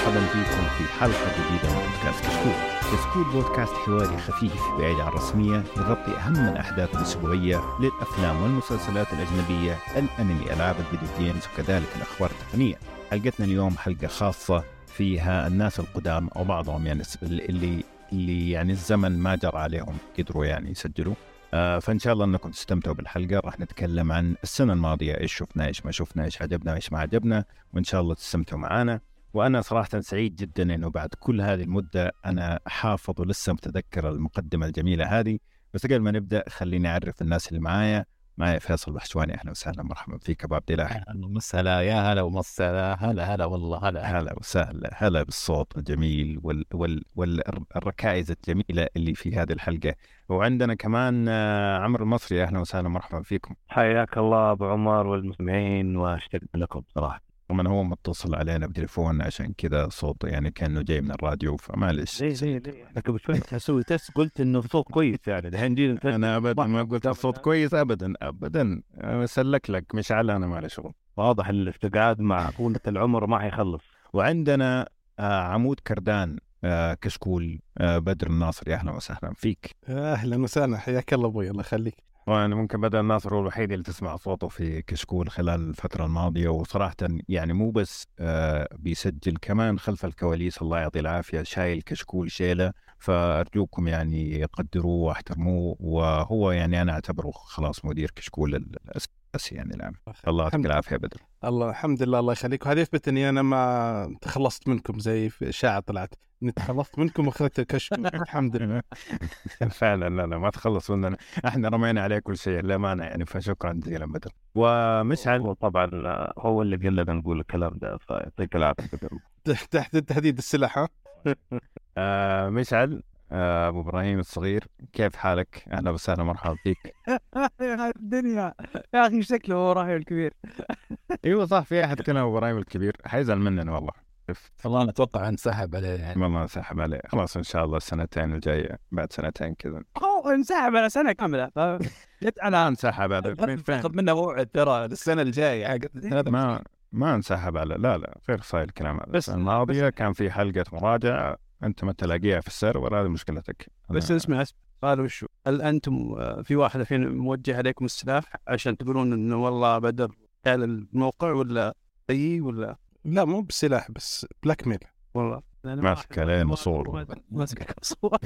مرحبا بكم في حلقة جديدة من بودكاست كشكول. كشكول بودكاست حواري خفيف بعيد عن الرسمية يغطي أهم الأحداث الأسبوعية للأفلام والمسلسلات الأجنبية، الأنمي، ألعاب الفيديو جيمز وكذلك الأخبار التقنية. حلقتنا اليوم حلقة خاصة فيها الناس القدام أو بعضهم يعني اللي اللي يعني الزمن ما جرى عليهم قدروا يعني يسجلوا آه فإن شاء الله أنكم تستمتعوا بالحلقة راح نتكلم عن السنة الماضية إيش شفنا إيش ما شفنا إيش عجبنا إيش ما عجبنا وإن شاء الله تستمتعوا معنا وأنا صراحة سعيد جدا إنه بعد كل هذه المدة أنا حافظ ولسه متذكر المقدمة الجميلة هذه. بس قبل ما نبدأ خليني أعرف الناس اللي معايا. معي فيصل بحشواني. أهلا وسهلا. مرحبا فيك أبو عبد الله أهلا وسهلا. يا هلا ومسهلا. هلا هلا والله. هلا. هلا وسهلا. هلا بالصوت الجميل وال وال والركائز الجميلة اللي في هذه الحلقة. وعندنا كمان آه، عمرو المصري. أهلا وسهلا. مرحبا فيكم. حياك الله أبو عمر والمستمعين واشتقنا لكم صراحة. طبعا هو متصل علينا بتليفون عشان كذا صوته يعني كأنه جاي من الراديو فمعلش ليه ليه ليه أنا قبل شوي أسوي تست قلت إنه الصوت كويس يعني. الحين جينا أنا ابدا ما قلت الصوت كويس ابدا ابدا. سلك لك مش على أنا ما شغل واضح الاستقعاد مع طولة العمر ما حيخلص. وعندنا آه، عمود كردان آه، كشكول آه، بدر الناصري. أهلا وسهلا فيك. أهلا وسهلا. حياك الله أبوي الله يخليك. وأنا ممكن بدر الناصر هو الوحيد اللي تسمع صوته في كشكول خلال الفترة الماضية وصراحة يعني مو بس آه، بيسجل كمان خلف الكواليس الله يعطيه العافية شايل كشكول شيلة فأرجوكم يعني قدروه واحترموه وهو يعني أنا أعتبره خلاص مدير كشكول الاساسي يعني الان الله يعطيك العافية بدر. الله الحمد لله الله يخليك. وهذا يثبت إني أنا ما تخلصت منكم زي في اشاعه طلعت. إني تخلصت منكم وأخذت كشف الحمد لله. فعلا لا لا ما تخلص مننا. إحنا رمينا عليه كل شيء للامانه يعني. فشكرا جزيلا بدر. ومشعل؟ هو طبعا هو اللي قال لنا نقول الكلام ده فيعطيك العافية بدر. تحت تهديد السلاح ها؟ آه مشعل؟ أبو إبراهيم الصغير كيف حالك؟ أهلا وسهلا مرحبا فيك. يا الدنيا يا أخي شكله هو إبراهيم الكبير. أيوه صح في أحد كلمه أبو إبراهيم الكبير. حيزعل مننا والله. والله أنا أتوقع انسحب عليه يعني. والله انسحب عليه. خلاص إن شاء الله السنتين الجاية بعد سنتين كذا. هو انسحب على سنة كاملة. ف جت أنا انسحب على خذ منه موعد ترى السنة الجاية. ما ما انسحب على لا لا غير صاير الكلام هذا. بس- الماضية كان في حلقة مراجعة. أنت ما تلاقيها في ال server؟ هذه مشكلتك. بس أنا- اسمع اسمع. قالوا وشو؟ هل أنتم آه، في واحد الحين موجه عليكم السلاح عشان تقولون إنه والله بدر قال الموقع ولا أي ولا؟ لا مو بسلاح بس blackmail والله. ماسك ما- عليه ما- مصور. ماسك مصور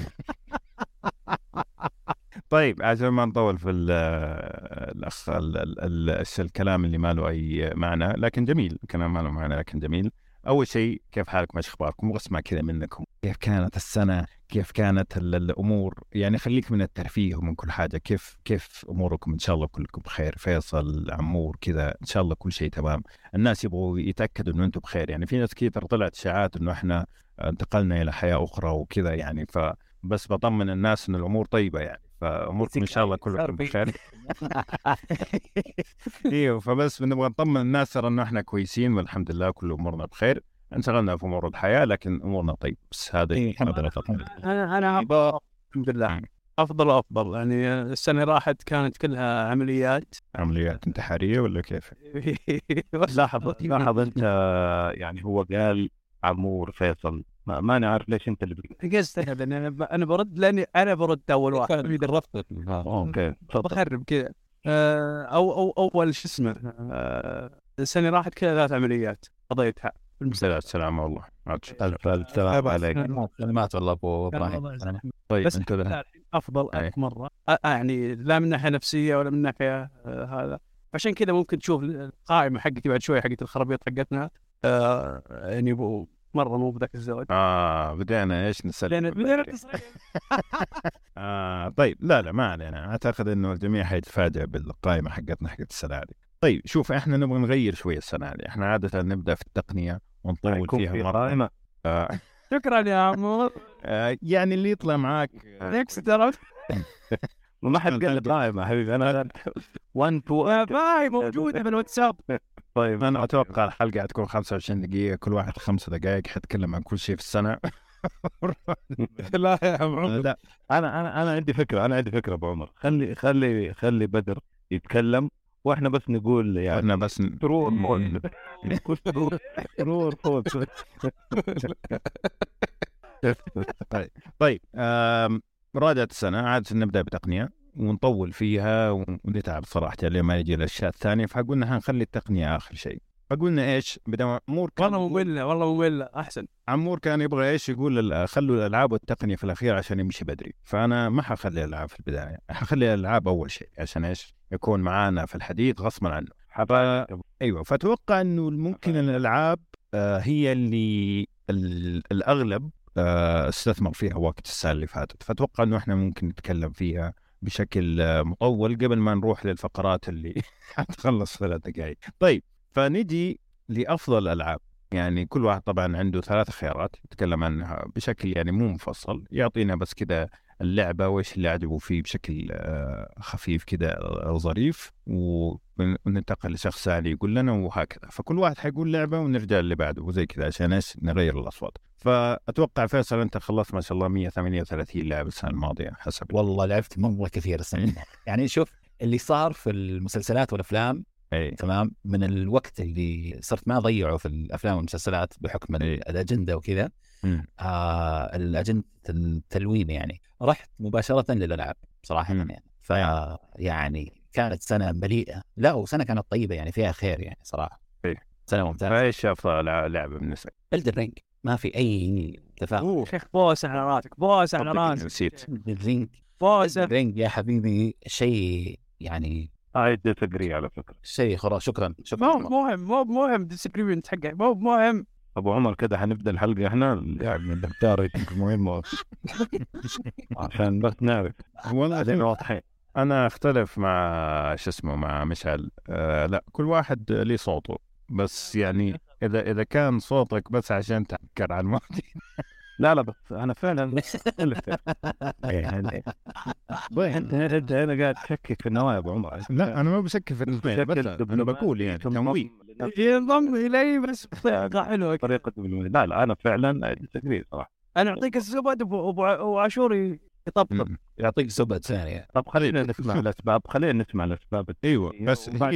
طيب عشان ما نطول في ال- الأخ ال- ال- ال- الكلام اللي ما له أي معنى لكن جميل كلام ما له معنى لكن جميل. أول شيء كيف حالكم إيش أخباركم؟ أبغى اسمع كذا منكم. كيف كانت السنة؟ كيف كانت ال- الأمور؟ يعني خليك من الترفيه ومن كل حاجة. كيف كيف أموركم؟ إن شاء الله كلكم بخير. فيصل عمور كذا. إن شاء الله كل شيء تمام. الناس يبغوا يتأكدوا إنه أنتم بخير. يعني في ناس كثير طلعت اشاعات إنه إحنا انتقلنا إلى حياة أخرى وكذا يعني. فبس بطمن الناس إن الأمور طيبة يعني. فاموركم ان شاء الله كلكم بخير. أيوه فبس نبغى نطمن الناس ترى إنه إحنا كويسين والحمد لله كل أمورنا بخير. انشغلنا في أمور الحياة لكن أمورنا طيب. بس هذا إيه،. أنا أنا أفضل- الحمد لله. أفضل وأفضل. يعني السنة راحت كانت كلها عمليات. عمليات انتحارية ولا كيف؟ لاحظ لاحظ أنت يعني هو قال عمور فيصل ما, ما أنا عارف ليش أنت اللي. قصدي لأن أنا ب- أنا برد لأني أنا برد أول واحد. الرفض. أوكي تفضل. بخرب كذا. آه، أو أو أول شو اسمه آه، السنة راحت كذا ثلاث عمليات قضيتها. المستشفى سلام سلام والله. الف الف سلام عليك. كلمات والله أبو إبراهيم. يسلمك. طيب بس أفضل. الف مرة. آه، يعني لا من ناحية نفسية ولا من ناحية آه، هذا. عشان كذا ممكن تشوف القائمة حقتي بعد شوي حقت الخرابيط حقتنا. آه، يعني مرة مو بذاك الزود. آه بدينا إيش نسلم بدينا. آه طيب لا لا ما علينا. أعتقد إنه الجميع حيتفاجئ بالقائمة حقتنا حقت السنة هذه. طيب شوف إحنا نبغى نغير شوية السنة هذه. إحنا عادة نبدأ في التقنية ونطول فيها في مرة. قائمة. آه. شكرا يا عمور آه يعني اللي يطلع معاك آه، next ترى ما حد قال لي قائمة حبيبي أنا 1 2 باي موجودة بالواتساب. طيب. أنا أتوقع الحلقة حتكون 25 دقيقة كل واحد خمس دقائق حتكلم عن كل شيء في السنة. لا يا عم عمر. لا أنا أنا أنا عندي فكرة أنا عندي فكرة أبو عمر. خلي خلي خلي بدر يتكلم وإحنا بس نقول يعني إحنا بس سرور فوز طيب آم، رادة السنة عادة نبدأ بتقنية. ونطول فيها ونتعب صراحة لين ما يجي الأشياء الثانية. فقلنا هنخلي التقنية آخر شيء. فقلنا إيش؟ بدأ عمور كان والله مملة والله مملة أحسن. عمور كان يبغى إيش؟ يقول خلوا الألعاب والتقنية في الأخير عشان يمشي بدري. فأنا ما حخلي الألعاب في البداية. حخلي الألعاب أول شيء عشان إيش؟ يكون معانا في الحديث غصبا عنه. حبايب أيوه فأتوقع إنه ممكن الألعاب آه، هي اللي ال- الأغلب آه، استثمر فيها وقت السنة اللي فاتت. فأتوقع إنه إحنا ممكن نتكلم فيها بشكل آه، مطول قبل ما نروح للفقرات اللي حتخلص ثلاث دقائق طيب فنجي لأفضل الالعاب يعني كل واحد طبعا عنده ثلاث خيارات يتكلم عنها بشكل يعني مو مفصل يعطينا بس كذا اللعبة وإيش اللي عجبه فيه بشكل آه، خفيف كذا أو ظريف. ون- وننتقل لشخص ثاني يقول لنا وهكذا. فكل واحد حيقول لعبة ونرجع اللي بعده وزي كذا عشان إيش؟ نغير الأصوات. فأتوقع فيصل أنت خلصت ما شاء الله 138 لعبة السنة الماضية حسب. والله لعبت مرة كثير السنة يعني شوف اللي صار في المسلسلات والأفلام إي. تمام؟ من الوقت اللي صرت ما اضيعه في الأفلام والمسلسلات بحكم إيه. الأجندة وكذا. آه الأجندة التلوين يعني. رحت مباشرة للألعاب صراحة مم. يعني. ف يعني كانت سنة مليئة. لا وسنة كانت طيبة يعني فيها خير يعني صراحة. إيه. سنة ممتازة. فإيش أفضل لع- لعبة بالنسبة الدر رينج ما في أي تفاهم شيخ بوس على رأسك بوس على؟ رأسك. نسيت. الرينج بوس الرينج يا حبيبي شيء يعني هاي ديسجري على فكرة. شيء خرافي شكرا مو شكرا مهم مو مهم ديسجريمنت حقه مو مهم. أبو عمر كده حنبدأ الحلقة إحنا يعني الدكتور مهم. عشان بس نعرف. والله بعدين واضحين. أنا أختلف مع شو اسمه مع مشعل. آه لا كل واحد ليه صوته. بس يعني إذا إذا كان صوتك بس عشان تحكر عن الماضي. لا لا بس أنا فعلا يعني أنت أنت هنا قاعد تشكك في النوايا ابو عمر لا أنا ما بشكل في بس أنا بقول يعني تمويه ينضم إلي بس بطريقة حلوة. طريقة. لا لا أنا فعلا ديسجري صراحة. أنا أعطيك الزبد وعاشور يطبطب. يعطيك زبد ثانية. طب خلينا نسمع الأسباب خلينا نسمع الأسباب أيوه بس هي نرد-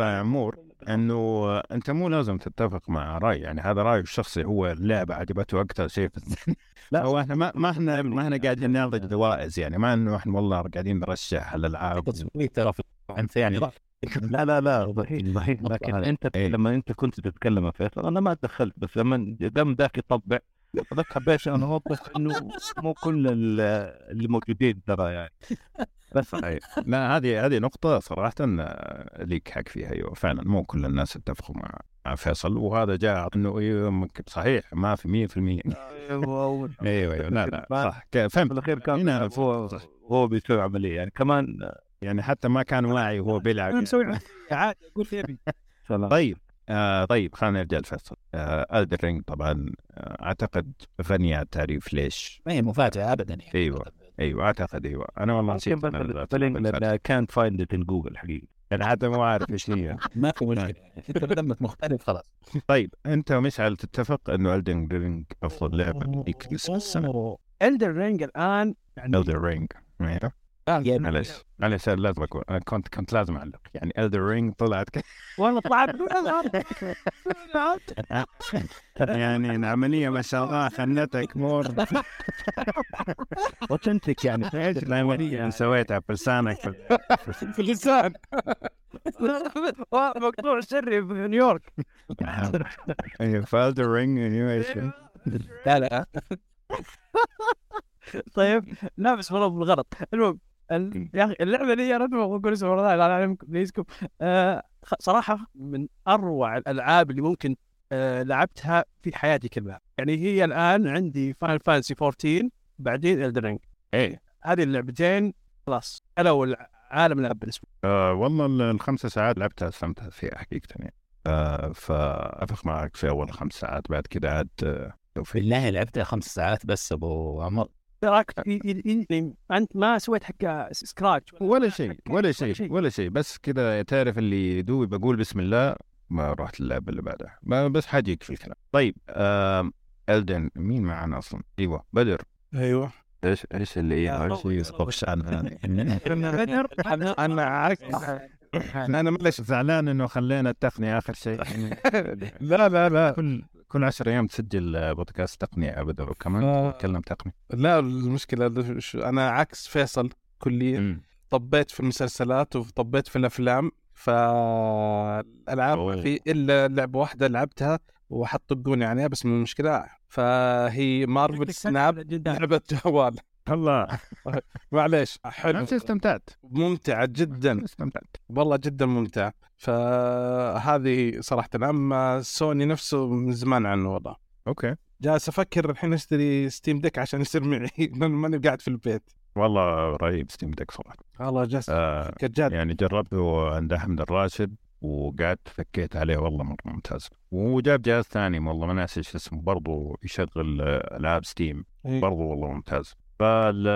يا عمور أنه أنت مو لازم تتفق مع رأي يعني هذا رايه الشخصي هو اللعبة عجبته أكثر شيء في السنة. لا. هو إحنا ما ما إحنا ما إحنا قاعدين ناخذ جوائز يعني ما إنه إحنا والله قاعدين نرشح الألعاب تصويت ترى في- أنت يعني لا لا لا ضحيح ضحيح لكن. أنت إيه. لما أنت كنت تتكلم يا فيصل أنا ما تدخلت بس لما قام ذاك يطبع فذاك حبيت أنا أوضح إنه مو كل ال- اللي موجودين ترى يعني بس صحيح. لا هذه هذه نقطة صراحة آه، ليك حق فيها. أيوه فعلا مو كل الناس اتفقوا مع مع فيصل وهذا جاء انه أيوه صحيح ما في 100% أيوه أيوه لا لا صح ك- في فهمت الأخير كان هو هو بيسوي عملية. يعني كمان يعني حتى ما كان واعي وهو بيلعب. أنا مسوي عملية. عادي أقول في أبي. سلام. طيب آه طيب خلينا نرجع لفيصل. آه الدر رينج طبعا آه أعتقد غنية عن التعريف ليش؟ ما هي مفاجأة ابدا يعني. أيوة. أيوه أعتقد أيوه. أنا والله نسيت بس. لأن كانت find it in Google حقيقي. يعني حتى مو عارف إيش هي. ما في مشكلة. أنت دمك مختلف خلاص. طيب أنت ومشعل تتفق إنه Elden Ring أفضل لعبة ليك السنة؟ Elden Ring الآن يعني Elden Ring معلش معلش لازم أقول أنا كنت كنت لازم أعلق. يعني Elden Ring طلعت ك... والله طلعت. يعني العملية ما شاء الله خنتك مور. authentic يعني. إيش العملية؟ سويتها في لسانك. في اللسان مقطوع سري في نيويورك. أيوه ف Elden Ring أيوه إيش لا لا. طيب لا بس والله بالغلط. المهم ال- يا أخي اللعبة دي أنا أقول اسمها والله لا اعلمكم ليزكم آه صراحة من أروع الألعاب اللي ممكن آه لعبتها في حياتي كلها. يعني هي الآن عندي Final Fantasy 14 بعدين Elden Ring إيه. هذه اللعبتين خلاص كلوا العالم الاب بالنسبة آه والله ال- الخمس ساعات لعبتها استمتعت فيها حقيقة يعني. آه فأتفق معك في أول خمس ساعات بعد كده عاد آه بالله لعبتها خمس ساعات بس أبو عمر. في- أنت ما سويت حق scratch ولا شيء ولا شيء ولا شيء. بس كده تعرف اللي دوبي بقول بسم الله ما رحت اللعبة اللي بعدها ما بس حاجيك في الكلام. طيب آه ألدن مين معنا أصلا؟ أيوة بدر. أيوه. إيش إيش اللي يا إيش هذا بدر أنا أنا معلش زعلان إنه خلينا التقنية آخر شيء. لا لا لا. كل كل 10 أيام تسجل بودكاست تقنية أبدا وكمان آه. تتكلم تقنيه لا المشكلة أنا عكس فيصل كليا. طبيت في المسلسلات وطبيت في الأفلام فالالعاب. ما في إلا لعبة واحدة لعبتها وحطقوني عليها بس من المشكلة فهي Marvel Snap لعبة جوال. الله. معليش حلو. نفسي استمتعت. ممتعه جدا. استمتعت. والله جدا ممتعه فهذه صراحة أما سوني نفسه من زمان عنه والله okay. جالس أفكر الحين أشتري Steam Deck عشان يصير معي. ماني قاعد في البيت. والله رهيب Steam Deck صراحة. والله جالس آه يعني جربته عند أحمد الراشد وقعدت فكيت عليه والله مرة ممتاز. وجاب جهاز ثاني والله ما ناسي إيش اسمه برضه يشغل آه، ألعاب Steam إيه. برضه والله ممتاز. فال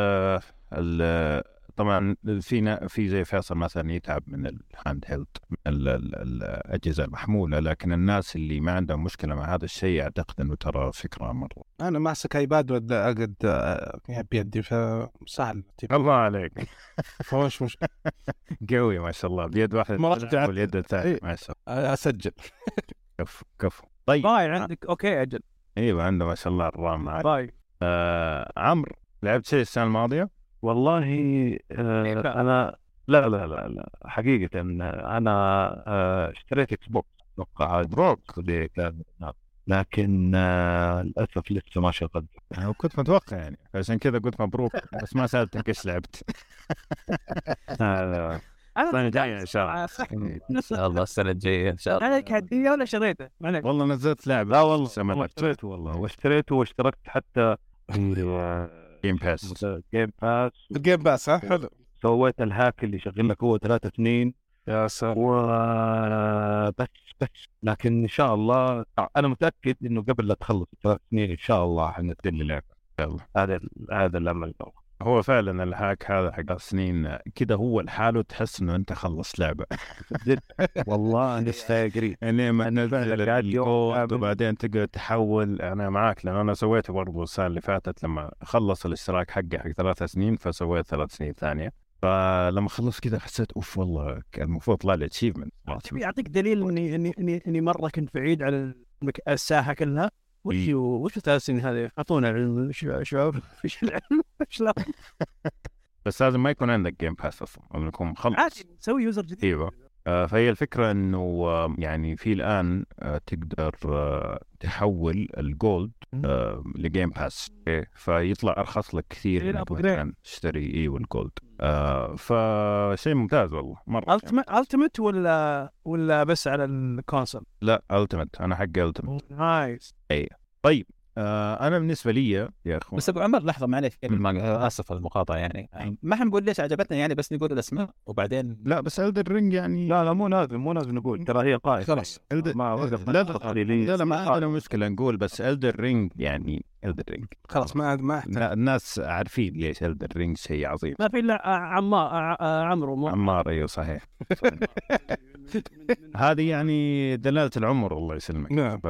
ال طبعا في في زي فيصل مثلا يتعب من ال handheld من ال- ال- الأجهزة المحمولة لكن الناس اللي ما عندهم مشكلة مع هذا الشيء أعتقد إنه ترى فكرة مرة. أنا ماسك iPad ولا أقعد آه، بيدي فسهل الله عليك. فمش مش قوي ما شاء الله. بيد واحدة مرات تلعب واليد الثانية إيه. ما شاء الله. أسجل. كفو كفو. طيب. ضايع عندك okay أجل. إيوه عنده ما شاء الله الرام. ضايع آه عمرو. لعبت شيء السنة الماضية؟ والله آه أنا لا لا لا لا حقيقة أنا آه اشتريت Xbox أتوقع نعم. لكن آه للأسف لسه ما شغلت. أنا كنت متوقع يعني عشان كذا قلت مبروك بس ما سالتك إيش لعبت. السنة الجاية إن شاء الله. إن شاء الله السنة الجاية إن شاء الله. عليك هديه ولا شريته؟ معليش والله نزلت لعبة. لا والله اشتريته والله واشتريته واشتركت حتى. Game Pass Game Pass ال Game Pass ها حلو. سويت ال hack اللي يشغل لك هو ثلاث سنين يا سلام. وبس بس لكن إن شاء الله أنا متأكد إنه قبل لا تخلص الثلاث سنين إن شاء الله حنزل لي لعبة. يلا. هذا هذا الأمل. هو فعلا ال hack هذا حق السنين كذا هو لحاله تحس إنه أنت خلصت لعبة. والله لسه قريب. يعني ما أنا نزل الكود. وبعدين تقعد تحول. أنا معاك لأن أنا سويته برضه السنة اللي فاتت لما خلص الاشتراك حقي حق ثلاث سنين فسويت ثلاث سنين ثانية. فلما خلصت كذا حسيت أوف والله كان المفروض طلع لي achievement يعطيك دليل اني اني اني, إني مرة كنت بعيد عن المك... الساحة كلها. وش إيه. وش الثلاث سنين هذه؟ أعطونا علم. وش شباب وش العلم؟ وش لا؟ بس لازم ما يكون عندك Game Pass أصلا لازم يكون مخلص عادي نسوي user جديد. إيوه. فهي الفكرة إنه آه، يعني في الآن آه، تقدر آه، تحول ال Gold آه، ل Game Pass فيطلع أرخص لك كثير من تشتري أيوه ال Gold آه، فشيء ممتاز والله مرة Ultimate Ultimate ولا ولا بس على ال console؟ لا Ultimate أنا حق Ultimate nice طيب. آه، أنا بالنسبة لي يا إخوان بس أبو عمر لحظة معليش. قبل ما آسف على المقاطعة يعني. ما حنقول ليش عجبتنا يعني بس نقول الأسماء وبعدين لا بس Elden Ring يعني لا لا مو لازم مو لازم نقول. ترى هي قائمة. خلاص. ما وقف لا لا. لا, ما عندنا مشكلة نقول بس Elden Ring يعني Elden Ring خلاص ما ما. لا الناس عارفين ليش Elden Ring شيء عظيم. ما في إلا عمار عمرو. مو عمار أيوه صحيح. هذه يعني دلالة العمر الله يسلمك. نعم.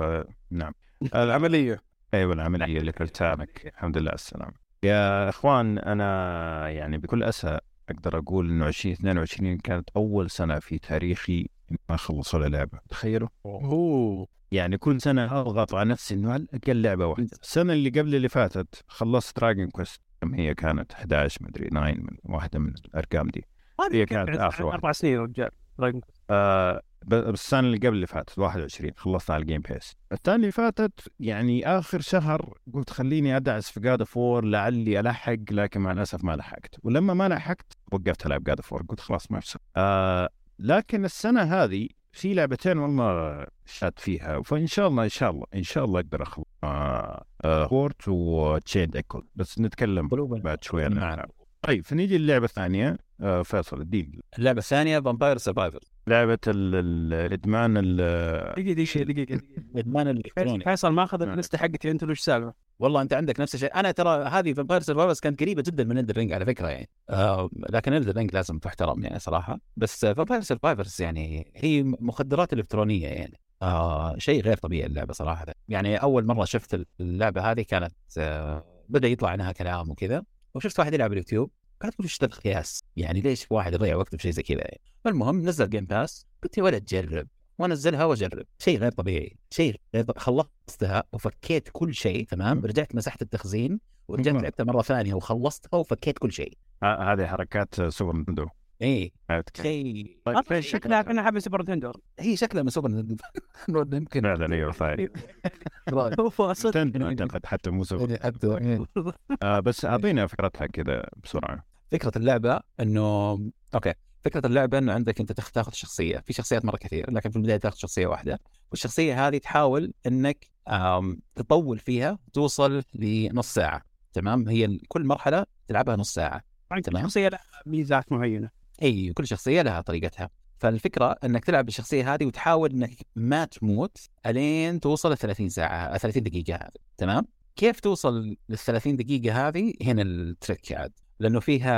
نعم. العملية أيوه العملية اللي فلتانك الحمد لله على السلامه يا إخوان أنا يعني بكل أسى أقدر أقول إنه 2022 كانت أول سنة في تاريخي ما اخلص ولا لعبة. تخيلوا؟ أوه. يعني كل سنة أضغط على نفسي إنه على الأقل لعبة واحدة. السنة اللي قبل اللي فاتت خلصت Dragon Quest كم هي كانت 11 مدري 9 من واحدة من الأرقام دي. هي كانت آخر واحدة. أربع سنين رجال. Quest. آه بس السنة اللي قبل اللي فاتت 21 خلصت على ال Game Pass الثانية اللي فاتت يعني آخر شهر قلت خليني أدعس في God of War لعلي ألحق لكن مع الأسف ما لحقت. ولما ما لحقت وقفت ألعب God of War قلت خلاص ما في آه لكن السنة هذه في لعبتين والله شاد فيها فإن شاء الله إن شاء الله إن شاء الله أقدر أخلص. آه آه فورت و Chained Echoes بس نتكلم بعد شوي عن نعم. طيب فنيجي للعبة الثانية آه فيصل الدين اللعبة الثانية Vampire Survivor لعبة ال- ال- الإدمان ال- دقيقة دقيقة دقيقة. ادمان الإلكتروني. فيصل ما أخذ نعم. اللسته حقتي أنت؟ وش سالفة؟ والله أنت عندك نفس الشيء. أنا ترى هذه Vampire Survivors كانت قريبة جدا من Elden Ring على فكرة يعني. آه لكن Elden Ring لازم تحترم يعني صراحة. بس Vampire Survivors يعني هي مخدرات إلكترونية يعني. آه شيء غير طبيعي اللعبة صراحة. يعني أول مرة شفت اللعبة هذه كانت آه بدأ يطلع عنها كلام وكذا. وشفت واحد يلعب اليوتيوب قاعد أقول إيش ذا؟ يعني ليش واحد يضيع وقته في شيء زي كذا يعني؟ المهم نزل Game Pass قلت يا ولد جرب وأنزلها وأجرب شيء غير طبيعي شيء غير طبيعي. خلصتها وفكيت كل شيء تمام رجعت مسحت التخزين ورجعت. لعبتها مرة ثانية وخلصتها وفكيت كل شيء هذه حركات Super Nintendo اي؟ شيء طيب شكلها؟ كانها حبه Super Nintendo هي شكلها من Super Nintendo. يمكن. فعلا أيوه فاعل هو صدق Nintendo اعتقد حتى مو سوبر حتى آه بس اعطينا فكرتها كذا بسرعة. فكرة اللعبة إنه أوكي. فكرة اللعبة إنه عندك أنت تاخذ شخصية. في شخصيات مرة كثير لكن في البداية تاخذ شخصية واحدة. والشخصية هذه تحاول إنك تطول فيها توصل لنص ساعة. تمام؟ هي كل مرحلة تلعبها نص ساعة. طبعاً كل تمام. شخصية لها ميزات معينة. إي كل شخصية لها طريقتها. فالفكرة إنك تلعب بالشخصية هذه وتحاول إنك ما تموت ألين توصل ل 30 ساعة 30 دقيقة هذه. تمام؟ كيف توصل لل 30 دقيقة هذه؟ هنا ال trick عاد. لأنه فيها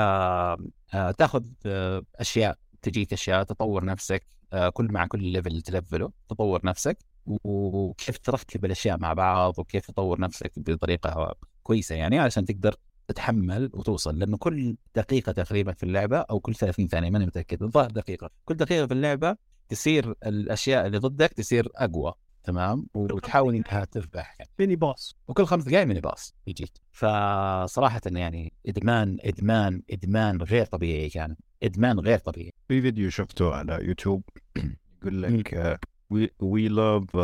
آه، تاخذ آه، أشياء. تجيك أشياء تطور نفسك آه، كل مع كل level تلفله. تطور نفسك وكيف تركب الأشياء مع بعض وكيف تطور نفسك بطريقة كويسة يعني علشان تقدر تتحمل وتوصل لأنه كل دقيقة تقريبا في اللعبة أو كل 30 ثانية ماني متأكد الظاهر دقيقة كل دقيقة في اللعبة تصير الأشياء اللي ضدك تصير أقوى تمام؟ وتحاول إنها تذبح يعني. mini boss وكل خمس دقائق mini boss يجيك. فصراحة يعني إدمان إدمان إدمان غير طبيعي كان إدمان غير طبيعي. في فيديو شفته على يوتيوب يقول لك we love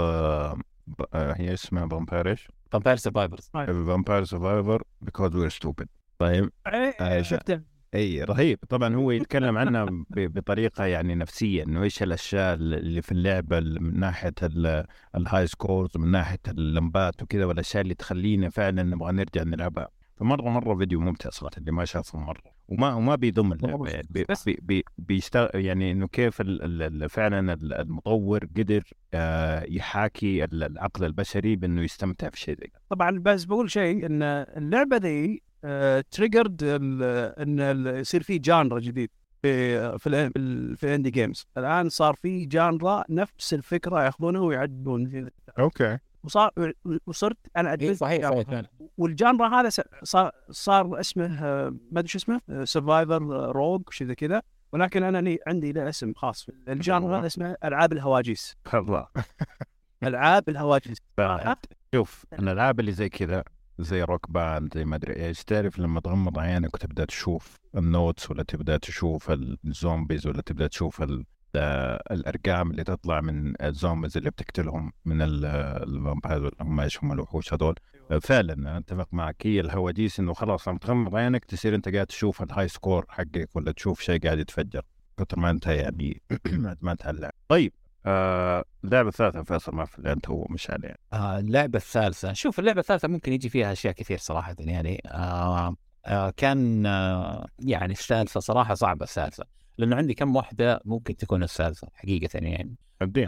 هي اسمها Vampires Vampire Survivors Vampire Survivor because we're stupid طيب. إيه، آه، شفته. اي رهيب. طبعا هو يتكلم عنها ب- بطريقة يعني نفسية إنه إيش الأشياء اللي في اللعبة من ناحية ال- ال high scores ومن ناحية اللمبات وكذا والأشياء اللي تخلينا فعلا نبغى نرجع نلعبها. فمرة مرة فيديو ممتع صراحة اللي ما شافه مرة. وما وما بيضم اللعبة يعني بي بس- بي بي بيشتغل يعني إنه كيف ال ال ال فعلا ال- المطور قدر آه يحاكي ال- العقل البشري بإنه يستمتع في شيء زي طبعا بس بقول شيء إن اللعبة ذي triggered إن ال- يصير في genre جديد في في في, ال- في ال indie games الآن صار في جانرا نفس الفكرة ياخذونها ويعدلون. أوكي. وصار وصرت أنا إيه، عدلت صحيح. صحيح فعلا. وال genre هذا صار صار اسمه آه، ما أدري شو اسمه survivor rogue شيء زي كذا. ولكن أنا لي عندي له اسم خاص. ال genre هذا اسمه ألعاب الهواجيس. الله. ألعاب الهواجيس. شوف الالعاب اللي زي كذا زي روك باند زي ما أدري إيش تعرف لما تغمض عينك وتبدأ تشوف ال notes ولا تبدأ تشوف ال zombies ولا تبدأ تشوف ال- الأرقام اللي تطلع من ال zombies اللي بتقتلهم من ال- ال vampire ولا هم إيش هم الوحوش هذول. آه، فعلا أنا أتفق معك. هي الهواجيس إنه خلاص لما تغمض عينك تصير أنت قاعد تشوف ال high score حقك ولا تشوف شيء قاعد يتفجر كثر ما أنت يعني ما تهلع. طيب آه اللعبه الثالثه فيصل ما في اللي أنت هو مش عليه آه اللعبة الثالثة شوف اللعبة الثالثة ممكن يجي فيها أشياء كثير صراحة يعني آه آه كان آه يعني الثالثة صراحة صعبة الثالثة. لأنه عندي كم واحدة ممكن تكون الثالثة حقيقة يعني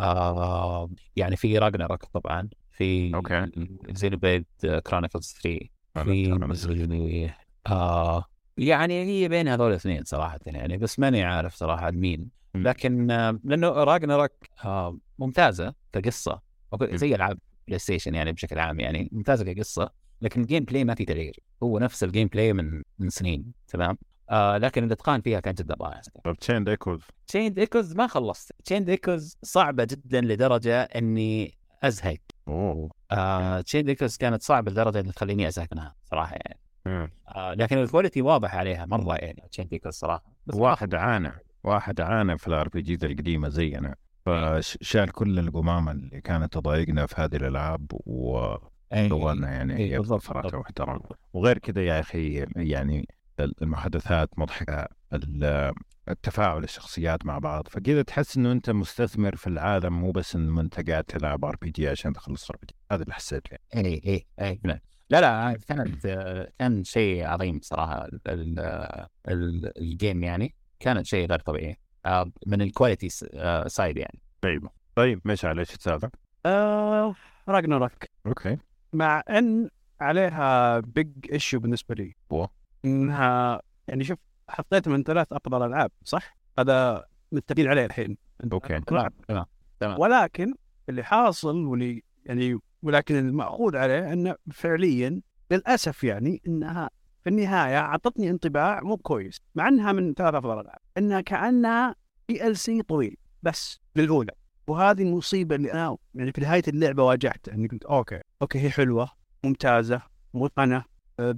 آه يعني في راجناروك طبعا في okay. زينوبليد كرونيكلز 3 أنا في آه يعني هي بين هذول الاثنين صراحة يعني بس ماني عارف صراحة مين. لكن آه لأنه راجناروك آه ممتازة كقصة وك- مم. زي ألعاب بلاي ستيشن يعني بشكل عام يعني ممتازة كقصة لكن ال gameplay ما في تغيير هو نفس ال gameplay من من سنين تمام آه لكن الاتقان فيها كان جدا رائع طب تشيند ايكوز تشين ايكوز ما خلصت. تشين ايكوز صعبة جدا لدرجة إني أزهق. أوه. آه تشين ايكوز كانت صعبة لدرجة انها تخليني أزهق منها صراحة يعني. مم. آه لكن ال quality واضح عليها مرة يعني تشين ايكوز صراحة. بس واحد عانى واحد عانى في ال RPGs القديمه زينا فشال كل القمامة اللي كانت تضايقنا في هذه الألعاب إيه، ودورنا يعني إيه، صراحة بالضبط. واحترام. وغير كذا يا أخي يعني المحادثات مضحكة ال- التفاعل الشخصيات مع بعض فكذا تحس إنه أنت مستثمر في العالم مو بس انه انت قاعد تلعب RPG عشان تخلص RPG هذا اللي حسيت فيه اي اي اي فعلاً. لا لا كانت آه، كان شيء عظيم صراحة ال- ال- ال- ال game يعني كانت شيء غير طبيعي. آه من ال quality آه side يعني. طيب. طيب مشعل إيش السالفه؟ آه راجناروك okay. مع إن عليها big issue بالنسبة لي. إنها يعني شوف حطيت من ثلاث أفضل ألعاب صح؟ هذا متفقين عليه الحين. okay تمام تمام ولكن اللي حاصل واللي يعني ولكن المأخوذ عليه انه فعليا للأسف يعني إنها في النهاية أعطتني انطباع مو كويس مع إنها من ثلاث أفضل ألعاب. إنها كانها DLC طويل بس للأولى. وهذه المصيبه اللي أنا يعني في نهاية اللعبة واجهتها إني قلت okay okay هي حلوة ممتازة متقنة آه،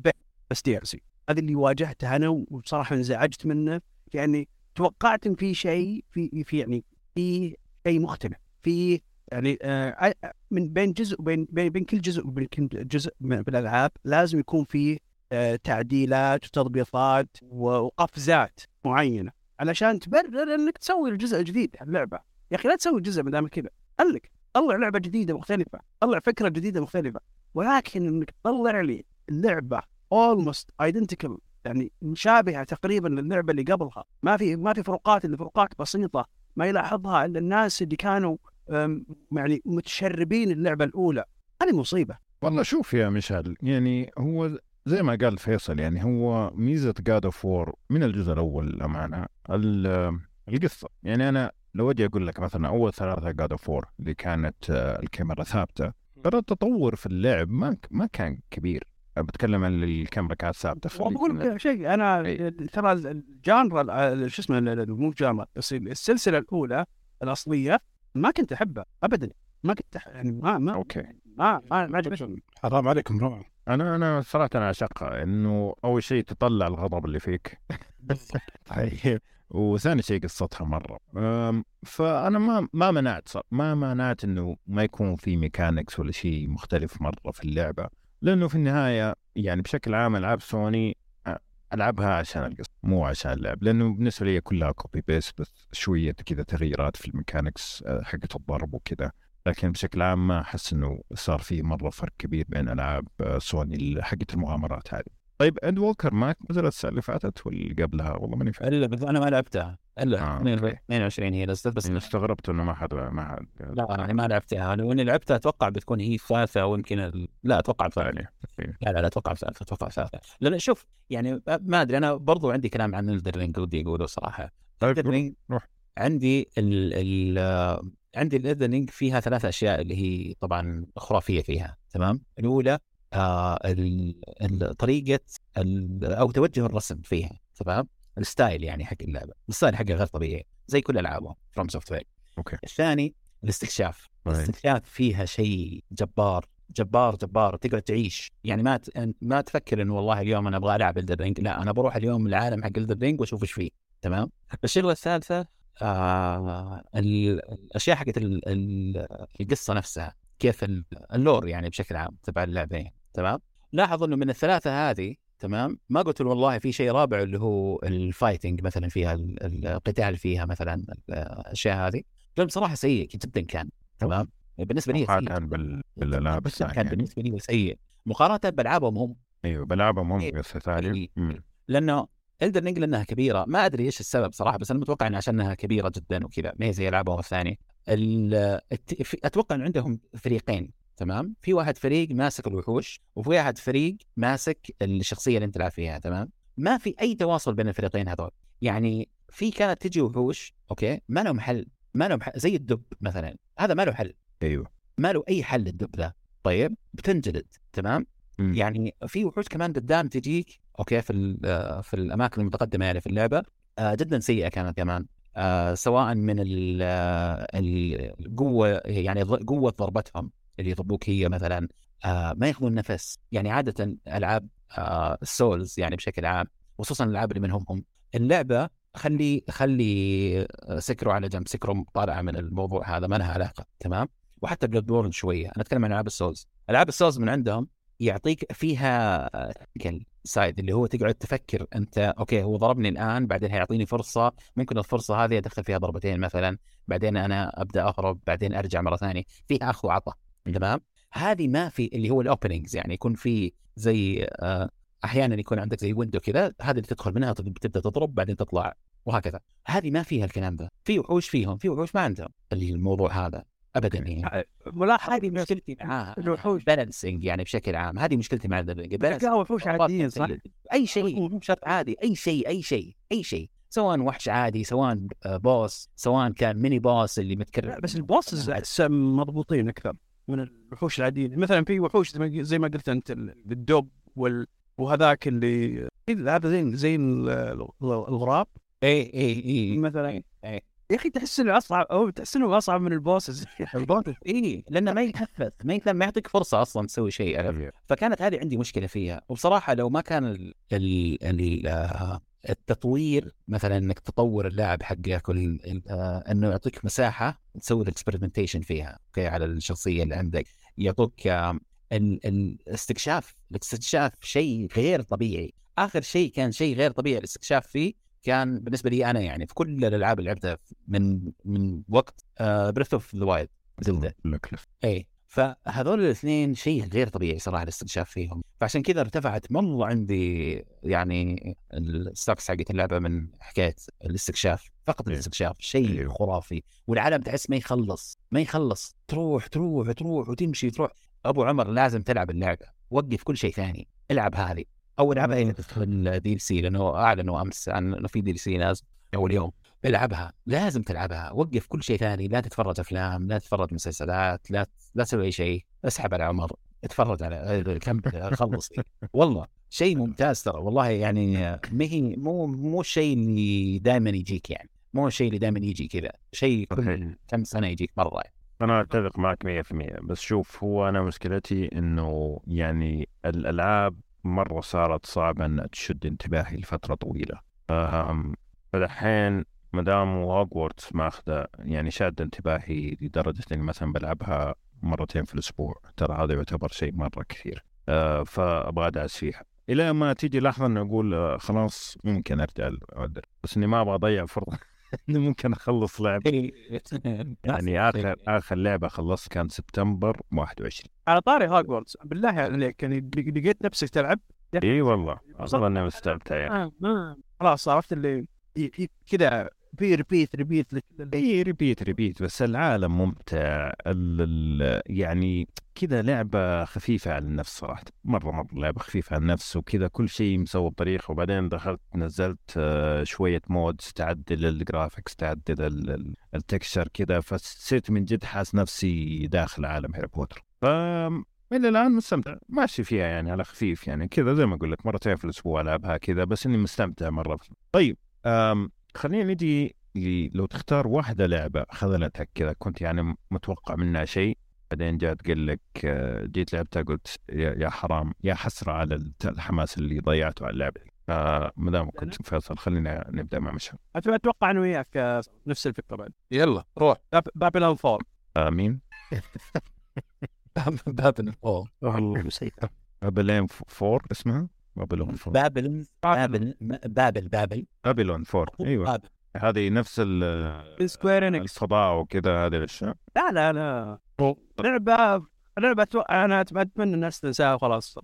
بس DLC هذه اللي واجهتها أنا وبصراحه انزعجت منه. لاني توقعت إن في شيء في في يعني في شيء مختلف. في يعني آه، من بين جزء وبين بين كل جزء وبين كل جزء من بالالعاب لازم يكون في آه، تعديلات وتضبيطات وقفزات معينة. علشان تبرر إنك تسوي الجزء الجديد اللعبه يا أخي لا تسوي جزء ما دام كذا. خليك. طلع لعبة جديدة مختلفة. طلع فكرة جديدة مختلفة. ولكن إنك تطلع لي اللعبة almost identical يعني مشابهة تقريبا للعبة اللي قبلها. ما في ما في فروقات إلا فروقات بسيطة ما يلاحظها إلا الناس اللي كانوا يعني متشربين اللعبة الأولى. هذه مصيبة. والله شوف يا مشعل يعني هو زي ما قال فيصل يعني هو ميزة جاد اوف وور من الجزء الأول للأمانة. ال- القصة يعني أنا لو أجي أقول لك مثلا أول ثلاثة جاد اوف وور اللي كانت آه، الكاميرا ثابتة ترى التطور في اللعب ما ما كان كبير. بتكلم عن الكاميرا كانت ثابتة في بقول لك شيء أنا. ترى ال genre ال- شو اسمه مو genre بس السلسلة الأولى الأصلية ما كنت أحبها ابدا ما كنت يعني ما ما okay. ما ما, ما عجبتني. حرام عليكم روعه أنا أنا صراحة أنا أعشقها إنه أول شيء تطلع الغضب اللي فيك. طيب. وثاني شيء قصتها مرة. فأنا ما ما مانعت صار ما مانعت إنه ما يكون في mechanics ولا شيء مختلف مرة في اللعبة. لأنه في النهاية يعني بشكل عام ألعاب سوني أ- ألعبها عشان القصة مو عشان اللعب لأنه بالنسبة لي كلها copy paste بس شوية كذا تغييرات في ال mechanics أه، حقت الضرب وكذا. لكن بشكل عام ما أحس إنه صار في مرة فرق كبير بين ألعاب أه، سوني حقت المغامرات هذه. طيب اندووكر معك نزلت السنة اللي فاتت واللي قبلها؟ والله ماني فاهم. أنا ما لعبتها. إلا آه، 22 okay. 22 هي نزلت بس استغربت إنه ما حد ما حد لا يعني ما لعبتها. لو إني لعبتها أتوقع بتكون هي الثالثة أو يمكن ال... لا أتوقع الثانية ثانية. لا لا لا أتوقع الثالثة أتوقع الثالثة. لأن شوف يعني ما أدري أنا برضو عندي كلام عن إلدن رينج ودي أقوله صراحة. طيب روح. عندي ال ال آه، عندي إلدن رينج فيها ثلاث أشياء اللي هي طبعا خرافية فيها تمام؟ الأولى آه ال- طريقة ال- أو توجه الرسم فيها تمام؟ ال style يعني حق اللعبة. ال style حقها غير طبيعي زي كل ألعابهم From Software okay. الثاني الاستكشاف. طيب. الاستكشاف فيها شيء جبار جبار جبار تقعد تعيش. يعني ما. ما تفكر انه والله اليوم أنا أبغى ألعب Elden Ring لا أنا بروح اليوم العالم حق Elden Ring وأشوف إيش فيه تمام؟ الشغلة الثالثة آه ال- الأشياء حقت ال- ال- القصة نفسها كيف ال- ال lore يعني بشكل عام تبع اللعبة تمام؟ لاحظ إنه من الثلاثة هذه تمام؟ ما قلت له والله في شيء رابع اللي هو ال fighting مثلا فيها ال- ال- القتال فيها مثلا الأشياء هذه. لأن بصراحة سيء جدا كان تمام؟ بالنسبة لي سيء. مقارنة بال... بالالعاب كان يعني. بالنسبة لي سيء. مقارنة بألعابهم هم. أيوه بلعبهم هم إيه. قصة ثانية إيه. مم. لأنه Elden Ring لأنها كبيرة. ما أدري إيش السبب صراحة بس أنا متوقع إنها عشانها كبيرة جدا وكذا ما هي زي ألعابهم الثانية. أتوقع إن عندهم فريقين. تمام؟ في واحد فريق ماسك الوحوش وفي واحد فريق ماسك الشخصية اللي انت تلعب فيها تمام؟ ما في أي تواصل بين الفريقين هذول. يعني في كانت تجي وحوش okay؟ ما لهم حل ما لهم حل زي الدب مثلا. هذا ما له حل. أيوه. ما له أي حل الدب ذا. طيب؟ بتنجلد تمام؟ مم. يعني في وحوش كمان قدام تجيك okay؟ في في الأماكن المتقدمة يعني في اللعبة آه، جدا سيئة كانت كمان آه، سواء من ال- آه، القوه يعني قوة ضربتهم. اللي يضربوك هي مثلا آه، ما ياخذون نفس. يعني عاده ألعاب آه، ال Souls يعني بشكل عام خصوصا الألعاب اللي منهم هم اللعبة خلي خلي آه، Sekiro على جنب Sekiro طالعه من الموضوع هذا ما لها علاقة تمام؟ وحتى Bloodborne شوية. أنا أتكلم عن ألعاب ال Souls ألعاب ال Souls من عندهم يعطيك فيها side اللي هو تقعد تفكر أنت okay هو ضربني الآن بعدين هيعطيني فرصة. ممكن الفرصة هذه أدخل فيها ضربتين مثلا بعدين أنا أبدأ أهرب بعدين أرجع مرة ثانية. فيها أخذ وعطاء. تمام؟ هذه ما في اللي هو ال openings يعني يكون في زي آه، أحيانا يكون عندك زي window كذا هذه اللي تدخل منها تبدأ تضرب بعدين تطلع وهكذا. هذه ما فيها الكلام ذا. في وحوش فيهم في وحوش ما عندهم. الموضوع هذا. ابدا يعني ملاحظ هذه مشكلتي معاها. الوحوش. بال balancing يعني بشكل عام. هذه مشكلتي مع تلقاها وحوش عاديين صح؟ أي شيء مو شرط. عادي. أي شيء أي شيء أي شيء. سواء وحش عادي سواء آه، boss سواء كان mini boss اللي متكرر. بس ال bosses مضبوطين أكثر. من الوحوش العاديين. مثلا في وحوش زي ما- قلت أنت ال- الدب وال وهذاك اللي هذا زي زي ال- ال- الغراب. اي اي اي مثلا. إي. يا أخي تحس إنه أصعب أو تحس إنه أصعب من ال bosses. الدب اي لأنه ما يتنفس ما ما يعطيك فرصة أصلا تسوي شيء عرفت؟ فكانت هذه عندي مشكلة فيها. وبصراحة لو ما كان ال ال ال آه، التطوير مثلا إنك تطور اللاعب حقك آه، إنه يعطيك مساحة تسوي ال experimentation فيها okay على الشخصية اللي عندك. يعطوك ال- الاستكشاف. الاستكشاف شيء غير طبيعي. آخر شيء كان شيء غير طبيعي الاستكشاف فيه كان بالنسبة لي أنا يعني في كل الألعاب اللي لعبتها من من وقت Breath of the Wild Zelda. اي فهذول الاثنين شيء غير طبيعي صراحة الاستكشاف فيهم. فعشان كذا ارتفعت مره عندي يعني ال stocks حقت اللعبة من حكاية الاستكشاف فقط إيه. الاستكشاف شيء أيوه. خرافي. والعالم تحس ما يخلص ما يخلص. تروح تروح تروح وتمشي تروح. أبو عمر لازم تلعب اللعبة وقف كل شيء ثاني العب هذه. أو العبها هنا تدخل ال DLC لأنه أعلنوا أمس عن إنه في DLC نازل أو اليوم العبها لازم تلعبها. وقف كل شيء ثاني لا تتفرج أفلام لا تتفرج مسلسلات لا لا تسوي أي شيء اسحب على عمر اتفرج على كم خلص. والله شيء ممتاز ترى والله يعني ما هي مو مو الشيء اللي دائما يجيك يعني مو الشيء اللي دائما يجي كذا. شيء كل. كم سنة يجيك مرة يعني. أنا أتفق معك 100% بس شوف هو أنا مشكلتي إنه يعني الألعاب مرة صارت صعبه ان تشد انتباهي لفترة طويلة. فدحين ما دام هوجورتس ماخذة يعني شاد انتباهي لدرجة إني مثلا بلعبها مرتين في الأسبوع ترى هذا يعتبر شيء مرة كثير. أه، فأبغى أدعس فيها. إلى ما تيجي لحظة إني أقول أه، خلاص ممكن أرجع اعدل بس إني ما أبغى أضيع فرصة إني ممكن أخلص لعبه يعني آخر آخر لعبة خلصت كان سبتمبر 21 على طاري هاجوردز بالله عليك يعني لقيت نفسك تلعب؟ إي والله أصلا إني مستمتع يعني. آه، خلاص عرفت اللي كذا في repeat repeat اي repeat repeat بس العالم ممتع. يعني كذا لعبة خفيفة على النفس صراحة. مرة مرة لعبة خفيفة على النفس وكذا. كل شيء مسوي بطريقة. وبعدين دخلت نزلت آه، شوية mods تعدل ال graphics تعدل ال- ال- ال texture كذا. فصرت من جد حاس نفسي داخل عالم هاري بوتر ف إلى الآن مستمتع. ماشي فيها يعني على خفيف يعني كذا. زي ما أقول لك مرتين في الأسبوع ألعبها كذا. بس إني مستمتع مرة. طيب خلينا نجي لو تختار واحدة لعبة خذلتك كذا كنت يعني متوقع منها شيء بعدين جات قال لك آه، جيت لعبتها قلت يا يا حرام يا حسرة على الت- الحماس اللي ضيعته على اللعبة. فما دام كنت فيصل خلينا نبدأ مع مشهد. أتوقع انه وياك آه، نفس الفكرة بعد. يلا روح. باب- بابلون فول. آمين. باب الفول والله بابلين فور اسمها؟ بابلون فور بابل بابل بابل بابل. Babylon's Fall أيوه. بابل. هذه نفس ال- Square Enix الفضاء وكذا هذه الأشياء. لا لا لا. لعبة لعبة أنا أتمنى الناس تنساها وخلاص.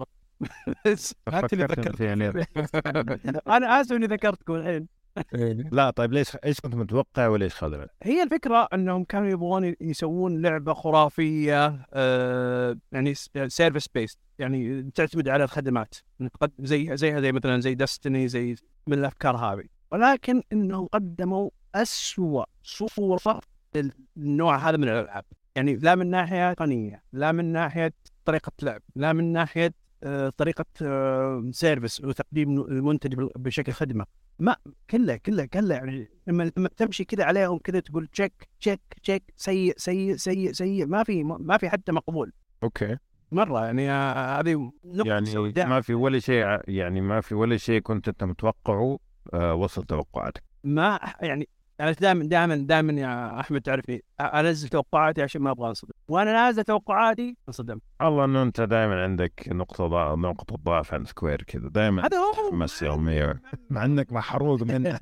هات اللي ذكرت؟ أنا آسف إني ذكرتكم الحين. لا طيب ليش إيش كنت متوقع وليش خذلت؟ هي الفكرة أنهم كانوا يبغون يسوون لعبة خرافية آه يعني service based يعني تعتمد على الخدمات زي زيها زي مثلا زي دستني زي من الأفكار هذه. ولكن إنهم قدموا أسوأ صورة للنوع هذا من الألعاب. يعني لا من ناحية تقنيه لا من ناحية طريقة لعب لا من ناحية طريقة آه، service وتقديم المنتج بشكل خدمة. ما كله كله كله يعني لما لما تمشي كذا عليهم كذا تقول check check check سيء سيء سيء سيء ما في ما في حتى مقبول. okay. مرة يعني آه، هذه يعني سوداء. ما في ولا شيء يعني ما في ولا شيء كنت أنت متوقعه آه، وصل توقعاتك. ما يعني أنا دائما دائما دائما يا أحمد تعرفني انزل توقعاتي عشان ما أبغى أنصدم. وأنا نازل توقعاتي أنصدم. الله إنه أنت دائما عندك نقطة ضعف نقطة ضعف عند سكوير كذا. دائما هذا هو. تحمس يوميا مع إنك محروق من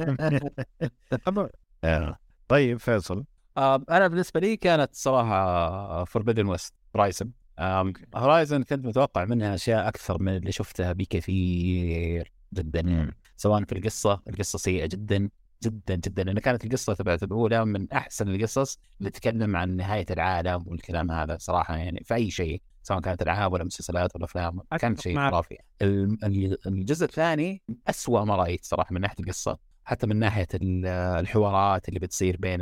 آه. طيب فيصل. آم، أنا بالنسبة لي كانت صراحة Forbidden West Horizon Horizon كنت متوقع منها أشياء أكثر من اللي شفتها بكثير جدا. سواء في القصة القصة سيئة جدا. جدا جدا. لأن كانت القصة تبعت الأولى من أحسن القصص اللي تتكلم عن نهاية العالم والكلام هذا صراحة يعني في أي شيء سواء كانت العاب ولا مسلسلات ولا افلام كان شيء. خرافي. ال- ال- الجزء الثاني أسوأ ما رأيت صراحة من ناحية القصة. حتى من ناحية ال- الحوارات اللي بتصير بين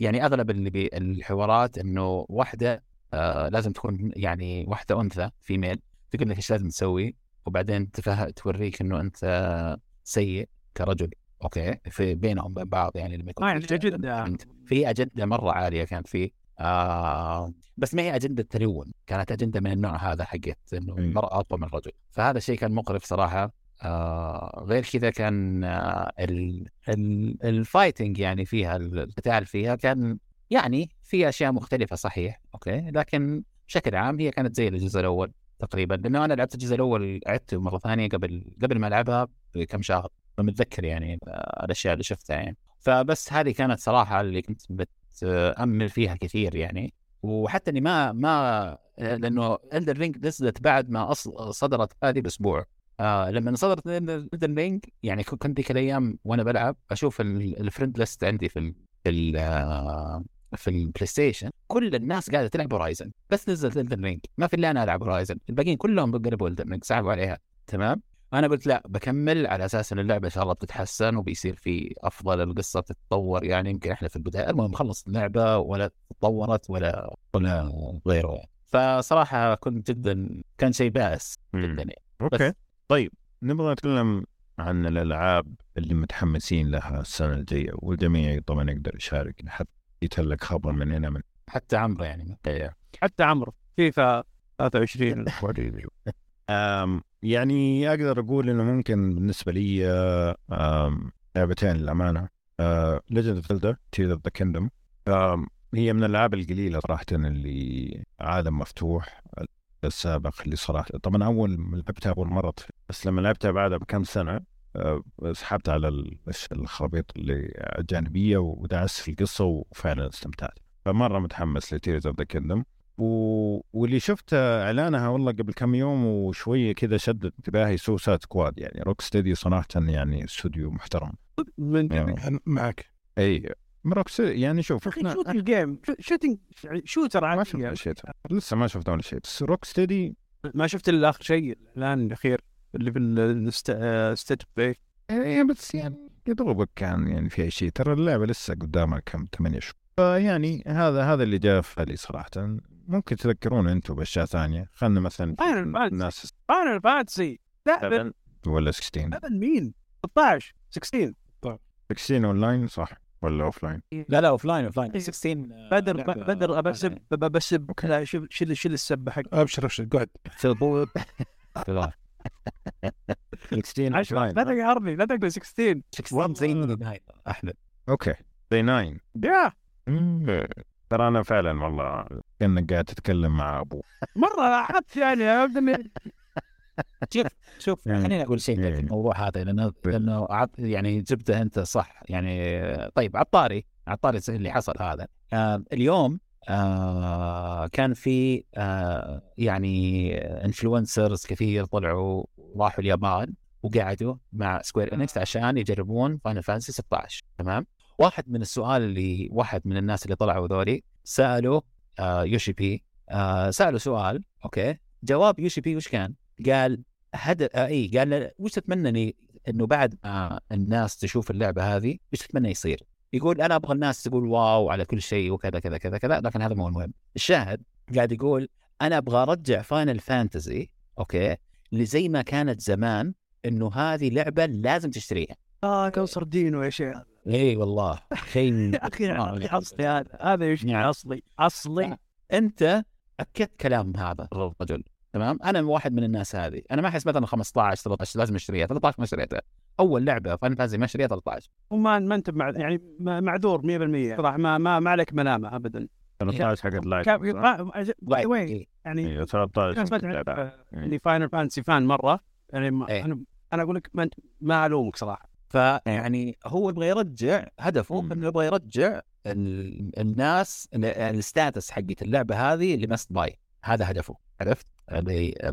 يعني أغلب اللي بي الحوارات إنه واحدة آه لازم تكون يعني واحدة أنثى female تقول لك إيش لازم تسوي؟ وبعدين تفه... توريك إنه أنت سيء كرجل. okay في بينهم وبين بعض يعني لما يكون في يعني. فهمت؟ في أجندة مرة عالية كانت فيه آه بس ما هي أجندة تلون كانت أجندة من النوع هذا حقت إنه. المرأة أقوى من الرجل فهذا الشيء كان مقرف صراحة آه غير كذا كان آه ال ال ال fighting يعني فيها القتال فيها كان يعني في أشياء مختلفة صحيح okay لكن بشكل عام هي كانت زي الجزء الأول تقريبا لأنه أنا لعبت الجزء الأول عدته مرة ثانية قبل قبل ما ألعبها بكم شهر فمتذكر يعني الأشياء اللي شفتها يعني. فبس هذه كانت صراحة اللي كنت بتأمل فيها كثير يعني. وحتى إني ما ما لأنه Elden Ring نزلت بعد ما أص- صدرت هذه بأسبوع. آه لما صدرت Elden Ring يعني كنت ذيك الأيام وأنا بلعب أشوف ال- ال friend list عندي في ال في ال آه، في البلاي ستيشن كل الناس قاعدة تلعب Horizon بس نزلت Elden Ring ما في إلا أنا ألعب Horizon الباقيين كلهم قلبوا Elden Ring سحبوا عليها. تمام؟ أنا قلت لا بكمل على أساس إن اللعبة إن شاء الله بتتحسن وبيصير في أفضل القصة تتطور. يعني يمكن إحنا في البداية المهم خلص اللعبة ولا تطورت ولا ولا غيره. فصراحة كنت جدا كان شيء بائس جدا يعني. okay. طيب نبغى نتكلم عن الألعاب اللي متحمسين لها السنة الجاية والجميع طبعا يقدر يشارك حتى يتلك خبر من هنا من حتى عمرو يعني. حتى عمرو فيفا 23 أم يعني أقدر أقول إنه ممكن بالنسبة لي أم، لعبتين للأمانة. Legend of Zelda Tears of the Kingdom هي من الألعاب القليلة صراحة اللي عالم مفتوح السابق اللي صراحة طبعا أول ما لعبتها أول مرة بس لما لعبتها بعدها بكم سنة أه، سحبت على ال- الخرابيط اللي الجانبيه ودعست في القصة وفعلا استمتعت. فمرة متحمس ل Tears of the Kingdom و... واللي شفت إعلانها والله قبل كم يوم وشوية كذا شدت انتباهي Suicide Squad يعني Rocksteady صراحة يعني استوديو محترم. من يعني معك. إي روك يعني شوف أخي shooter game shoo- shooting shooter ما عادي شفنا يعني. شيء لسه ما شفنا ولا شيء بس Rocksteady ما شفت إلا آخر شيء الاعلان الأخير اللي في ال State of Play إيه بس يعني يا دوبك كان يعني في شيء. ترى اللعبة لسه قدامها كم ثمانية شهور. فيعني هذا هذا اللي جاء في بالي صراحة. ممكن تذكرون أنتم بأشياء ثانية. خلنا مثلا Fantasy. الناس Final فانتسي لا ولا 16 ابد مين 16 16 16 اون لاين صح ولا اوف لاين لا لا اوف لاين اوف لاين 16 بدر بدر بسب بسب شيل شيل شيل السبه حق أبشر أبشر. قعد تبوظ 16 اوف لا لاين تقهرني لا تقول 16 16 زي النهايه احمد أوكي. زي 9 يا مم. ترى أنا فعلا والله كأنك قاعد تتكلم مع أبوه. مرة لاحظت يعني أبداً- شوف شوف يعني- خليني أقول شيء في يعني- الموضوع هذا لأنه لأنه يعني جبته أنت صح. يعني طيب عطاري عطاري اللي حصل هذا. آه اليوم آه كان في آه يعني influencers كثير طلعوا راحوا اليابان وقعدوا مع Square Enix عشان يجربون Final Fantasy 16 تمام؟ واحد من السؤال اللي واحد من الناس اللي طلعوا ذولي سألوا آه يوشي بي آه سألوا سؤال okay جواب يوشي بي وش كان؟ قال هدف آه إي قال وش تتمنى إنه بعد ما الناس تشوف اللعبة هذه إيش تتمنى يصير؟ يقول أنا أبغى الناس تقول wow على كل شيء وكذا كذا كذا كذا لكن هذا مو المهم الشاهد قاعد يقول أنا أبغى أرجع Final Fantasy okay لزي ما كانت زمان إنه هذه لعبة لازم تشتريها آه كان سردينو يا شيخ. إي والله شيء يا أخي أخي أصلي هذا. هذا إيش نعم. أصلي. أصلي. أنت أكدت كلام هذا. الرجل. تمام؟ أنا واحد من الناس هذه. أنا ما احس مثلا 15 13 لازم أشتريها. 13 ما اشتريتها أول لعبة فاين فانزي ما اشتريها 13 وما ما أنت مع يعني معذور 100% صراحة ما ما, ما عليك ملامة ابدا. 13 حقت باي وين. يعني أيوه 13 ناس ما حقت تعرف لايت. اني فاينل فانسي فان مرة. يعني ما إيه. أنا أنا أقول لك ما, ما ألومك صراحة. فيعني هو يبغى يرجع هدفه. إنه يبغى يرجع ال- الناس ال- الستاتس حقت اللعبة هذه اللي ماست باي هذا هدفه عرفت؟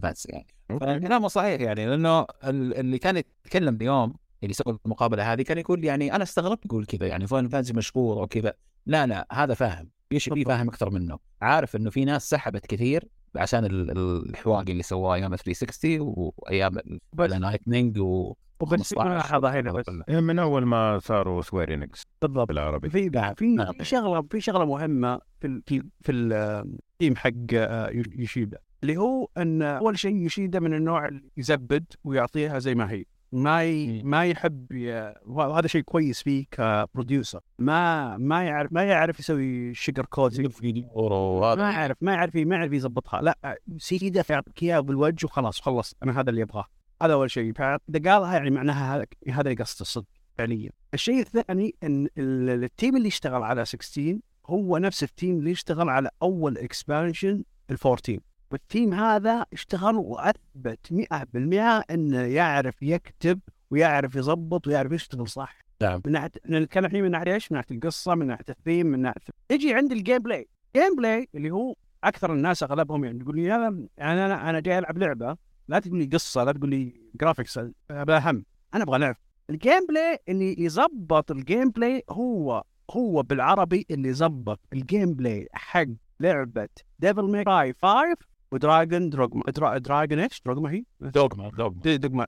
بس يعني. فكلامه صحيح يعني لأنه ال- اللي كان يتكلم اليوم اللي سوى المقابلة هذه كان يقول يعني أنا استغربت يقول كذا يعني فاين فانزي مشهور وكذا لا لا هذا فاهم يشي بي فاهم أكثر منه. عارف إنه في ناس سحبت كثير عشان ال- ال- الحواق اللي سواه أيام 360 وايام Lightning و وبس ملاحظه هنا بس. إيه، من أول ما صاروا Square Enix بالضبط. بالعربي. في نعم. في شغلة في شغلة مهمة في ال- في في ال team حق آه، يو- يوشيدا. اللي هو إن أول شيء يوشيدا من النوع اللي يزبد ويعطيها زي ما هي. ما ي... ما يحب ي... وهذا شيء كويس فيه ك producer ما ما يعرف ما يعرف يسوي sugar coating ما يعرف ما يعرف ما يعرف يظبطها لا سيدا يعطيك إياها بالوجه وخلاص خلص أنا هذا اللي أبغاه. هذا أول شيء. فاذا قالها يعني معناها هذا هذا اللي قصده الصدق فعليا. الشيء الثاني إن ال- ال team اللي اشتغل على 16 هو نفس التيم اللي اشتغل على أول expansion ال 14 وال team هذا اشتغل وأثبت 100% إنه يعرف يكتب ويعرف يظبط ويعرف يشتغل صح. نعم. من ناحية نتكلم الحين من ناحية إيش؟ من ناحية القصة من ناحية الثيم من ناحية يجي عند ال gameplay ال gameplay اللي هو أكثر الناس أغلبهم يعني يقول لي أنا أنا جاي ألعب لعبة لا تقول لي قصة لا تقول لي graphics هذا اهم أنا أبغى لعب. ال gameplay اللي يظبط ال gameplay هو هو بالعربي اللي يظبط ال gameplay حق لعبة Devil May Cry 5 و Dragon's دروجما درا... Dragon's إيش؟ دروجما هي؟ Dogma Dogma. دي- Dogma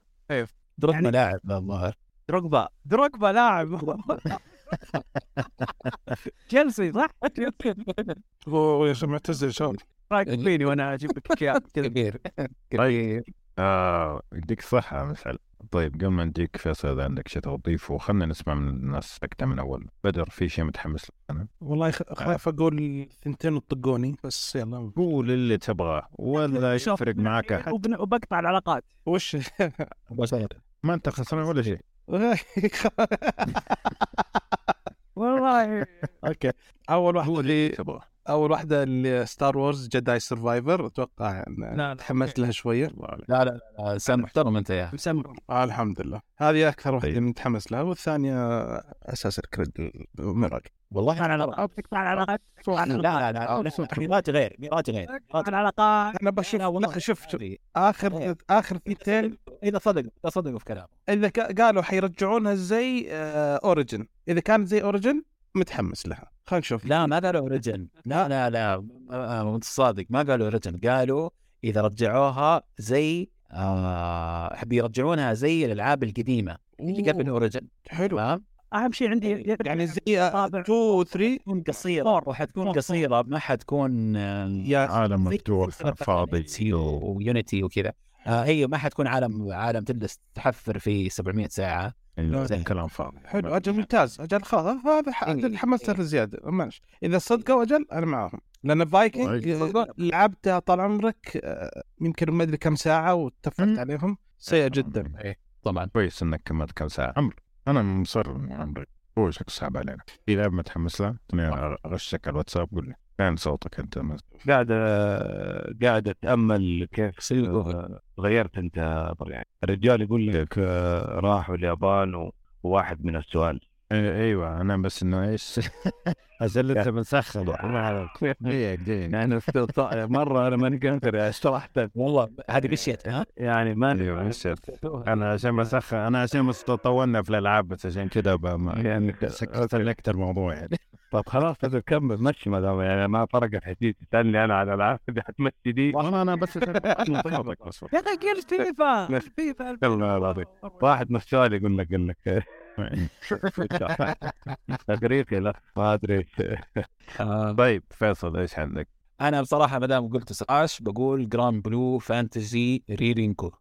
Dogma يعني- لاعب الظاهر دروجبا دروجبا لاعب. تشيلسي صح؟ هو يا شباب معتزل شلون رايك فيني وأنا أجيب لك كذا كبير طيب آه يديك الصحة مسعد طيب قبل ما نديك فيصل إذا عندك شيء تضيفه خلينا نسمع من الناس سكتة من أول. بدر في شيء متحمس له أنا. والله خ- خايف أقول ثنتين وطقوني بس يلا. قول اللي تبغاه. ولا يفرق معك وبن- وبقطع العلاقات. وش؟ ما أنت خسران ولا شيء. والله. أوكي. أول واحدة اللي تبغاه أول واحدة اللي Star Wars Jedi Survivor أتوقع يعني لا. تحمست لها شوية. لا لا لا انسان محترم أنت يا مسمر آه الحمد لله. هذه أكثر واحدة طيب. متحمس لها والثانية Assassin's Creed Mirage. والله تقطع العلاقات تقطع العلاقات لا لا لا لا ميراج غير ميراج غير تقطع العلاقات أنا بشوف لا شوف شوف هذه- آخر إيه. آخر ثنتين. إذا صدق إذا صدقوا في كلامه. إذا قالوا حيرجعونها زي آه اوريجن إذا كانت زي اوريجن متحمس لها. خلينا نشوف. لا ما قالوا Origins. لا لا لا. آه، انت صادق. ما قالوا Origins. قالوا إذا رجعوها زي آه بيرجعونها زي الألعاب القديمة. اللي قبل Origins. حلو. تمام أهم شيء عندي يعني زي 2 طابع. و 3 تكون قصيرة. وحتكون قصيرة. ما حتكون آه، يا عالم مفتوح فاضي. و Unity وكذا. آه هي ما حتكون عالم عالم تجلس تحفر في 700 ساعة. زين. كلام فاضي. حلو أجل ممتاز أجل خلاص. هذا ح- إيه. أجل حمست له زيادة ماشي إذا صدقوا أجل أنا معاهم. لأن فايكنج. لعبتها طال عمرك آه، يمكن ما أدري كم ساعة واتفقت. عليهم. سيئه جدا. إيه طبعا. كويس إنك كملت كم ساعة. عمرو أنا مصر عمري. هو شكل صعب علينا. في لعبة متحمس لها؟ اغشك على الواتساب قول لي. فين صوتك انت قاعد قاعد أتأمل كيف آه، غيرت انت يعني الرجال يقول لك آه، راحوا اليابان وواحد من السؤال. إيه، أيوه أنا بس إنه إيش؟ عشان انت مسخن دقيقة دقيقة يعني مرة أنا ماني قادر يعني صراحة والله هذه بشيت ها؟ يعني ما أيوه بس أنا عشان بسخن أنا عشان بس طولنا في الألعاب بس عشان كذا ب- ما- يعني سكت لك الموضوع يعني. طب خلاص هذا كمل مشي ما دام يعني ما فرقت حديث تسألني أنا على الالعاب اللي حتمشي دي. والله أنا بس صوتك بس. يا أخي قلت فيفا. فيفا والله العظيم. واحد من السؤال يقول لك يقول لك افريقيا لا ما أدري. آه. طيب فيصل إيش عندك؟ أنا بصراحة ما دام قلت سراش بقول جراند بلو فانتزي ريرينكو.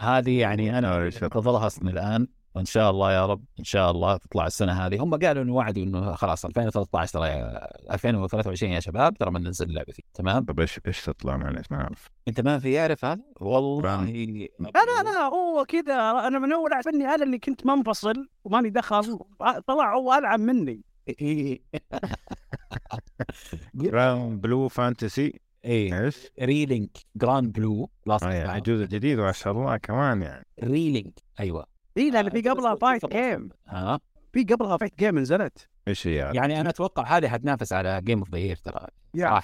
هذه يعني أنا أنتظرها أصلا الآن. وإن شاء الله يا رب إن شاء الله تطلع السنة هذه. هم قالوا إنه وعدوا إنه خلاص 2013 ترى 2023 يا شباب ترى بننزل اللعبة فيه. تمام؟ طب إيش إيش تطلع معلش ما أعرف. أنت ما في يعرف هذا؟ والله لا لا هو كذا. أنا من أول عرفني أنا اللي كنت منفصل وماني دخل طلع هو العب مني. جراوند بلو فانتسي إيه. إيش؟ ريلينك جراند بلو لاست يعني جزء جديد ما شاء الله كمان يعني. ريلينك أيوه. اي لأن في قبلها fight game ها في قبلها fight game نزلت. إيش هي؟ يعني؟ يعني أنا أتوقع هذه حتنافس على Game of the Year ترى. يا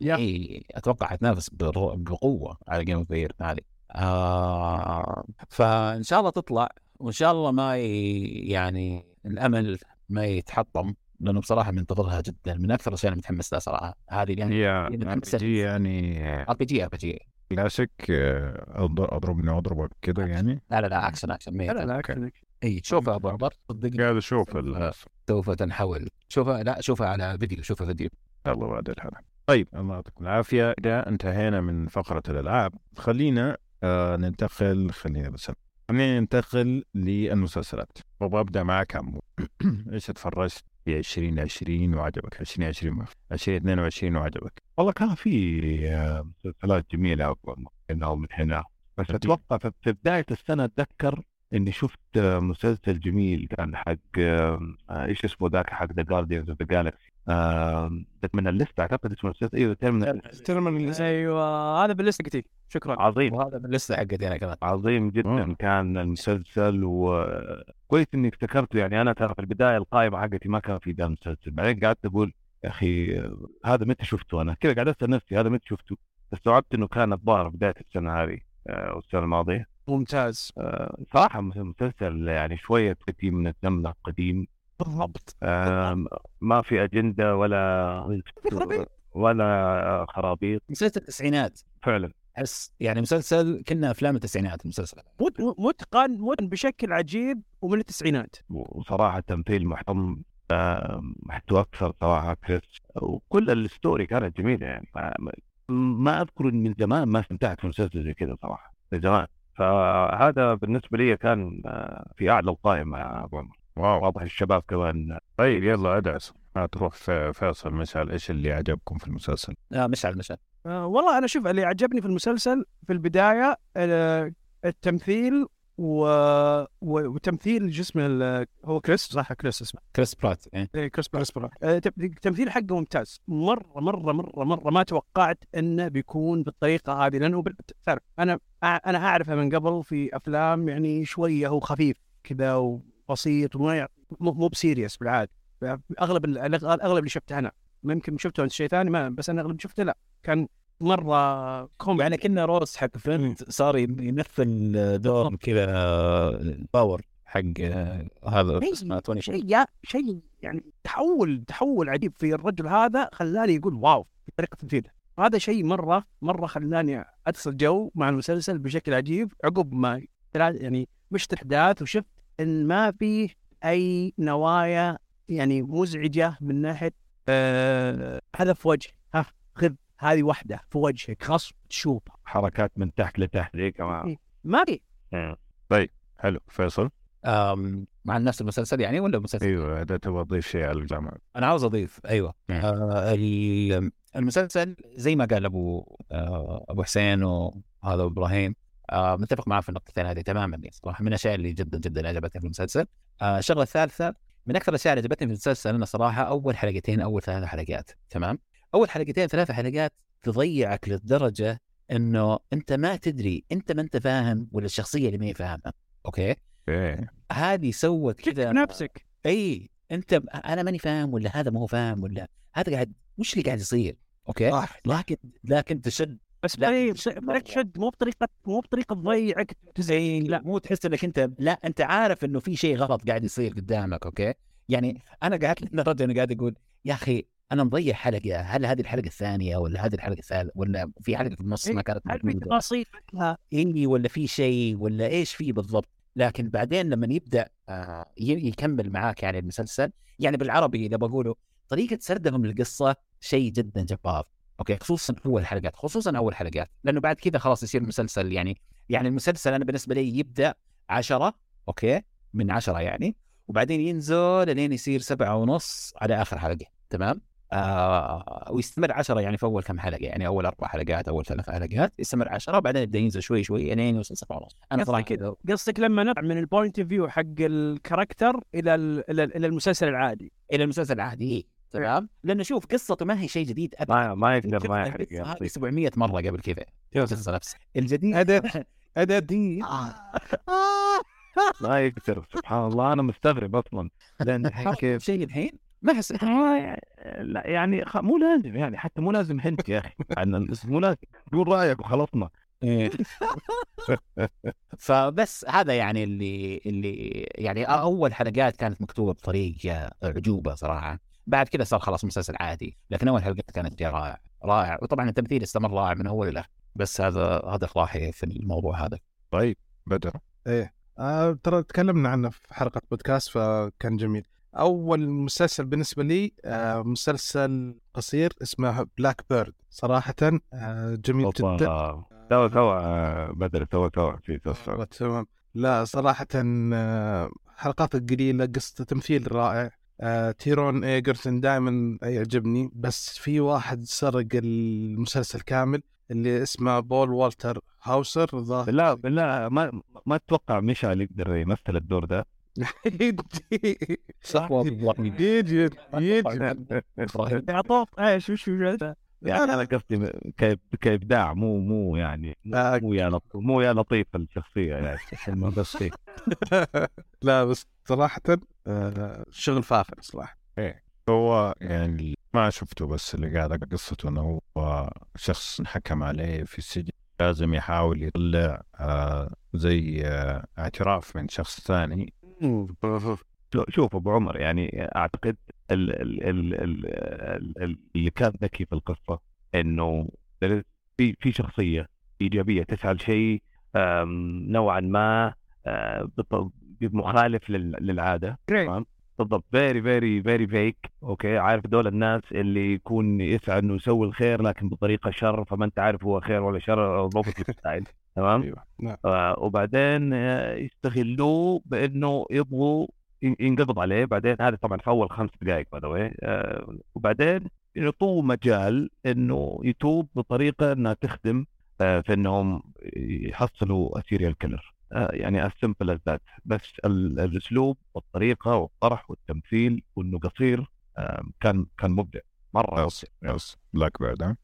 يا إي أتوقع حتنافس بقوة على Game of the Year هذه. آه فإن شاء الله تطلع وإن شاء الله ما ي... يعني الأمل ما يتحطم لأنه بصراحة منتظرها جدا من أكثر الأشياء اللي متحمس لها صراحة. هذه يعني يعني RPG يعني R بي جي ار بي جي. كلاسيك آه، أض- اضربني واضربك كذا يعني؟ لا لا لا action action لا لا. أكشن. اي شوفها ابو عمر صدقني. قاعد أشوف ال- سوف تنحول. شوفها لا شوفها على فيديو شوفها فيديو. يلا بعد الحلقة طيب الله يعطيكم العافية. إذا انتهينا من فقرة الألعاب خلينا آه ننتقل خلينا بس خلينا ننتقل للمسلسلات. وببدا معك عمو. إيش اتفرجت؟ في 2020 وعجبك 2020 2022 وعجبك. والله كان في آه، مسلسلات جميلة أكبر هنا ومن هنا. بس أتوقع في بداية السنة أتذكر إني شفت مسلسل جميل كان حق آه، إيش اسمه ذاك حق the Guardians of the Galaxy من ال list؟ أعتقد اسمه المسلسل أيوه ترمينال ترمن أيوه هذا بال list حقتي. شكرا. عظيم. وهذا من ال list حقتي أنا كمان. عظيم جدا مم. كان المسلسل وكويس إني افتكرته. يعني أنا ترى في البداية القائمة حقتي ما كان في ذا المسلسل. بعدين قعدت أقول يا أخي هذا متى شفته أنا؟ كذا قاعد أسأل نفسي هذا متى شفته؟ استوعبت إنه كان الظاهر بداية السنة هذه آه، والسنة الماضية. ممتاز. آه، صراحة مسلسل يعني شوية قديم من الزمن القديم. بالضبط. آم، ما في أجندة ولا ولا خرابيط. مسلسل التسعينات. فعلا. أحس يعني مسلسل كنا أفلام التسعينات المسلسل. مت- متقن متقن بشكل عجيب ومن التسعينات. وصراحه تمثيل محترم. محتوى أكثر صراحة كريس وكل ال story كانت جميلة يعني. ما- أذكر من زمان ما استمتعت في مسلسل زي كذا صراحة. من زمان. فهذا بالنسبة لي كان آه، في أعلى القائمة يا أبو عمر. wow. واضح الشباب كمان. طيب يلا أدعس. ما تروح في فيصل مشعل إيش اللي عجبكم في المسلسل؟ آه مشعل مشعل آه والله أنا شوف اللي عجبني في المسلسل في البداية آه، التمثيل و... و... وتمثيل جسم ال... هو كريس؟ صح كريس اسمه. كريس برات إيه. إيه، كريس برات. آه، تم- التمثيل حقه ممتاز. مرة مرة مرة مرة ما توقعت إنه بيكون بالطريقة هذه لأنه بال- تعرف أنا أنا أعرفه من قبل في أفلام يعني شوية هو خفيف كذا وبسيط وما يع- مو مو ب serious بالعادة. أغلب الاغلب اللي شفته أنا. ممكن شفته انت شيء ثاني ما بس أنا أغلب شفته لا. كان مرة كوميدي. يعني كنه Ross حق Friends صار يمثل دور كذا Power حق هذا شيء- اسمه توني. شيء شيء يعني تحول تحول عجيب في الرجل هذا خلاني يقول wow في طريقه تمثيله هذا شيء مرة مرة خلاني أدخل جو مع المسلسل بشكل عجيب عقب ما يعني مشت احداث وشفت إن ما فيه أي نوايا يعني مزعجة من ناحية آه هدف وجه. ها خذ هذه واحدة في وجهك خاص تشوفها. حركات من تحت لتحت ذي كمان ما في. حلو. فيصل؟ مع نفس المسلسل يعني ولا مسلسل؟ أيوه إذا تبغى تضيف شيء على الجامعة أنا عاوز أضيف أيوه. نعم. آه ال- المسلسل زي ما قال أبو آه أبو حسين وهذا إبراهيم آه متفق معاه في النقطتين هذه تماما صراحة. من الأشياء اللي جدا جدا عجبتني في المسلسل. آه الشغلة الثالثة من أكثر الأشياء اللي عجبتني في المسلسل أنا صراحة أول حلقتين أول ثلاث حلقات تمام؟ أول حلقتين ثلاث حلقات تضيعك للدرجة إنه أنت ما تدري أنت ما أنت فاهم ولا الشخصية اللي ما هي فاهمة okay؟ إيه. هذه سوت كذا نفسك. إي أنت أنا ماني فاهم ولا هذا ما هو فاهم ولا هذا قاعد وش اللي قاعد يصير okay؟ صح. لكن لكن تشد بس لا، بطريقه تشد مو بطريقة مو بطريقة تضيعك زي لا. مو تحس إنك أنت لا أنت عارف إنه في شيء غلط قاعد يصير قدامك okay؟ يعني أنا قعدت لدرجة أنا قاعد أقول يا أخي أنا مضيع حلقة هل هذه الحلقة الثانية ولا هذه الحلقة الثالثة ولا في حلقة في النص ما كانت هل في تفاصيل اي ولا في شيء ولا إيش في بالضبط؟ لكن بعدين لما يبدأ آه، يكمل معاك يعني المسلسل يعني بالعربي اللي بقوله طريقة سردهم للقصة شيء جدا جبار. أوكي خصوصا أول حلقات خصوصا أول حلقات لأنه بعد كذا خلاص يصير المسلسل يعني يعني المسلسل أنا بالنسبة لي يبدأ عشرة okay من عشرة يعني وبعدين ينزل لين يصير سبعة ونص على آخر حلقة تمام؟ آه ويستمر عشرة يعني في أول كم حلقة يعني أول أربع حلقات أول ثلاث حلقات يستمر عشرة وبعدين يبدأ ينزل شوي شوي لين يوصل سبعة ونص. أنا صراحة كذا. قصدك لما نطلع من ال point of view حق ال character إلى ال- إلى المسلسل العادي. إلى المسلسل العادي إيه. تمام. لأنه شوف قصته ما هي شيء جديد ابدا. ما ما يقدر ما يحرق القصة يا هذه أخي. 700 مرة قبل كذا القصة نفسها الجديد أداة أداة ما يقدر سبحان الله. أنا مستغرب أصلا. لأن كيف؟ شيء الحين؟ ما لا يعني خ... مو لازم يعني حتى مو لازم هنت يا أخي. مو لازم. قول رأيك وخلصنا. فبس هذا يعني اللي اللي يعني أول حلقات كانت مكتوبة بطريقة أعجوبة صراحة. بعد كذا صار خلاص مسلسل عادي. لكن أول حلقات كانت رائع رائع. وطبعا التمثيل استمر رائع من اول لاخر بس هذا هذا اقتراحي في الموضوع هذا. طيب بدر. إيه. آه ترى تكلمنا عنه في حلقة بودكاست فكان جميل. أول مسلسل بالنسبة لي آه، مسلسل قصير اسمه بلاك بيرد صراحة آه، جميل جدا. اوبا توا توا بدر توا توا في تصوير تمام. لا صراحة آه، حلقات القليلة قصة تمثيل رائع. آه، تيرون ايجرتون دائما يعجبني. بس في واحد سرق المسلسل كامل اللي اسمه بول والتر هاوسر بالله بالله ما ما تتوقع ميشا يقدر يمثل الدور ده. صح. يجي يجي اعطوه إيش وش يعني أنا قصدي كابداع مو مو يعني آه، مو يا لطيف مو يا لطيف الشخصية يعني بس. لا بس صراحة آه، شغل فاخر صراحة. هو يعني ما شفته بس اللي قاعد قصته إنه هو شخص انحكم عليه في السجن. لازم يحاول يطلع آه زي آه اعتراف من شخص ثاني. شوف أبو عمر يعني أعتقد ال ال ال ال ال ال اللي كان ذكي في القصة إنه في في شخصية إيجابية تسعى لشيء نوعا ما آه، بط- مخالف لل- للعادة تمام؟ بالضبط. very very very vague okay عارف دول الناس اللي يكون يسعى إنه يسوي الخير لكن بطريقة شر فما أنت عارف هو خير ولا شر ضبط style تمام؟ أيوه. آه، وبعدين آه، يستغلوه بإنه يبغوا ين- ينقبض عليه. بعدين هذا طبعا في أول خمس دقائق by the وبعدين يعطوه مجال إنه يتوب بطريقة إنها تخدم آه، في إنهم يحصلوا serial killer يعني as simple as that. بس ال- الأسلوب والطريقة والطرح والتمثيل وانه قصير آه، كان كان مبدع. مرة yes yes Black Bird.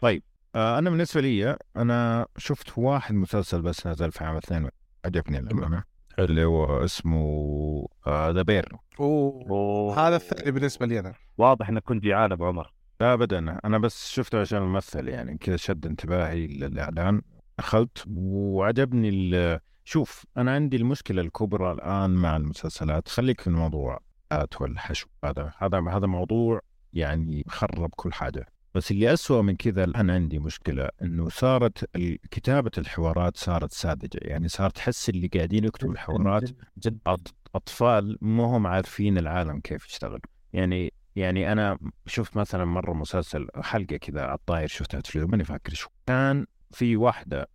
طيب آه أنا بالنسبة لي أنا شفت واحد مسلسل بس نزل في عام 2000 عجبني الامانه اللي هو اسمه The Bear أوه. أوه. هذا الثاني بالنسبة لي أنا. واضح إنك كنت جيعان أبو عمر. لا ابدا. أنا بس شفته عشان الممثل يعني كذا شد انتباهي للإعلان. دخلت وعجبني ال- شوف أنا عندي المشكلة الكبرى الآن مع المسلسلات. خليك في الموضوع آت والحشو. هذا هذا هذا موضوع يعني خرب كل حاجة. بس اللي أسوأ من كذا الآن عندي مشكلة إنه صارت كتابة الحوارات صارت ساذجة. يعني صار تحس اللي قاعدين يكتبوا الحوارات جد أط- أطفال ما هم عارفين العالم كيف يشتغل. يعني يعني أنا شفت مثلا مرة مسلسل حلقة كذا على الطاير شفتها التلفزيون ماني فاكر شو. كان في واحدة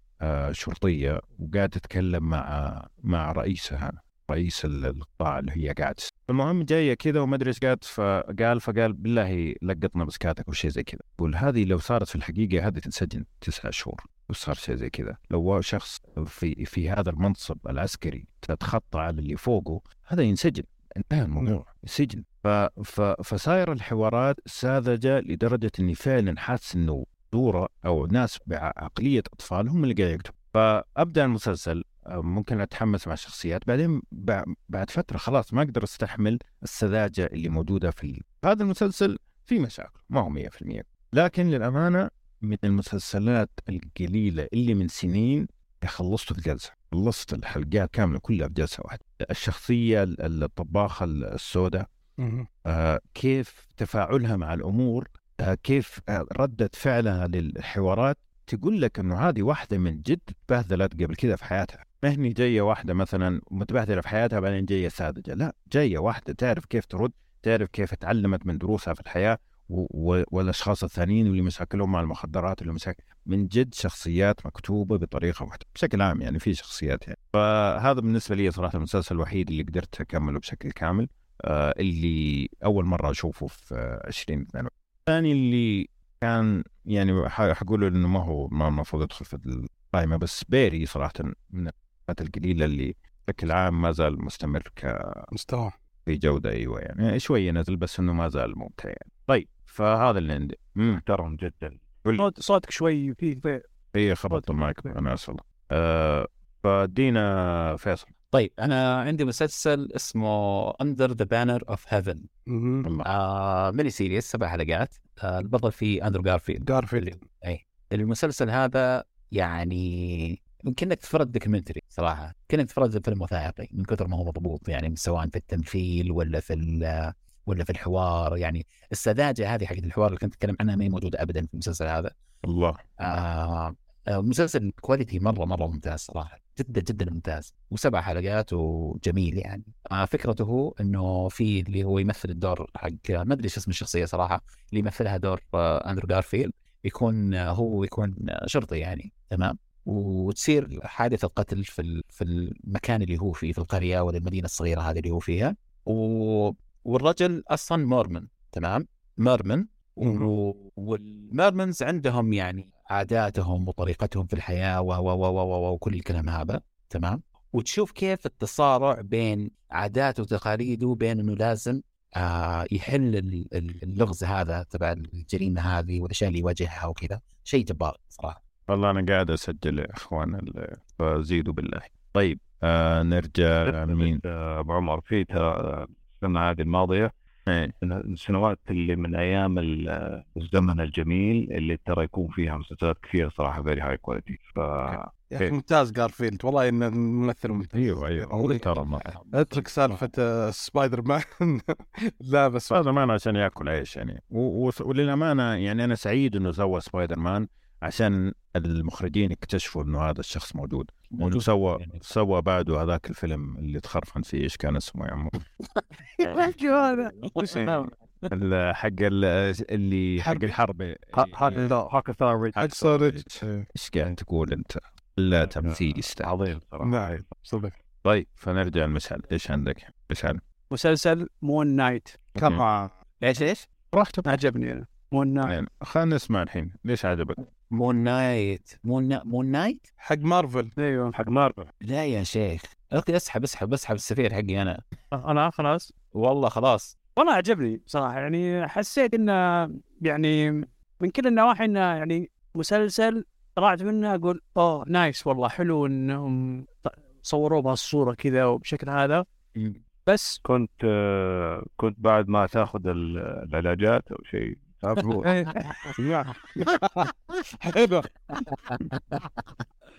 شرطية وقاعدة تتكلم مع مع رئيسها رئيس ال- القطاع اللي هي قاعد. المهم جاية كذا وما أدري إيش قالت فقال فقال بالله لقطنا مسكاتك وشيء زي كذا. يقول هذه لو صارت في الحقيقة هذه تنسجن تسعة شهور لو صار شيء زي كذا. لو شخص في في هذا المنصب العسكري تتخطى على اللي فوقه هذا ينسجن. انتهى الموضوع. سجن ف... ف... فصاير الحوارات ساذجة لدرجة إني فعلا حاسس إنه دورة أو ناس بعقليه أطفال هم اللي قاعد يكتبوا. فأبدأ المسلسل آه، ممكن أتحمس مع الشخصيات بعدين بع- بعد فترة خلاص ما أقدر أستحمل السذاجة اللي موجودة في هذا المسلسل فيه مشاكل ما هو 100% لكن للأمانة من المسلسلات القليلة اللي من سنين خلصته في جلسه خلصت الحلقات كاملة كلها في جلسة واحدة. الشخصية ال- الطباخة السوداء. آه، كيف تفاعلها مع الأمور كيف ردة فعلها للحوارات؟ تقول لك إنه هذه واحدة من جد بهذلت قبل كذا في حياتها. ما جاية واحدة مثلا متبهدله في حياتها بعدين جاية ساذجة. لا جاية واحدة تعرف كيف ترد تعرف كيف تعلمت من دروسها في الحياة والأشخاص الثانيين واللي مشاكلهم مع المخدرات اللي مشاكل من جد شخصيات مكتوبة بطريقة محترمه بشكل عام يعني في شخصيات يعني. فهذا بالنسبة لي صراحة المسلسل الوحيد اللي قدرت أكمله بشكل كامل آه، اللي أول مرة أشوفه في آه، 2022 الثاني اللي كان يعني حقول إنه ما هو ما المفروض يدخل في القائمة بس بيري صراحة من الحلقات القليلة اللي بشكل عام ما زال مستمر ك- مستوى. في جودة أيوه يعني شوية نزل بس إنه ما زال ممتع يعني. طيب فهذا اللي عندي. محترم جدا. صوت صوتك شوي فيه فيه هي خبطت المايك أنا آسف. آه فدينا فيصل. طيب أنا عندي مسلسل اسمه Under the Banner of Heaven mini series سبع حلقات. آه البطل فيه اندرو جارفيلد جارفيلد اي المسلسل هذا يعني يمكن انك تتفرج documentary صراحة. كأنك تتفرج فيلم وثائقي من كثر ما هو مضبوط. يعني سواء في التمثيل ولا في ال- ولا في الحوار. يعني السذاجة هذه حقت الحوار اللي كنت أتكلم عنها ما هي موجودة ابدا في المسلسل هذا. الله. آه، مسلسل quality مرة مرة ممتاز صراحة. جدا جدا ممتاز. وسبع حلقات وجميل يعني. آه، فكرته هو إنه في اللي هو يمثل الدور حق ما أدري إيش اسم الشخصية صراحة اللي يمثلها دور آه، أندرو جارفيلد. يكون آه، هو يكون آه، شرطي يعني. تمام؟ وتصير حادثة قتل في في المكان اللي هو فيه في القرية ولا المدينة الصغيرة هذه اللي هو فيها. و... والرجل أصلا Mormon. تمام؟ Mormon. و... وال Mormons عندهم يعني عاداتهم وطريقتهم في الحياة و و و و و وكل الكلام هذا تمام؟ وتشوف كيف التصارع بين عاداته وتقاليده بين إنه لازم آه يحل ال- ال- اللغز هذا تبع الجريمة هذه والأشياء اللي يواجهها وكذا. شيء جبار صراحة. والله أنا قاعد أسجل يا إخوان ال- فزيدوا بالله. طيب آه نرجع لمين؟ آه، أبو عمر في ترى السنة هذه الماضية السنوات اللي من أيام ال- الزمن الجميل اللي ترى يكون فيها مسلسلات كثيرة صراحة very high quality ف يا أخي ممتاز جارفيلد. والله إنه ممثل ممتاز. أيوه أيوه. ترى أترك سالفة آه، سبايدر مان لا بس. سبايدر مان عشان ياكل عيش يعني. وللأمانة يعني أنا سعيد إنه سوى سبايدر مان عشان المخرجين اكتشفوا إنه هذا الشخص موجود. وإنه سوى يعني. سوى بعده هذاك الفيلم اللي تخرفن فيه إيش كان اسمه يا عمو؟ هذا. ال- حق ال- اللي حق حرب. الحرب. هاك ثار حق إيش قاعد تقول أنت؟ لا تمثيل يستاهل. عظيم صراحة. نعم صدق طيب فنرجع المشعل إيش عندك؟ مشعل مسلسل Moon Knight. كمان إيش إيش؟ راحتك عجبني أنا. Moon Knight. يعني خلينا نسمع الحين. ليش عجبك؟ Moon Knight Moon. Moon Knight؟ حق مارفل. إيوه. حق مارفل. لا يا شيخ. Okay اسحب اسحب اسحب السفير حقي أنا. أنا خلاص؟ والله خلاص. والله عجبني صراحة. يعني حسيت انه يعني من كل النواحي انه يعني مسلسل طلعت منه أقول أوه نايس والله حلو إنهم صوروه بهالصورة كذا وبشكل هذا. بس كنت آه، كنت بعد ما تاخذ ال- العلاجات أو شيء. تابعوه حلو.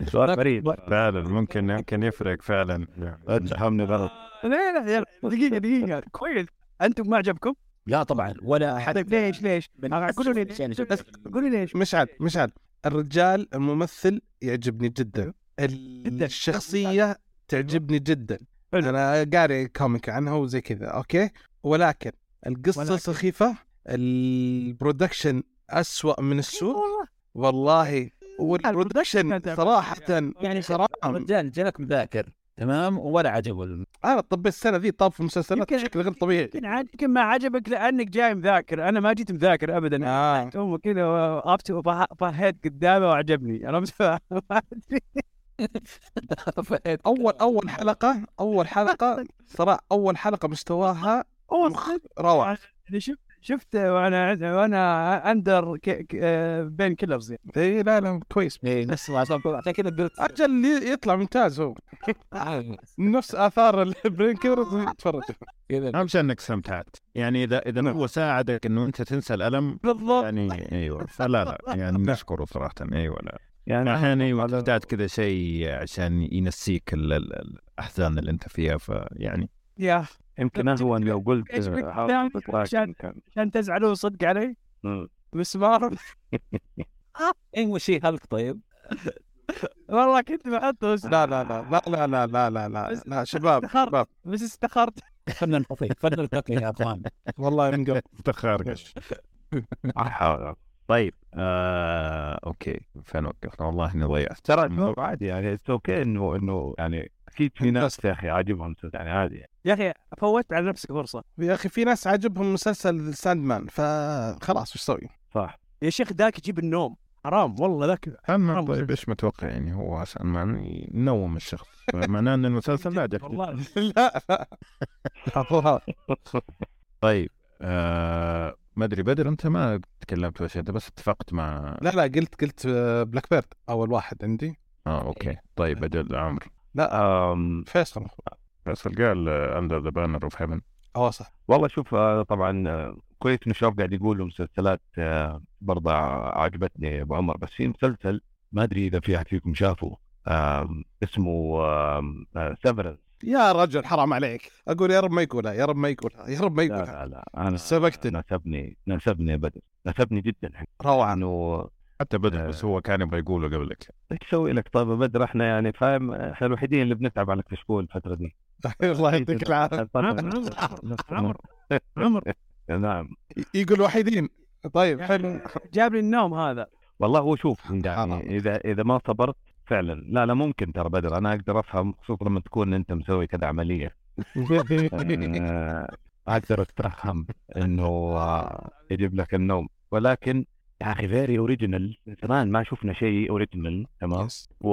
سؤال غريب. فعلا ممكن يمكن يفرق فعلا. لا تفهمني غلط لا لا دقيقة دقيقة. كويس. أنتم ما عجبكم؟ لا طبعا ولا حد طيب ليش ليش؟ قولوا لي ليش؟ بس قولوا لي ليش؟ مشعل مشعل. الرجال الممثل يعجبني جدا. ال- الشخصية تعجبني جدا. أنا قاري comic عنها وزي كذا okay؟ ولكن القصة. سخيفة. ال production أسوأ من السوق؟ والله. وال production ال production صراحة يعني صراحة رجال جالك مذاكر تمام؟ ولا عجبه الم- أنا طبيت السنة ذي طاب في المسلسلات بشكل غير طبيعي. يمكن عاد- يمكن ما عجبك لأنك جاي مذاكر. أنا ما جيت مذاكر ابدا. آه. هم كذا وقفت وفهيت قدامه وعجبني. أنا مش فاهم اول أول حلقة أول حلقة صراحة أول حلقة مستواها روعة. يعني شفت شفت وأنا وأنا اندر ك... ك... آه، بين كيلرز يعني اي لا لا كويس. نفس ما عشان كذا قلت أجل يطلع ممتاز هو. نفس آثار البرين كيرز تفرج. كذا. أهم شيء إنك استمتعت. يعني اذا إذا نعم. هو ساعدك إنه أنت تنسى الألم بالضبط. يعني أيوه. فلا لا يعني نشكره صراحة. أيوه لا. يعني أحيانا أيوه تحتاج كذا شيء عشان ينسيك ال- ال- الأحزان اللي أنت فيها فيعني يا يمكن هو لو قلت عشان- عشان تزعلوا صدق علي. مسمار أيوه شيء خلق طيب. والله كنت بحطه بس لا لا لا لا لا لا لا لا لا لا شباب استخرت. شباب. بس استخرت فن الخفي فن الخفي يا أخوان. والله من قبل. تخارقش أحاول. طيب آه أوكي فين وقفنا؟ والله إني ضيعت. ترى عادي يعني اتس أوكي انه إنه يعني أكيد في ناس يا أخي عاجبهم يعني عادي. يعني. يا أخي فوت على نفسك فرصة. يا أخي في ناس عجبهم مسلسل Sandman فخلاص وش أسوي؟ صح. يا شيخ ذاك يجيب النوم حرام والله ذاك. اما حرام طيب. إيش متوقع يعني هو عشان ما ينوم الشخص؟ معناه إن المسلسل لا عجبك والله. لا. طيب آه ما أدري بدر أنت ما تكلمت ولا شيء أنت بس اتفقت مع لا لا قلت قلت آه، Black Bird أول واحد عندي. آه okay. طيب أجل عمرو. أم، فيصل. فيصل قال Under the Banner of Heaven هو صح. والله شوف آه، طبعا آه، كويس انه الشباب قاعد يقولوا مسلسلات آه، برضه عجبتني أبو عمر بس في مسلسل ما أدري إذا في أحد فيكم شافه اسمه Severance يا رجل حرام عليك. أقول يا رب ما يقولها يا رب ما يقولها يا رب ما لا يقولها. لا لا أنا سبقتني. ناسبني ناسبني يا بدر ناسبني جدا. روعة. إنه حتى بدر بس هو كان يبغى يقوله قبلك إيش أسوي لك؟ طيب بدر إحنا يعني فاهم إحنا الوحيدين اللي بنتعب على كشكول الفترة دي. الله يعطيك العافية. عمر عمر نعم. يقول وحيدين. طيب حلو. جاب لي النوم هذا. والله هو شوف. يعني إذا إذا ما صبرت فعلا. لا لا ممكن ترى بدر. أنا أقدر أفهم خصوصا لما تكون أنت مسوي كذا عملية. آه، أقدر أتفهم إنه آه، يجيب لك النوم. ولكن يا أخي very original زمان ما شفنا شيء original تمام؟ و...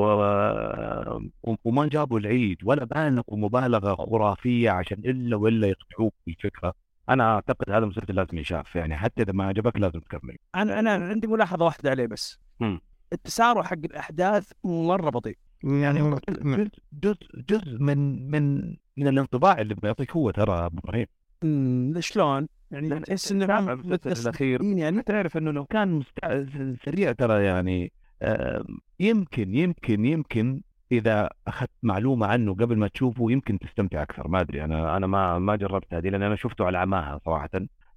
وما جابوا العيد ولا بالغوا مبالغة خرافية عشان إلا ولا يقطعوك بالفكرة أنا أعتقد هذا المسلسل لازم يشاف يعني حتى إذا ما عجبك لازم تكمل. أنا أنا عندي ملاحظة واحدة عليه بس. مم. التسارع حق الأحداث مرة بطيء. يعني جزء جزء جزء من من من الانطباع اللي بيعطيك هو ترى أبو إبراهيم. أمم، شلون؟ يعني تحس إنه الأخير. يعني تعرف إنه لو كان. سريع ترى يعني يمكن يمكن يمكن إذا أخذت معلومة عنه قبل ما تشوفه يمكن تستمتع أكثر. ما أدري أنا أنا ما ما جربت هذه لأن أنا شفته على عماها صراحة.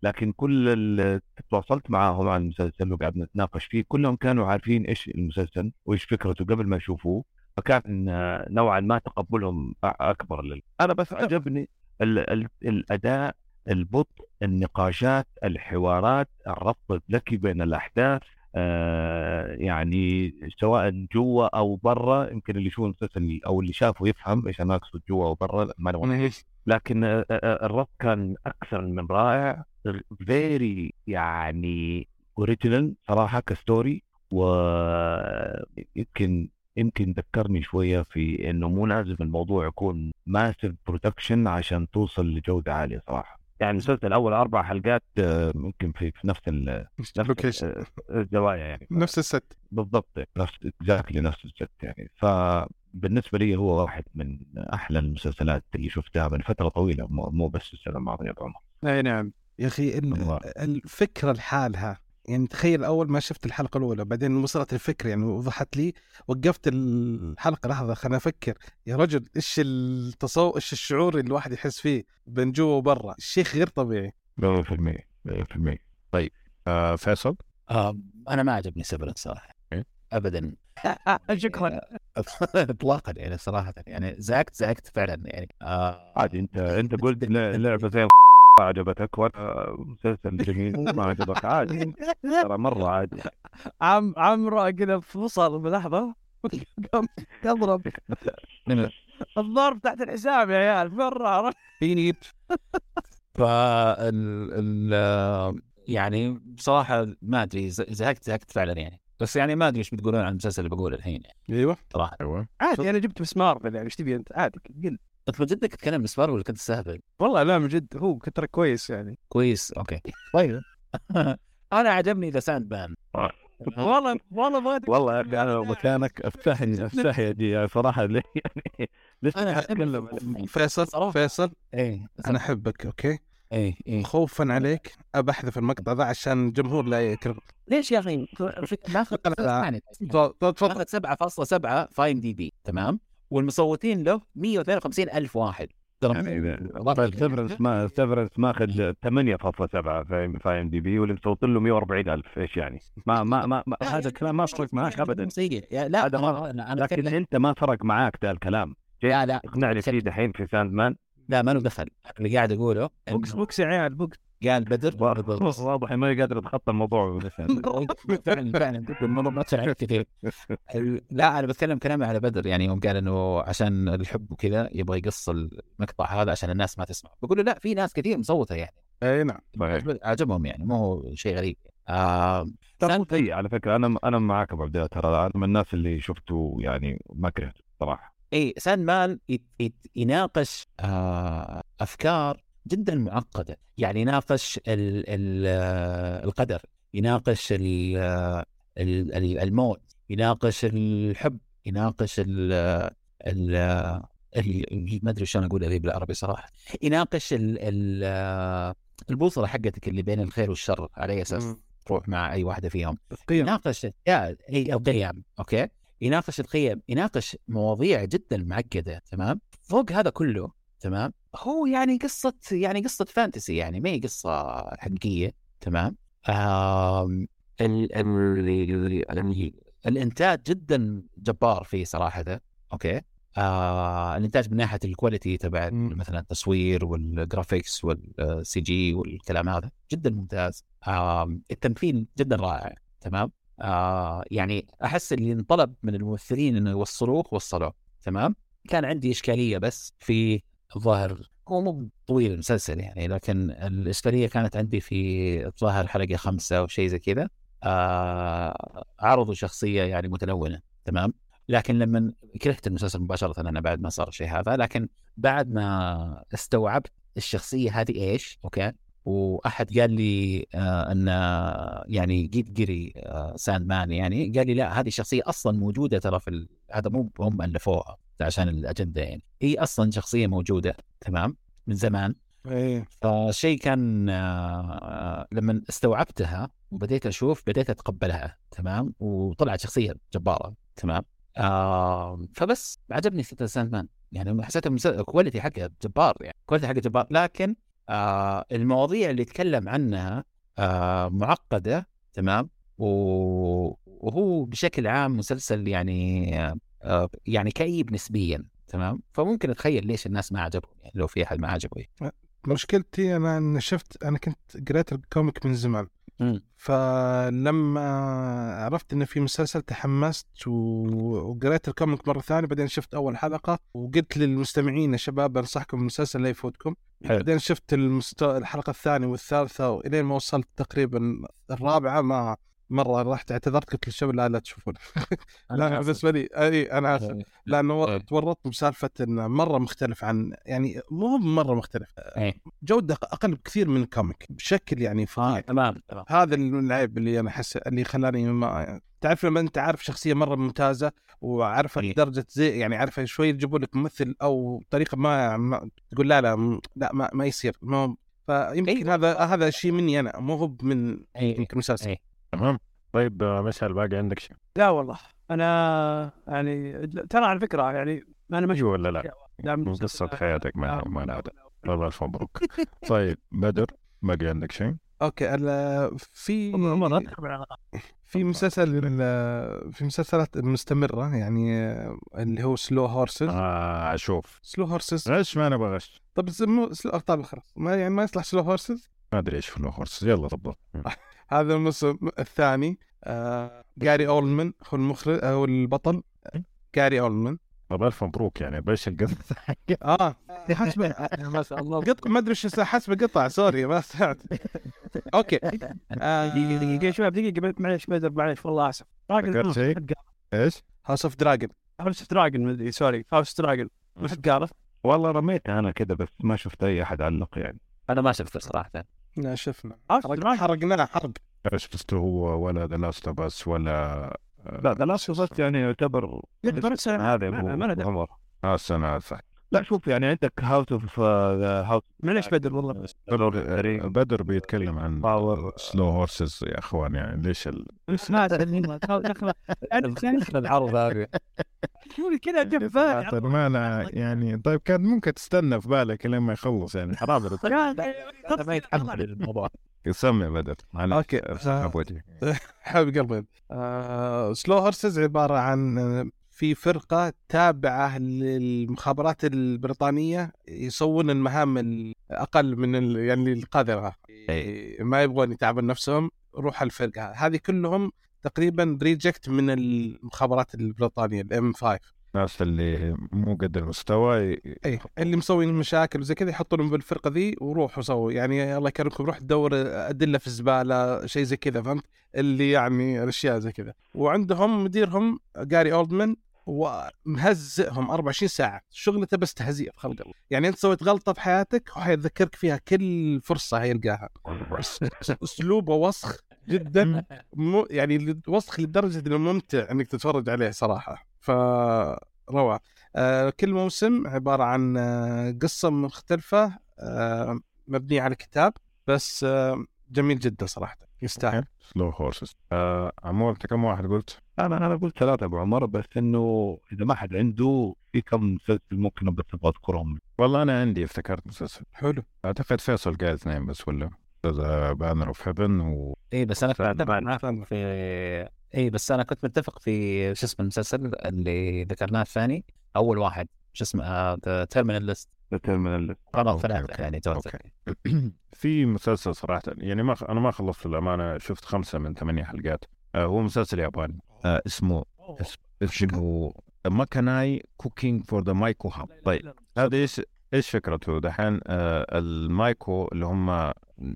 لكن كل اللي تواصلت معاهم عن المسلسل وقاعد نتناقش فيه كلهم كانوا عارفين إيش المسلسل وإيش فكرته قبل ما يشوفوه. فكان آه، نوعا ما تقبلهم أكبر لل... أنا بس عجبني ال... ال... الأداء البطء النقاشات الحوارات الربط الذكي بين الأحداث آه يعني سواء جوا أو برا يمكن اللي يشوف المسلسل أو اللي شافه يفهم إيش أنا أقصد جوا أو برا ما لكن آه، آه، الربط كان أكثر من رائع very يعني original صراحة ك story ويمكن يمكن ذكرني شوية في إنه مو لازم الموضوع يكون massive production عشان توصل لجودة عالية صراحة. يعني المسلسل أول أربع حلقات آه، ممكن في نفس ال- نفس آه، الزوايا يعني. نفس ال set. بالضبط نفس اكزاكتلي نفس الست يعني. فبالنسبه لي هو واحد من أحلى المسلسلات اللي شفتها من فترة طويلة مو بس السنة الماضيه طبعا. أي نعم. يا أخي. الفكرة لحالها يعني تخيل أول ما شفت الحلقة الأولى بعدين وصلت الفكرة يعني وضحت لي وقفت الحلقة لحظة خليني أفكر. يا رجل إيش التصور إيش الشعور اللي الواحد يحس فيه بين جوا وبرا؟ الشيخ غير طبيعي. 100% 100% آه فيصل؟ آه أنا ما عجبني سيفرنس صراحة. إيه؟ ابدا. شكرا اطلاقا يعني صراحة يعني. زعقت زعقت فعلا يعني. آه عادي أنت أنت قلت ل- لعبة زي عجبتك وأنا مسلسل جميل ما عجبك عادي. ترى مرة عادي. عم عمرو كذا فصل بلحظة. قام يضرب الضرب تحت الحساب يا عيال مرة عرفت. فيني ال يعني بصراحة ما أدري زهقت زهقت فعلا يعني. بس يعني ما أدري إيش بتقولون عن المسلسل اللي بقوله الحين يعني أيوه. صراحة. أيوه. عادي أنا جبت مسمار اللعبه إيش تبي أنت. عادي قل. انت من جدك تتكلم مسمار ولا كنت تستهبل؟ والله لا من جد هو ترى كويس يعني. كويس أوكي. طيب. أنا عجبني ذا ساند مان والله والله بغيت والله يا أخي أنا لو مكانك افتحني افتحي دي يعني صراحة ليه يعني لسه أنا أتكلم؟ فيصل. فيصل إيه أنا أحبك okay؟ إيه إيه. خوفا عليك أبى أحذف المقطع ذا عشان الجمهور لا يكره ليش يا أخي؟ ماخذ تفضل ماخذ 7.7 في IMDb تمام؟ والمصوتين له 152 ألف واحد. يعني Severance ما Severance ماخذ 8.7 في في IMDb واللي مصوت له 140 ألف. إيش يعني؟ ما ما ما, ما هذا الكلام ما فرق معك ابدا. سيء. يا- لا هذا أنا- مرة. أنا أنا لكن أنت ما فرق معاك ذا الكلام. لا لا. اقنعني فيه دحين في ساند مان لا ما له دخل. اللي قاعد أقوله بوكس بوكس يا عيال بوكس قال بدر؟ واضح إنه ما قادر يتخطى الموضوع. فعلا فعلا. الموضوع ما تعرف كثير لا أنا بتكلم كلامي على بدر. يعني يوم قال إنه عشان الحب وكذا يبغى يقص المقطع هذا عشان الناس ما تسمع. بقول له لا في ناس كثير مصوتة يعني. أي نعم عجبهم يعني مو هو شيء غريب. آه سيء على فكرة. أنا أنا معاك أبو عبد الله. ترى أنا من الناس اللي شفته يعني ما كرهته صراحة. اي سان مان يت- يت- يناقش آه أفكار جدا معقدة. يعني يناقش ال ال آه، القدر يناقش ال ال ال الموت يناقش الحب يناقش ال ما أدري شلون أقول ذي بالعربي صراحة. يناقش ال ال آه، البوصلة حقتك اللي بين الخير والشر على اي أساس تروح مع أي واحدة فيهم. القيم. يناقش يا القيم أوكي؟ يناقش القيم يناقش مواضيع جدا معقدة تمام؟ فوق هذا كله تمام؟ هو يعني قصة يعني قصة fantasy يعني ما هي قصة حقيقية تمام؟ آم ال ال ال الإنتاج جدا جبار فيه صراحة أوكي؟ آه الإنتاج من ناحية ال quality تبع. مثلا التصوير وال graphics وال CG والكلام هذا جدا ممتاز. آه التمثيل جدا رائع تمام؟ آه يعني أحس اللي انطلب من الممثلين إنه يوصلوه وصلوه تمام؟ كان عندي إشكالية بس في الظاهر هو مو طويل المسلسل يعني لكن الاشكاليه كانت عندي في الظاهر حلقة خمسة أو شيء زي كذا. آه عرضوا شخصية يعني متلونة تمام؟ لكن لما كرهت المسلسل مباشرة أنا بعد ما صار الشيء هذا لكن بعد ما استوعبت الشخصية هذه إيش أوكي؟ وأحد قال لي آه أن يعني جيت أجري آه ساند مان يعني قال لي لا هذه الشخصية أصلا موجودة ترى في. هذا مو هم الفوها عشان الأجندة يعني. هي أصلا شخصية موجودة تمام من زمان. إيه. فشيء كان آه، لما استوعبتها وبديت أشوف بديت أتقبلها تمام وطلعت شخصية جبارة تمام آه فبس عجبني ساند مان يعني حسيت ال quality حقه جبار يعني quality حقه جبار. لكن آه المواضيع اللي يتكلم عنها آه معقدة تمام؟ وهو بشكل عام مسلسل يعني آه يعني كئيب نسبيا تمام؟ فممكن أتخيل ليش الناس ما عجبهم يعني لو في أحد ما عجبه. مشكلتي أنا إن شفت أنا كنت قريت ال comic من زمان. فلما عرفت انه في مسلسل تحمست وقريت ال comic مرة ثانية بعدين شفت أول حلقة وقلت للمستمعين يا شباب أنصحكم بالمسلسل لا يفوتكم حلو. بعدين شفت المست... الحلقة الثانية والثالثة وإلين ما وصلت تقريبا الرابعة ما مرة رحت اعتذرت قلت للشباب لا لا تشوفون لا بالنسبة لي أي أنا آسف. لأنه إيه. تورطت بسالفة إنه مرة مختلف عن يعني مو مرة مختلف إيه جودة أقل بكثير من الكوميك بشكل يعني فظيع. آه تمام تمام. هذا العيب اللي أنا أحس اللي خلاني ما تعرف لما أنت عارف شخصية مرة ممتازة وعارفة إيه. لدرجه زي يعني عارفة شوي يجيبوا لك ممثل أو طريقة ما, ما تقول لا لا لا ما, ما يصير ما فيمكن أيوة. هذا هذا شيء مني أنا مو هو من إيه يمكن مسلسل إيه. تمام. طيب آه، مشعل باقي عندك شيء؟ لا والله. أنا يعني ترى على فكرة يعني أنا مش أيوه ولا لا؟ لا من قصة حياتك ما ما نعرف. الله الف مبروك طيب بدر باقي عندك شيء؟ أوكي ال- في في مسلسل في مسلسلات مستمرة يعني اللي هو سلو هورسز آه أشوف. سلو هورسز غش ما نبغى. غش طب طيب خلاص. ما يعني ما يصلح سلو هورسز ما أدري إيش فلو هورس يلا ضبط هذا الموسم الثاني آه جاري اولمان هو المخرج هو البطل. جاري اولمان طب ألف مبروك يعني بايش القصة آه. حسب ما شاء الله. قطع ما أدري إيش حسب قطع سوري ما سمعت أوكي. آه، دقيقة شباب دقيقة معليش بدر معليش والله آسف. ذكرت شيء؟ إيش؟ هاوس اوف دراجون هاوس اوف دراجون مدري سوري. هاوس دراجون وش قالت؟ والله رميتها أنا كذا بس ما شفت أي أحد علق يعني أنا ما شفته صراحة. لا شفنا. هاوس حرق- حرقناه حرق. شفته هو ولا ذا لاست اوف اس ولا لا ذا لاست اوف يعني يعتبر بس هذا ما- له. عمر. آه السنة صح لا شوف يعني عندك هاوس اوف هاوس معليش بدر والله؟ بدر, بدر بيتكلم عن باور سلو هورسز يا أخوان يعني ليش ال... دخل دخل العرض هذا شو كذا جاب ما أنا يعني طيب كان ممكن تستنى في بالك لين ما يخلص يعني. حرام ما يتحمل الموضوع. سمع بدر. معلش okay وجهي. حبيب قلبي. آه Slow Horses عبارة عن آه، في فرقة تابعة للمخابرات البريطانية يسوون المهام الاقل من ال... يعني القذره ما يبغون يتعبون نفسهم روح الفرقة. هذه كلهم تقريبا reject من المخابرات البريطانية ال MI 5 الناس اللي مو قد المستوى ي- اي اللي مسوين مشاكل وزي كذا يحطونهم بالفرقة ذي وروحوا سووا يعني الله يكرمكم روح تدور أدلة في الزباله شيء زي كذا فهمت؟ اللي يعني الاشياء زي كذا. وعندهم مديرهم جاري اولدمان ومهزئهم 24 ساعة. شغلته بس تهزيء في خلق الله يعني أنت سويت غلطة في حياتك هو حيتذكرك فيها كل فرصة هيلقاها أسلوبه وسخ جدا. مو يعني وسخ لدرجة إنه ممتع إنك تتفرج عليه صراحة. ف روعة. آه كل موسم عبارة عن آه قصة مختلفة آه مبنية على كتاب. بس آه جميل جدا صراحة. يستاهل. سلو هورسز آه عمور أنت كم واحد قلت؟ أنا أنا قلت ثلاثة أبو عمر بس إنه إذا ما حد عنده في كم مسلسل ممكن بس أبغى أذكرهم. والله أنا عندي افتكرت مسلسل. حلو. أعتقد فيصل قال اثنين بس ولا؟ Under the Banner of Heaven و اي بس أنا كنت متفق معاك. في اي بس أنا كنت متفق في شو اسمه المسلسل اللي ذكرناه الثاني. أول واحد شو اسمه The Terminal List ال Terminal قرار okay، ثلاثة أوكي، يعني. في مسلسل صراحة يعني ما أنا ما خلصت الأمانة شفت خمسة من ثمانية حلقات. آه هو مسلسل ياباني. آه اسمه اس- اسمه Makanai Cooking for the Maiko House طيب هذا إيش إيش فكرته؟ دحين آه المايكو اللي هم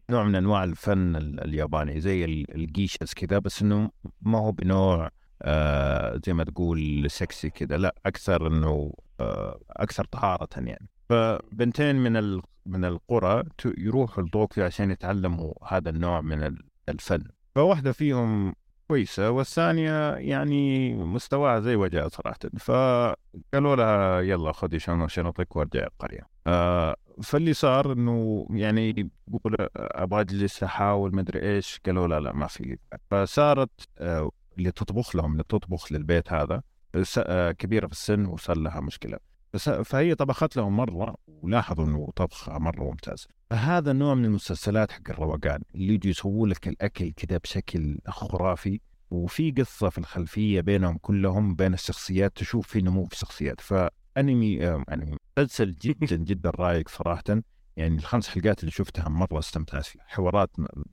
نوع من أنواع الفن ال- الياباني زي ال- الجيشاز كذا بس إنه ما هو بنوع آه زي ما تقول سكسي كذا. لا أكثر إنه آه أكثر طهارة يعني. فبنتين من. من القرى يروحوا لطوكيو عشان يتعلموا هذا النوع من ال- الفن. فواحدة فيهم كويسة والثانية يعني مستواها زي وجهها صراحة. فقالوا لها يلا خذي شنطك وارجعي القرية. آه فاللي صار إنه يعني يقول أبغى اجلس احاول مدري إيش. قالوا لا لا ما في. فصارت آه اللي تطبخ لهم اللي تطبخ للبيت هذا آه كبيرة في السن وصار لها مشكلة. بس فهي طبخت لهم مرة ولاحظوا إنه طبخها مرة ممتاز فهذا النوع من المسلسلات حق الروقان اللي يجوا يسووا لك الأكل كذا بشكل خرافي وفي قصة في الخلفية بينهم كلهم بين الشخصيات تشوف في نمو في الشخصيات. فأنمي أنمي مسلسل جدا جدا رايق صراحة. يعني الخمس حلقات اللي شفتها مرة استمتعت فيها. حوارات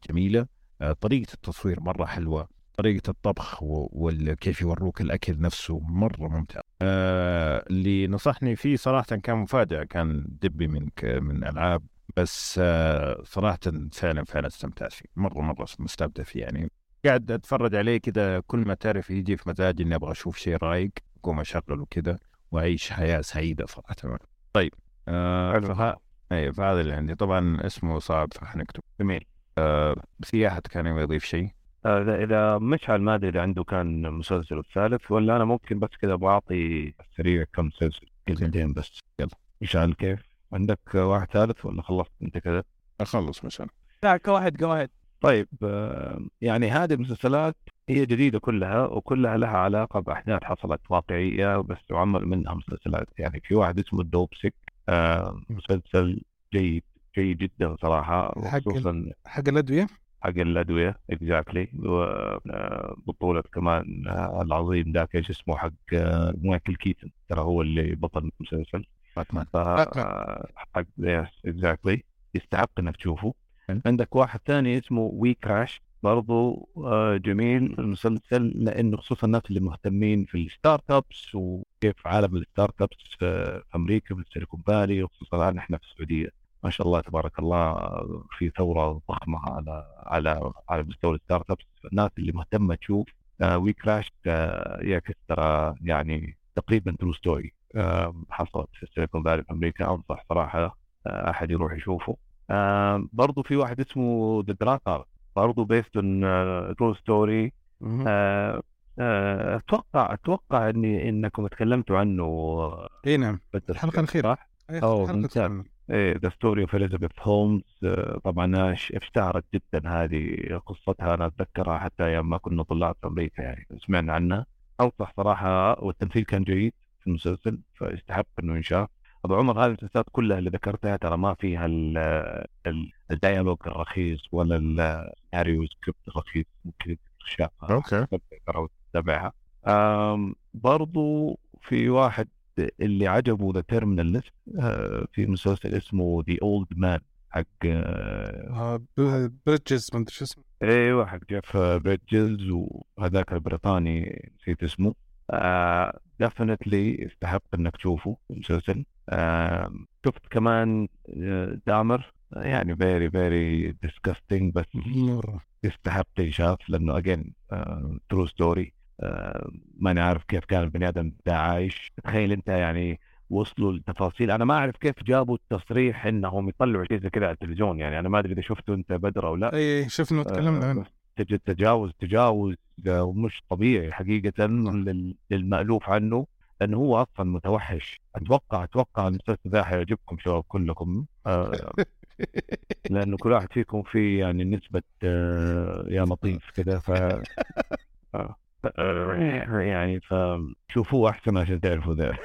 جميلة آه، طريقة التصوير مرة حلوة طريقة الطبخ وكيف يوروك الأكل نفسه مرة ممتاز آه اللي نصحني فيه صراحة كان مفاجأة كان دبي من ك- من ألعاب بس آه صراحة فعلا فعلا استمتعت فيه مرة مرة مستمتع فيه يعني. قاعد أتفرج عليه كذا كل ما تعرف يجي في مزاجي إني أبغى أشوف شيء رايق أقوم أشغله كذا وأعيش حياة سعيدة صراحة. طيب آه. فها... أي فهذا اللي عندي. طبعا اسمه صعب فحنكتب. جميل. آه أحد كان يبغى يضيف شيء. آه، إذا إذا مشعل ما أدري إذا عنده كان مسلسل الثالث ولا أنا ممكن بس كذا بعطي سريع كم مسلسل كلمتين بس. يلا. مشعل كيف؟ عندك واحد ثالث ولا خلصت أنت كذا؟ أخلص مثلا لا كواحد كواحد طيب يعني هذه المسلسلات هي جديدة كلها وكلها لها علاقة بأحداث حصلت واقعية بس وعمل منها مسلسلات. يعني في واحد اسمه آه، مسلسل جيد جيد جدا صراحة حق ال- وخصوصا حق الأدوية exactly وبطولة كمان آه، العظيم ذاك إيش اسمه حق آه، مايكل كيتن ترى هو اللي بطل المسلسل. باتمان. ف. آه، حق yes exactly يستحق إنك تشوفه. عندك واحد ثاني اسمه WeCrashed برضو آه، جميل المسلسل لأنه خصوصا الناس اللي مهتمين في ال startups وكيف عالم ال startups في في أمريكا في ال Silicon Valley وخصوصا الآن إحنا في السعودية. ما شاء الله تبارك الله في ثورة ضخمة على على على مستوى ال startups الناس اللي مهتمة تشوف WeCrashed يعكس ترى يعني تقريبا true story حصلت في ال Silicon Valley في أمريكا. أنصح صراحة آه، أحد يروح يشوفه. برضو في واحد اسمه The Dropout برضو based on true story أتوقع أتوقع إني إنكم تكلمتوا عنه آه، إي نعم. بدر الحلقة الأخيرة. صح؟ أي أوه، حلقة ممتاز. the story of اليزابيث هولمز طبعا اش- اشتهرت جدا هذه قصتها أنا أتذكرها حتى أيام ما كنا طلاب في أمريكا يعني سمعنا عنها. انصح صراحة والتمثيل كان جيد في المسلسل فيستحق إنه ينشاف أبو عمر هذه المسلسلات كلها اللي ذكرتها ترى ما فيها ال ال ال dialogue الرخيص ولا السيناريو سكريبت الرخيص ممكن تشافها وتتابعها. آم، برضو في واحد اللي عجبه The Terminal List في مسلسل اسمه The Old Man حق آه، آه، بريدجز ما أدري شو اسمه. أيوه حق جيف بريدجز وهذاك البريطاني نسيت اسمه. definitely يستحق إنك تشوفه المسلسل. آه، شفت كمان آه، دامر يعني very very disgusting بس مرة. يستحق ينشاف لأنه again true story ماني عارف كيف كان البني آدم ده عايش. تخيل أنت يعني وصلوا لتفاصيل. أنا ما أعرف كيف جابوا التصريح إنهم يطلعوا شيء زي كذا على التلفزيون. يعني أنا ما أدري إذا شفته أنت بدر أو لا. أي شفنا وتكلمنا آه، عنه. تجاوز تجاوز آه، مش طبيعي حقيقة لل- للمألوف عنه. لأنه هو أصلا متوحش. أتوقع أتوقع المسلسل ذا حيعجبكم شباب كلكم. آه، لأنه كل واحد فيكم فيه يعني نسبة آه، يا لطيف كذا ف آه، آه، يعني فشوفوه أحسن عشان تعرفوا ذا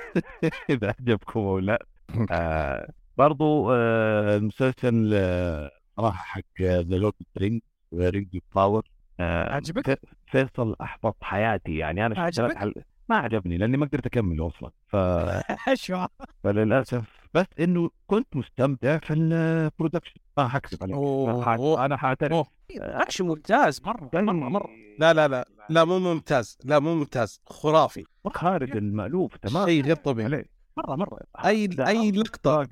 إذا عجبكم أو لا آه، برضو آه، المسلسل آه، صراحة حق The Lord Ring Ring Power عجبك؟ فيصل أحبط حياتي يعني أنا؟ اشتغلت على ما عجبني لأني ما قدرت اكمله أصلا. ف... فللأسف بس إنه كنت مستمتع في ال production ما حكذب عليك. أوه. أنا ح- أنا حاعترف. اكشن ممتاز مرة مرة مرة. لا لا لا. لا مو ممتاز. لا مو ممتاز. خرافي. خارج المألوف تمام شيء غير طبيعي. عليه مرة مرة. أي أي لقطة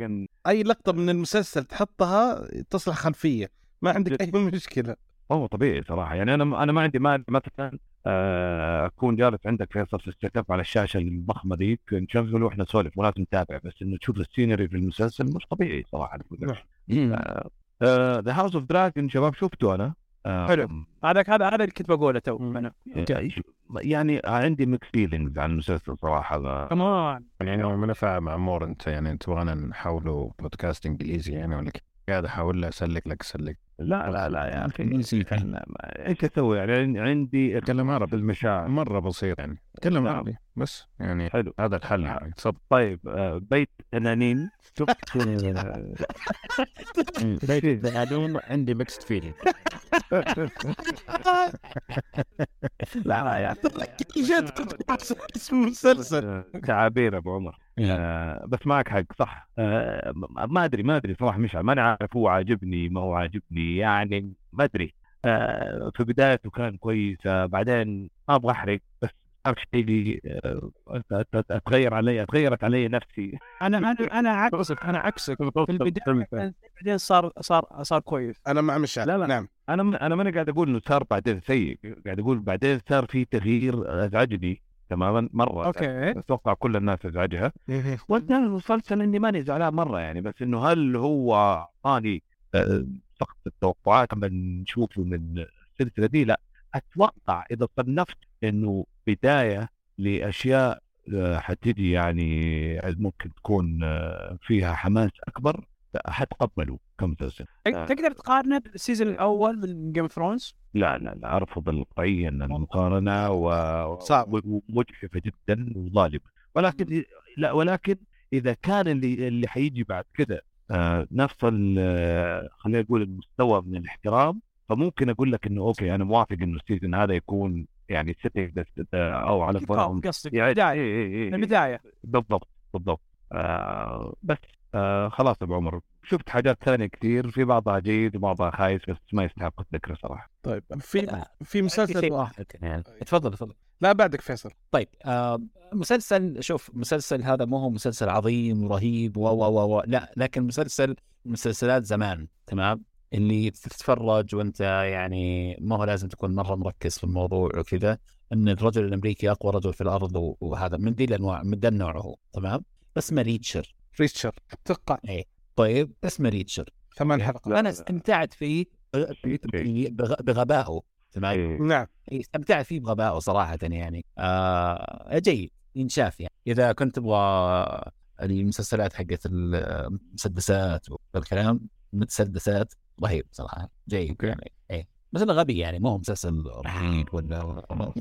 أي لقطة من المسلسل تحطها تصلح خلفية. ما عندك أي مشكلة. هو طبيعي صراحة. يعني أنا أنا ما عندي مال مثلا أكون جالس عندك فيصل في ال setup على الشاشة الضخمة ذيك نشغل وإحنا نسولف ولازم نتابع بس إنه تشوف ال scenery في المسلسل مش طبيعي صراحة. The House of Dragon شباب شفته أنا؟ آه، حلو. هذا هذا هذا اللي كنت بقوله تو أنا. يعني عندي mixed feelings عن المسلسل صراحة. كمان يعني أنا فاهم مع مور أنت يعني تبغانا نحوله بودكاست إنجليزي يعني ولا؟ قاعد احاول أسلك لك أسلك لا لا لا يا أخي ما- إيش أسوي يعني عندي اتكلم عربي. المشاعر. مرة بسيط يعني. تكلم نعم. عربي بس يعني حلو. هذا الحل يعني. تفضل. طيب آه، بيت تنانين شفت؟ هذول عندي mixed feeling لا يا جد كنت اسم مسلسل. تعابير أبو عمر. آه بس معك حق صح. آه ما أدري ما أدري صراحة مش ماني عارف هو عاجبني ما هو عاجبني يعني ما أدري. آه في بدايته كان كويس آه بعدين ما أبغى أحرق بس صار شيء آه أت- اتغير علي اتغيرت علي نفسي. أنا أنا أنا عكسك أنا عكسك. في البداية بعدين صار صار صار كويس. أنا مع مشعل لا، لا. نعم. أنا أنا ماني قاعد أقول إنه صار بعدين سيء قاعد أقول بعدين صار في تغيير أزعجني. تماما مرة أوكي. أتوقع كل الناس ازعجها وانتهى المسلسل إني ماني زعلان مرة يعني بس إنه هل هو أعطاني آه، سقف التوقعات لما نشوفه من السلسلة دي؟ لا. أتوقع إذا صنفت إنه بداية لأشياء آه، حتجي يعني ممكن تكون آه، فيها حماس أكبر لا، كمسلسل تقدر تقارنه بال season الأول من Game of Thrones لا لا لا أرفض قطعيا المقارنة و- صعب. ومجحفه جدا وظالمة. ولكن لا ولكن إذا كان اللي اللي حيجي بعد كذا آه، نفس ال- خلينا نقول المستوى من الاحترام فممكن أقول لك إنه okay أنا موافق إنه ال season هذا يكون يعني setting أو على قولهم قصدك. يعني بداية. إيه إيه إيه من البداية. بالضبط بالضبط. آه بس آه خلاص أبو عمر. شفت حاجات ثانية كثير في بعضها جيد وبعضها خايس بس ما يستحق الذكر صراحة. طيب في في مسلسل واحد. يعني. تفضل تفضل لا بعدك فيصل. طيب آه مسلسل شوف مسلسل هذا مو هو مسلسل عظيم ورهيب و و و لا لكن مسلسل مسلسلات زمان تمام؟ اللي تتفرج وأنت يعني ما هو لازم تكون مرة مركز في الموضوع وكذا إن الرجل الأمريكي أقوى رجل في الأرض وهذا من دي الأنواع من ده النوع هو تمام؟ اسمه ريتشر. ريتشر أتوقع طيب اسمه ريتشر. ثمان حلقات. أنا استمتعت فيه بغ- بغبائه تمام؟ إيه. نعم. إيه، استمتعت فيه بغبائه صراحة يعني. آه جيد ينشاف يعني. إذا كنت تبغى المسلسلات حقت المسدسات والكلام متسدسات رهيب صراحة. جيد يعني. إيه بس إنه غبي يعني مو هو مسلسل رهيب ولا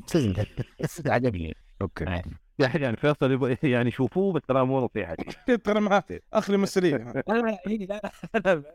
مسلسل عجبني. okay. إيه. يعني فيصل يعني شوفوه بس ترى مو نصيحة. ترى معاه أخلي مسؤوليه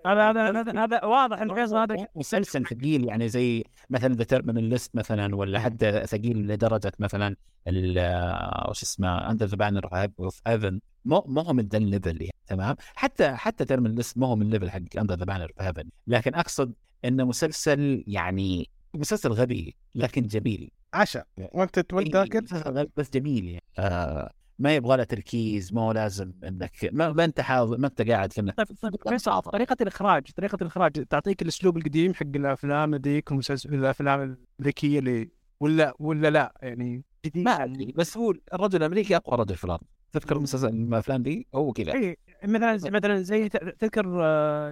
هذا هذا واضح إن فيصل هذا مسلسل ثقيل يعني زي مثلا The Terminal List مثلا ولا حتى ثقيل لدرجة مثلا ال- آه، وش اسمه Under the Banner of Heaven مو مو هو من ذا ال level يعني تمام؟ حتى حتى Terminal List مو هو من ال level حق Under the Banner of Heaven لكن أقصد انه مسلسل يعني مسلسل غبي لكن جميل. عشاء وأنت وانت إيه، بس جميل يعني. آه ما يبغى له تركيز ما هو لازم إنك ما, ما أنت حاضر ما أنت قاعد كنا طيب طيب فيصل طريقة الإخراج طريقة الإخراج تعطيك الأسلوب القديم حق الأفلام ذيك والمسلسل الأفلام الأمريكية اللي ولا ولا لا؟ يعني جديد. ما أدري بس هو الرجل الأمريكي أقوى رجل في الأرض. تذكر المسلسل الأفلام دي؟ هو كذا. اي مثلا مثلا زي ت- تذكر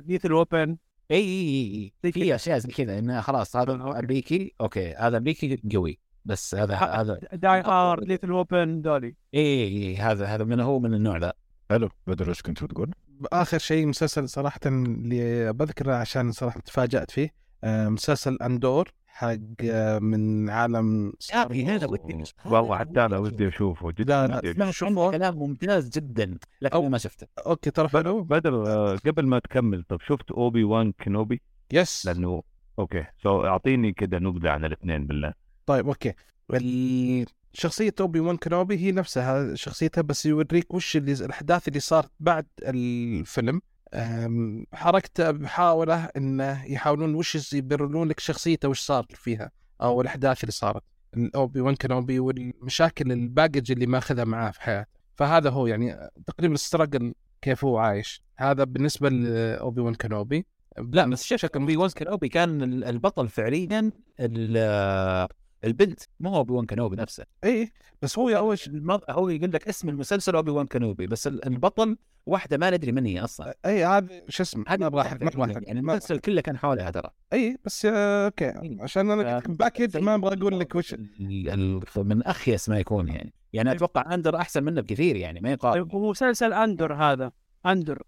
ليثل اوبن اي اي اي في أشياء زي كذا إنه خلاص هذا أمريكي أوكي هذا أمريكي قوي. بس هذا هذا داي هارد ليثل اوبن دولي اي اي هذا هذا من هو من النوع ذا. حلو. بدر إيش كنت بتقول؟ آخر شيء مسلسل صراحة اللي بذكره عشان صراحة تفاجأت فيه آه، مسلسل أندور حق آه، من عالم يا أخي هذا. ودي والله حتى أنا ودي أشوفه لا جدا لا عنه شوفه. كلام ممتاز جدا لكن أو- ما شفته. okay ترى حلو. بدر آه، قبل ما تكمل طب شفت أوبي وان كنوبي؟ yes لأنه okay so أعطيني كده نبذة عن الاثنين بالله. طيب okay. شخصية اوبي وان كنوبي هي نفسها شخصيتها بس يوريك وش اللي الأحداث اللي صارت بعد الفيلم. حركته بحاوله إنه يحاولون وش يبررون لك شخصيته وش صار فيها أو الأحداث اللي صارت. اوبي وان كنوبي والمشاكل ال baggage اللي ماخذها معاه في حياته. فهذا هو يعني تقريبا ال struggle كيف هو عايش. هذا بالنسبة ل Obi-Wan Kenobi. لا بس شوف Obi-Wan Kenobi كان ال- البطل فعليا البنت مو هو Obi-Wan Kenobi نفسه. اي بس هو أول شيء المض... هو يقول لك اسم المسلسل Obi-Wan Kenobi بس ال- البطل واحدة ما ندري من هي أصلا. اي هذا شو اسمه؟ ما أبغى أحرق ما أبغى احرق يعني ما- المسلسل كله كان حولها ترى اي بس okay عشان أنا كنت باكج ما أبغى أقول لك وش من أخيس ما يكون يعني. يعني أتوقع Andor أحسن منه بكثير يعني ما يقارن. طيب ومسلسل Andor هذا. Andor.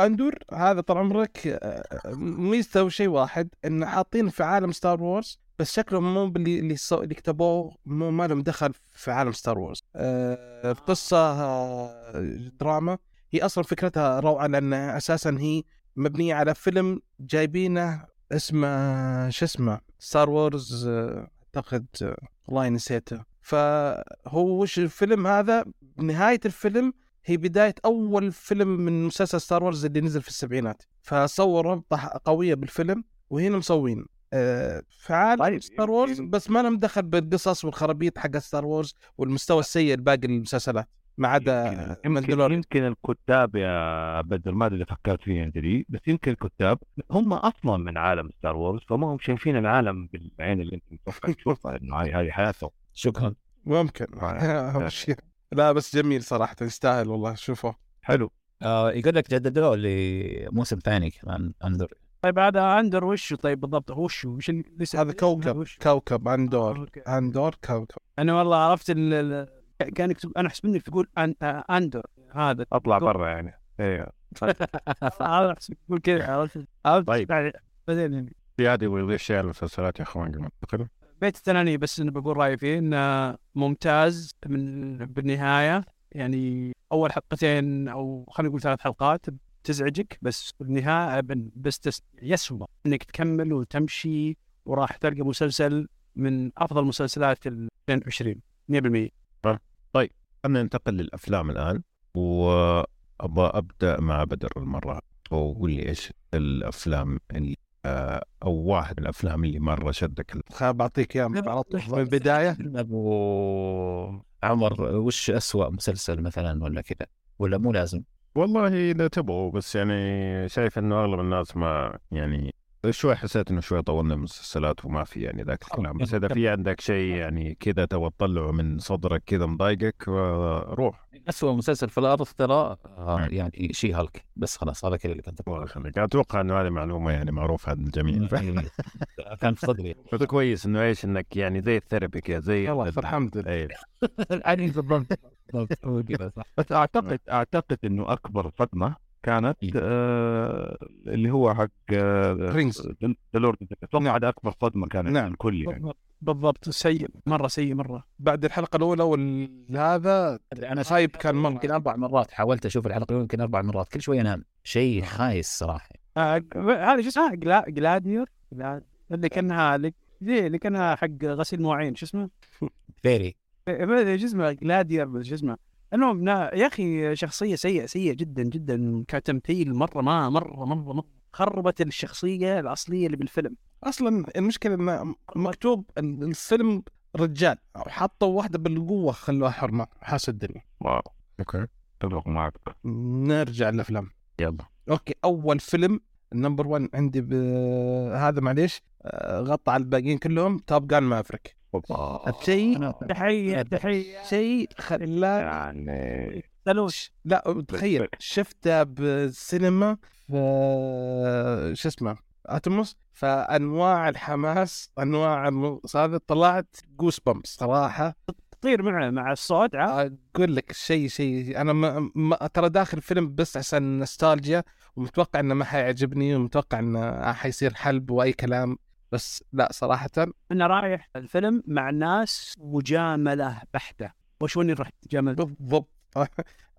Andor هذا طال عمرك آه، ميزته شيء واحد إن حاطين في عالم Star Wars بس شكلهم مو باللي اللي, صو... اللي كتبوه مو ما لهم دخل في عالم Star Wars آه، في قصة آه، دراما هي أصلا فكرتها روعة لأن أساسا هي مبنية على فيلم جايبينه اسمه شو اسمه؟ Star Wars آه، أعتقد آه، والله نسيته. فهو وش الفيلم هذا؟ نهاية الفيلم هي بداية أول فيلم من مسلسل Star Wars اللي نزل في السبعينات. فصوروا ربطة قوية بالفيلم وهنا مسوين. آه، في عالم طيب، Star Wars بس ما لهم دخل بالقصص والخرابيط حق Star Wars والمستوى السيء لباقي المسلسلات ما عدا يمكن يمكن الكتاب يا بدر ما أدري إذا فكرت فيها أنت دي بس يمكن الكتاب. هم أصلا من عالم Star Wars فما هم شايفين العالم بالعين اللي أنت متوقع تشوفها إنه هاي هذه حياتهم. شكرا. ممكن. آه. لا بس جميل صراحة يستاهل والله شوفه. حلو. آه يقول لك جددوه لموسم ثاني كمان Andor. طيب هذا Andor وش طيب بالضبط وش وش اللي لسه هذا كوكب كوكب Andor. Okay. Andor كوكب. أنا والله عرفت ال... ال- كان يكتب أنا احسب انك تقول أن... آه، Andor. هذا أطلع. برا يعني. إيه. هذا احسب تقول كذا عرفت؟ عرفت؟ طيب. بعد- بعدين يعني. في عادي ويضيف شيء على المسلسلات يا أخوان قبل ما ننتقل بيت الثاني بس أنا بقول رأيي فيه إنه ممتاز من بالنهاية. يعني أول حلقتين أو خلينا نقول ثلاث حلقات تزعجك بس بالنهايه بن- بس تس- يسوى إنك تكمل وتمشي وراح تلقى مسلسل من أفضل مسلسلات ال 22 100% خلينا ننتقل للأفلام الآن وأبغى أبدأ مع بدر المرة وقول لي إيش الأفلام اللي أو واحد من الأفلام اللي مرة شدك خل بعطيك اياه على طول من البداية؟ أبو عمر وش أسوأ مسلسل مثلا ولا كذا؟ ولا مو لازم؟ والله إذا تبغوا بس يعني شايف إنه أغلب الناس ما يعني شوي حسيت إنه شوي طولنا المسلسلات وما في يعني ذاك الكلام. بس إذا في عندك شيء يعني كذا تبغى تطلعه من صدرك كذا مضايقك آه، روح. أسوأ مسلسل في الأرض ترى آه نعم. يعني شي هالك. بس خلاص هذا كذا اللي كنت الله يخليك. أتوقع إنه هذه معلومة يعني معروفة عند الجميع. كان في صدري. بس كويس إنه إيش إنك يعني زي الثيرابي كذا زي يلا الحمد لله. يعني بالضبط بالضبط أعتقد أعتقد إنه أكبر صدمة كانت إيه. آه اللي هو حق Rings. The Lord أتوقع أكبر صدمة كانت نعم. الكل يعني. بالضبط. سيء. مرة سيء مرة. بعد الحلقة الأولى وهذا أنا hype كان مرة. يمكن أربع مرات. حاولت أشوف الحلقة الأولى يمكن أربع مرات. كل شوي أنام شيء خايس صراحة. آه، هذا شو اسمها؟ جلا... Galadriel جلاد... اللي كانها اللي زي اللي كانها حق غسيل مواعين. شو اسمه؟ fairy. إيه، ما أدري شو اسمه Galadriel شو اسمه المهم يا أخي شخصية سيئة سيئة جدا جدا. كتمثيل مرة ما مرة مرة, مرة خربت الشخصية الأصلية اللي بالفيلم. أصلا المشكلة إنه مكتوب ال- الفيلم رجال. حطوا واحدة بالقوة خلوها حرمة. حاس الدنيا. Wow. Okay. أتفق معك. نرجع للأفلام. يلا. Okay. أول فيلم ال number 1 عندي ب... هذا معليش آه، غطى على الباقيين كلهم Top Gun Maverick الشيء تحيه تحية شيء خلاه يعني سلوش لا تخيل. شفته بالسينما في شو اسمه اتموس فأنواع الحماس أنواع هذا طلعت جوس بامبس صراحة. تطير مع مع الصوت أقول لك شيء شيء. أنا ما ما ترى داخل الفيلم بس عشان نوستالجيا ومتوقع إنه ما حيعجبني ومتوقع إنه حيصير حلب وأي كلام. بس لا صراحة أنا رايح الفيلم مع ناس مجاملة بحتة. وش وين رحت تجامل بالضبط.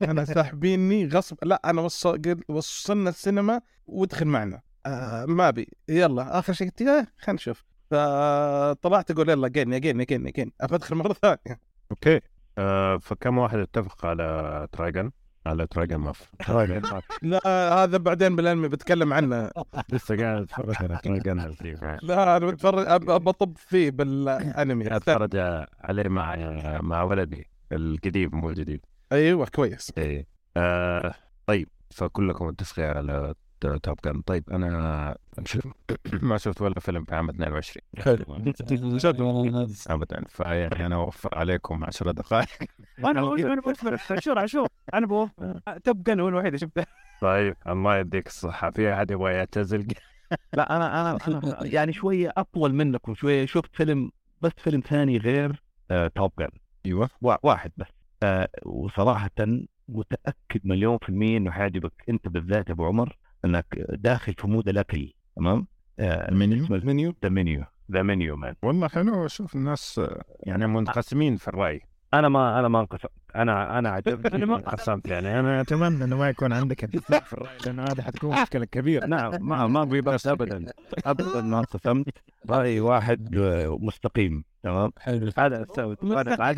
أنا ساحبيني غصب. لا أنا وصل... قل- وصلنا السينما وادخل معنا. آه ما أبي. يلا آخر شيء قلت خلينا نشوف. فطلعت أقول يلا again again again again ابى أدخل مرة ثانية. Okay. آه فكم واحد اتفق على Top Gun؟ على Top Gun Mav لا هذا بعدين بالانمي بتكلم عنه. لسه قاعد أتفرج على ترايجن لا أنا بتفرج أطب فيه بالأنمي. أتفرج عليه مع مع ولدي القديم مو الجديد. أيوه كويس. إيه. آه طيب فكلكم متفقين على توب جن طيب أنا ما شفت ولا فيلم في عام 22 ابدا فيعني أنا أوفر عليكم 10 دقائق. أنا أنا بوفر عشور عشور أنا بوفر Top Gun هو الوحيد اللي شفته. طيب الله يديك الصحة. في أحد يبغى يعتزل؟ لا أنا أنا أنا يعني شوية أطول منكم شوية شفت فيلم بس فيلم ثاني غير آه Top Gun أيوه. واحد بس. آه وصراحة متأكد مليون في المية إنه حيعجبك. أنت بالذات يا أبو عمر. إنك داخل في mood الأكل تمام؟ آه The Menu Menu؟ The Menu. The Menu man. والله حلو أشوف الناس آه، يعني منقسمين في الرأي. أنا ما أنا ما انقسمت أنا أنا عجبني أنا ما- انقسمت يعني أنا أتمنى إنه ما يكون عندك اتفاق في الرأي لأنه هذا حتكون مشكلة كبيرة. نعم ما ما أبغي بس ابدا. ابدا ما انقسمت. رأي واحد آه، مستقيم تمام؟ حلو. هذا أنا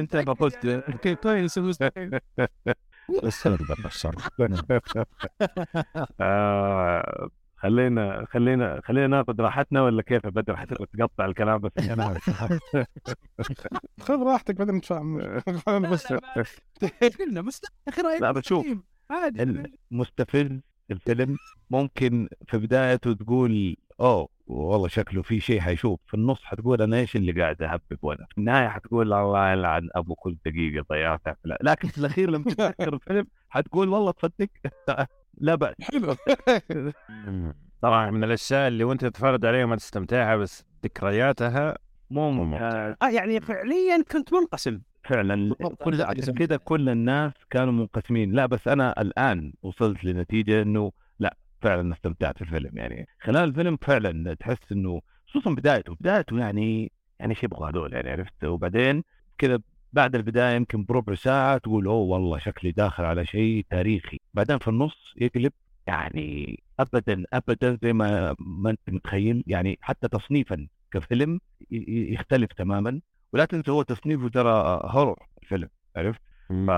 أنت ما قلت. كيف كويس مستحيل آه، خلينا خلينا خلينا ناخذ راحتنا ولا كيف يا بدر؟ حتبغى تقطع الكلام بس أنا عارف خذ راحتك بعدين نتفاهم أنا بس قلنا لا، بتشوف. مستقيم. عادي. مستفز الفيلم ممكن في بدايته تقول أوه والله شكله في شيء حيشوف. في النص حتقول أنا إيش اللي قاعد أهبب وأنا؟ في النهاية حتقول الله يلعن أبو كل دقيقة ضيعتها. لكن في الأخير لما تتذكر الفيلم حتقول والله تصدق لا بأس. حلو. طبعا من الأشياء اللي وأنت تتفرج عليها ما تستمتعها بس ذكرياتها ممتاز. آه يعني فعليا كنت منقسم. فعلا كل عشان كذا كل الناس كانوا منقسمين. لا بس أنا الآن وصلت لنتيجة إنه فعلا استمتعت في الفيلم يعني. خلال الفيلم فعلا تحس إنه خصوصا بدايته بدايته يعني يعني إيش يبغى هذول يعني عرفت؟ وبعدين كذا بعد البداية يمكن بربع ساعة تقول أوه والله شكلي داخل على شيء تاريخي. بعدين في النص يقلب يعني ابدا ابدا زي ما ما أنت متخيل يعني حتى تصنيفا كفيلم يختلف تماما. ولا تنسى هو تصنيفه ترى هورر الفيلم عرفت؟ ف...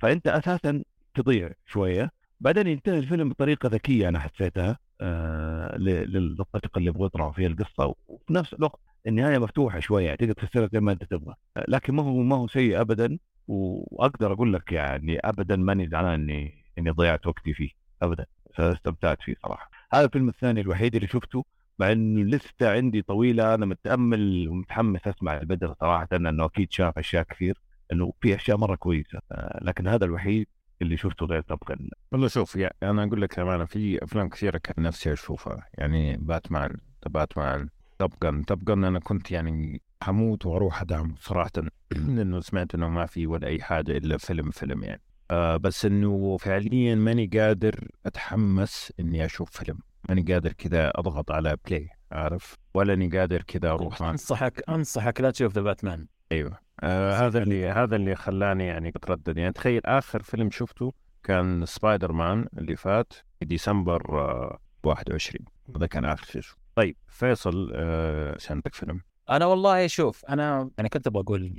فأنت أساسا تضيع شوية. بعدين ينتهي الفيلم بطريقة ذكية أنا حسيتها آه للطريقه اللي يبغوا يطلعوا فيها القصة وفي نفس الوقت النهاية مفتوحة شوية يعني تقدر تفسرها زي ما أنت تبغى لكن ما هو ما هو سيء ابدا وأقدر أقول لك يعني ابدا ماني زعلان إني إني ضيعت وقتي فيه ابدا فاستمتعت فيه صراحة. هذا الفيلم الثاني الوحيد اللي شفته مع انه لسه عندي طويلة أنا متأمل ومتحمس أسمع البدر صراحة انه أكيد شاف أشياء كثير إنه في أشياء مرة كويسة آه، لكن هذا الوحيد اللي شفته غير طبقا والله شوف يعني أنا أقول لك أمانة في أفلام كثيرة كان نفسي أشوفها. يعني باتمان باتمان توب جن أنا كنت يعني حموت وأروح أدعمه صراحة. لأنه سمعت إنه ما في ولا أي حاجة إلا فيلم فيلم يعني. آه بس إنه فعليا ماني قادر أتحمس إني أشوف فيلم. ماني قادر كذا أضغط على play عارف؟ ولا إني قادر كذا أروح أنصحك أنصحك لا تشوف The Batman أيوه. آه هذا اللي هذا اللي خلاني يعني أتردد. يعني تخيل آخر فيلم شفته كان سبايدر مان اللي فات في ديسمبر آه 21 هذا كان آخر شيء شفته. طيب فيصل آه عندك فيلم؟ أنا والله شوف أنا أنا كنت أبغى أقول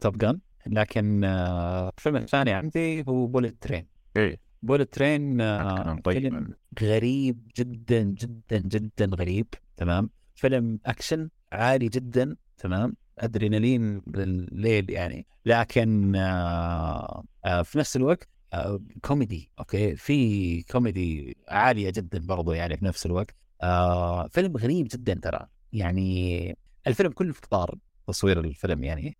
Top Gun لكن آه، الفيلم الثاني عندي هو Bullet Train إيه. Bullet Train كلام طيب. فيلم غريب جدا جدا جدا غريب. تمام. فيلم أكشن عالي جدا. تمام. أدرينالين بالليل يعني. لكن آه آه في نفس الوقت آه كوميدي okay؟ في كوميدي عالية جدا برضو يعني في نفس الوقت. آه فيلم غريب جدا ترى. يعني الفيلم كله في اطار تصوير الفيلم يعني.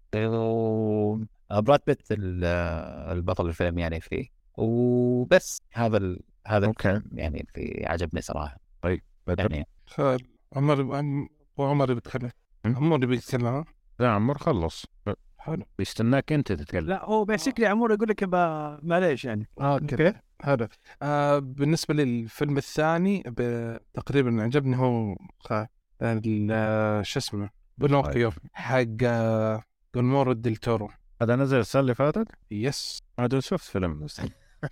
براد بيت ال- البطل الفيلم يعني فيه. وبس هذا ال... هذا okay. يعني في عجبني صراحة. بدر يعني خير عمر عمر بيتكلم؟ عمر بيتكلم؟ لا عمر خلص. حلو. بيستناك انت تتكلم. لا هو بيسكلي عمور يقول لك معليش يعني. Okay. حلو. آه بالنسبة للفيلم الثاني تقريبا عجبني هو آه، شو اسمه Pinocchio حق آه، جونمورو del Toro. هذا نزل السنة اللي فاتت؟ Yes. هذا شفت فيلم. بس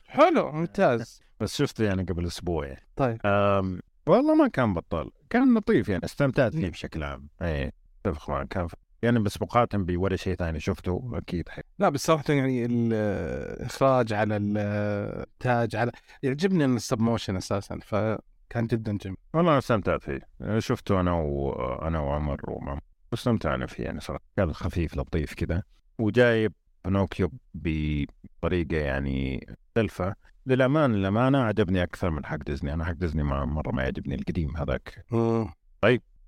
حلو ممتاز. بس شفته يعني قبل أسبوع يعني طيب. أم والله ما كان بطال كان لطيف يعني استمتعت فيه بشكل عام. إيه اتفق معك كان ف... يعني بس مقارنة بولا شيء ثاني شفته أكيد حي. لا بس صراحة يعني الاخراج عالي الإنتاج عالي يعجبني ال stop motion أساسا فكان جدا جميل. والله أنا استمتعت فيه. شفته أنا وأنا وعمر ومعمر واستمتعنا فيه يعني صراحة. كان خفيف لطيف كذا وجايب بنوكيو بطريقة يعني مختلفة. للأمان للأمانة عجبني أكثر من حق ديزني. أنا حق ديزني ما مرة ما يعجبني القديم هذاك.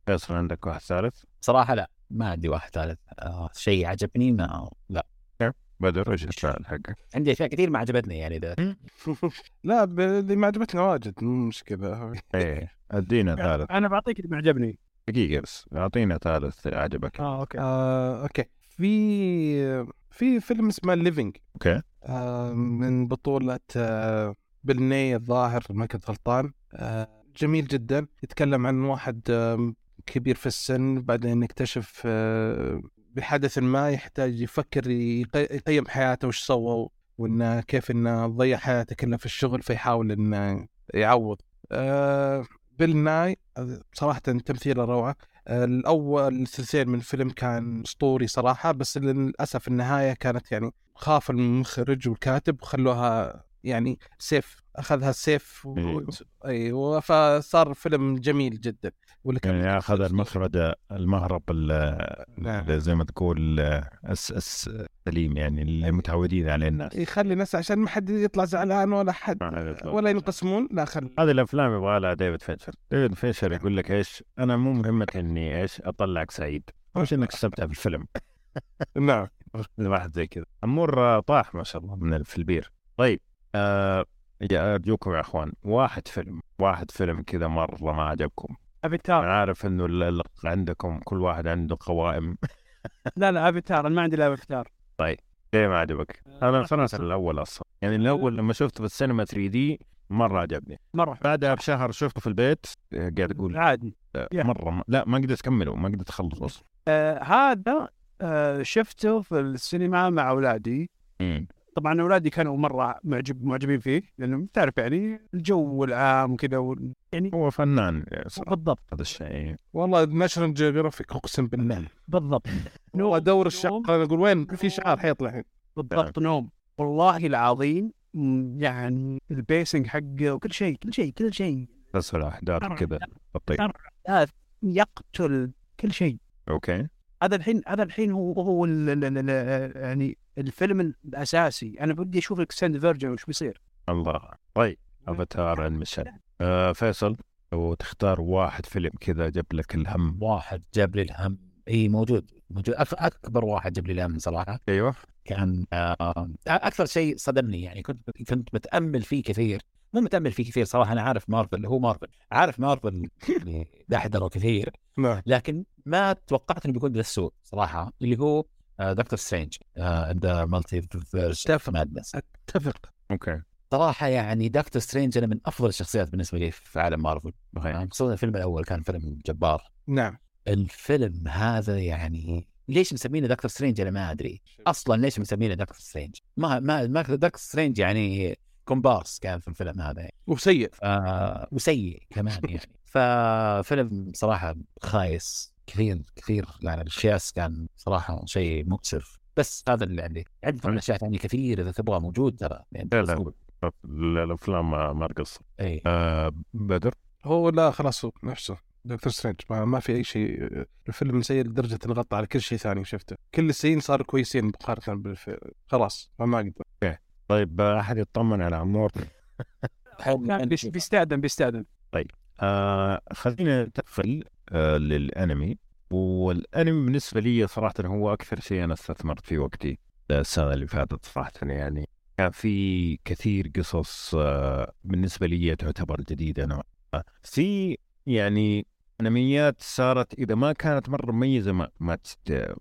فيصل عندك واحد ثالث؟ صراحة لا. ما عندي واحد ثالث. آه شيء عجبني ما لا. بدر إيش الثالث حقك؟ عندي أشياء كثير ما عجبتني يعني ذا لا ب- اللي ما عجبتني واجد مو مشكلة. إيه أدينا ثالث. أنا بعطيك اللي معجبني. دقيقة بس أعطينا ثالث عجبك. آه okay. آه، okay. في في فيلم اسمه Living okay. آه، من بطولة آه، بيل ناي الظاهر ما كنت غلطان. آه، جميل جدا. يتكلم عن واحد آه، كبير في السن بعدين يكتشف آه، بحدث ما يحتاج يفكر يقي- يقيم حياته وش سوى وإنه كيف إنه ضيع حياته كلها في الشغل فيحاول إنه يعوض. آه، بيل ناي آه، صراحة تمثيله روعة. الأول الثلثين من الفيلم كان أسطوري صراحة بس للأسف النهاية كانت يعني خاف المخرج والكاتب وخلوها يعني سيف أخذها سيف و... أيوه. أيوه فصار فيلم جميل جدا. واللي كان يعني أخذ المخرج المهرب ال- نعم. زي ما تقول الس- الس- السليم يعني اللي متعودين عليه الناس. يخلي الناس عشان ما حد يطلع زعلان ولا حد ولا ينقسمون لا خل هذه الأفلام يبغى لها ديفيد فينشر ديفيد فينشر يقول لك إيش؟ أنا مو مهمتي إني إيش؟ أطلعك سعيد. مش إنك تستمتع بالفيلم نعم. واحد زي كذا. عمور آه، طاح ما شاء الله من في البير. طيب آه يا أرجوكم يا أخوان واحد فيلم واحد فيلم كذا مرة ما عجبكم. افاتار أنا عارف إنه ال- ال- عندكم كل واحد عنده قوائم. لا لا افاتار أنا ما عندي الا افاتار ليه ما عجبك؟ أنا صراحة الأول أصلا. يعني الأول لما شفته في السينما 3D مرة عجبني. مره بعدها بشهر شفته في البيت آه، قاعد أقول عادي. آه،. مرة ما لا ما قدرت أكمله ما قدرت اخلص أصلا. آه هذا آه شفته في السينما مع أولادي. طبعا اولادي كانوا مرة معجب معجبين فيه لأنه تعرف يعني الجو العام وكذا وال- يعني هو فنان بالضبط. هذا الشيء. والله National Geographic أقسم بالله. بالضبط. والله دور الشقه أنا أقول وين؟ في شعار حيطلع الحين. بالضبط نوم. والله العظيم يعني ال pacing حقه وكل شيء كل شيء كل شيء. تسلسل أحداث كذا. يقتل كل شيء. okay. هذا الحين هذا الحين هو هو ال ال ال يعني الفيلم الأساسي. أنا بدي أشوف ال extended version وش بيصير. الله. طيب أفاتار ميشيل آه فيصل لو تختار واحد فيلم كذا جاب لك الهم. واحد جاب لي الهم. إي موجود. موجود. أك- أكبر واحد جاب لي الهم صراحة. أيوه. كان آه أكثر شيء صدمني يعني. كنت كنت متأمل فيه كثير. مو متأمل فيه كثير صراحة. أنا عارف مارفل. هو مارفل. عارف مارفل يعني دحدره كثير. نعم. لكن ما توقعت إنه بيكون ذا السوء صراحة. اللي هو Doctor Strange the Multiverse أتفق. Madness أتفق. okay. صراحة يعني Doctor Strange أنا من أفضل الشخصيات بالنسبة لي في عالم مارفل. صحيح. خصوصا الفيلم الأول كان فيلم جبار. نعم. الفيلم هذا يعني ليش مسمينه Doctor Strange أنا ما أدري. أصلا ليش مسمينه Doctor Strange؟ ما ما ما Doctor Strange يعني كومبارس كان في الفيلم هذا. يعني. وسيء. ف... وسيء كمان يعني. ففيلم صراحة خايس. كثير كثير يعني الشياس كان صراحة شيء مؤسف. بس هذا اللي عندي عندي طبعا أشياء ثانية كثير إذا تبغى موجود ترى يعني لا لا. الأفلام ما ما قصه أي. آه بدر؟ هو لا خلاص هو نفسه. Doctor Strange ما, ما في أي شيء. الفيلم سيء لدرجة انه غطى على كل شيء ثاني شفته. كل السين صاروا كويسين مقارنة بالفيلم. خلاص ما ما أقدر طيب آه، أحد يطمن على عمور؟ كان بيس- بيستأذن بيستأذن. آه خلينا ننتقل آه للانمي والانمي بالنسبة لي صراحة هو أكثر شيء أنا استثمرت فيه وقتي السنة اللي فاتت صراحة يعني كان في كثير قصص آه بالنسبة لي تعتبر جديدة نوعا. في يعني أنميات صارت إذا ما كانت مرة مميزة ما ما.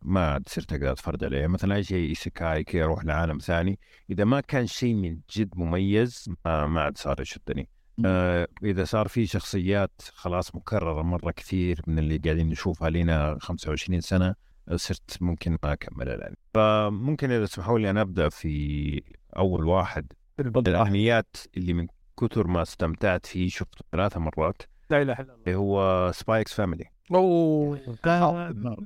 ما تصير تقدر تتفرج عليها مثلا أي شيء ايسيكاي كي يروح لعالم ثاني إذا ما كان شيء من جد مميز ما, ما عاد صار يشدني آه إذا صار في شخصيات خلاص مكررة مرة كثير من اللي قاعدين نشوفها لنا 25 سنة صرت ممكن ما أكمل الآن. فممكن إذا تسمحوا لي أنا أبدأ في أول واحد. الانميات اللي من كثر ما استمتعت فيه شفته ثلاث مرات. لا إله إلا الله. اللي هو Spy x Family أوه.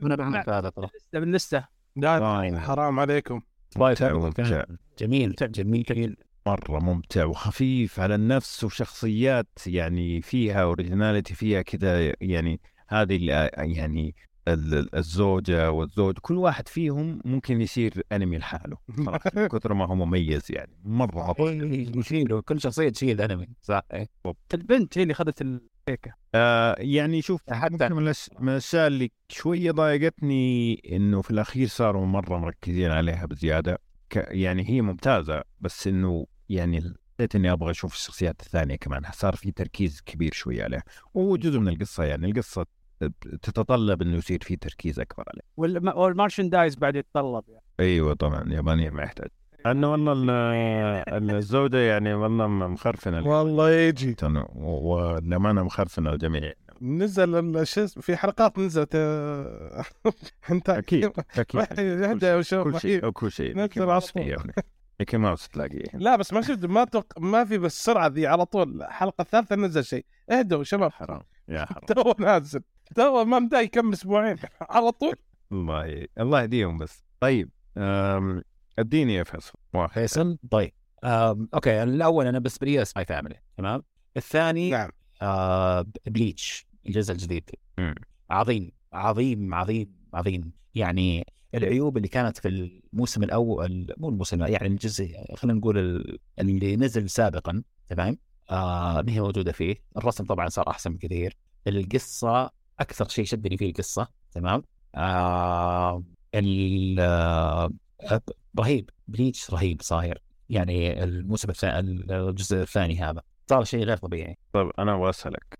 أنا بعرف هذا ترى لسه باللسته لا حرام عليكم. ممتع جميل جميل جميل. مرة ممتع وخفيف على النفس وشخصيات يعني فيها originality فيها كذا يعني هذه اللي يعني ال- الزوجة والزوج كل واحد فيهم ممكن يصير انمي لحاله كثر ما هو مميز يعني مرة مرة يشيله كل شخصية تشيل انمي صح. إيه. البنت هي اللي أخذت الكيكة. آه يعني شوف حتى- ممكن من الأشياء اللي شوية ضايقتني إنه في الأخير صاروا مرة مركزين عليها بزيادة ك يعني هي ممتازة بس إنه يعني حسيت إني أبغى أشوف الشخصيات الثانية كمان. صار في تركيز كبير شوية عليها وهو جزء من القصة يعني القصة تتطلب إنه يصير في تركيز أكبر عليه. والم- والمارشندايز بعد يتطلب يعني. أيوه طبعا يابانيا ما يحتاج. انه والله ال- الزوجه يعني والله مخرفنة والله يجي. وللأمانة مخرفنة الجميع. نزل شو اسمه في حلقات نزلت آه، أنت أكيد أكيد. كل شيء أو كل شيء. العصفور. ميكي ماوس تلاقيه. لا بس ما شفت ما توق... ما في بالسرعة ذي على طول. الحلقة الثالثه نزل شيء. اهدوا شباب. حرام. يا حرام. تو نازل. تو ما بدا يكمل أسبوعين. على طول. الله الله يهديهم بس. طيب أم، اديني يا فيصل. فيصل طيب. آم، okay الأول أنا بالنسبة لي Spy Family تمام؟ الثاني نعم. آه Bleach الجزء الجديد. عظيم عظيم عظيم عظيم. يعني العيوب اللي كانت في الموسم الأول مو الموسم يعني الجزء خلينا نقول ال- اللي نزل سابقا تمام؟ آه ما هي موجودة فيه. الرسم طبعا صار أحسن بكثير. القصة أكثر شيء شدني فيه القصة تمام؟ آه ال آه رهيب Bleach رهيب صاير. يعني الموسم الثاني الجزء الثاني هذا. صار شيء غير طبيعي. طيب أنا أبغى أسألك.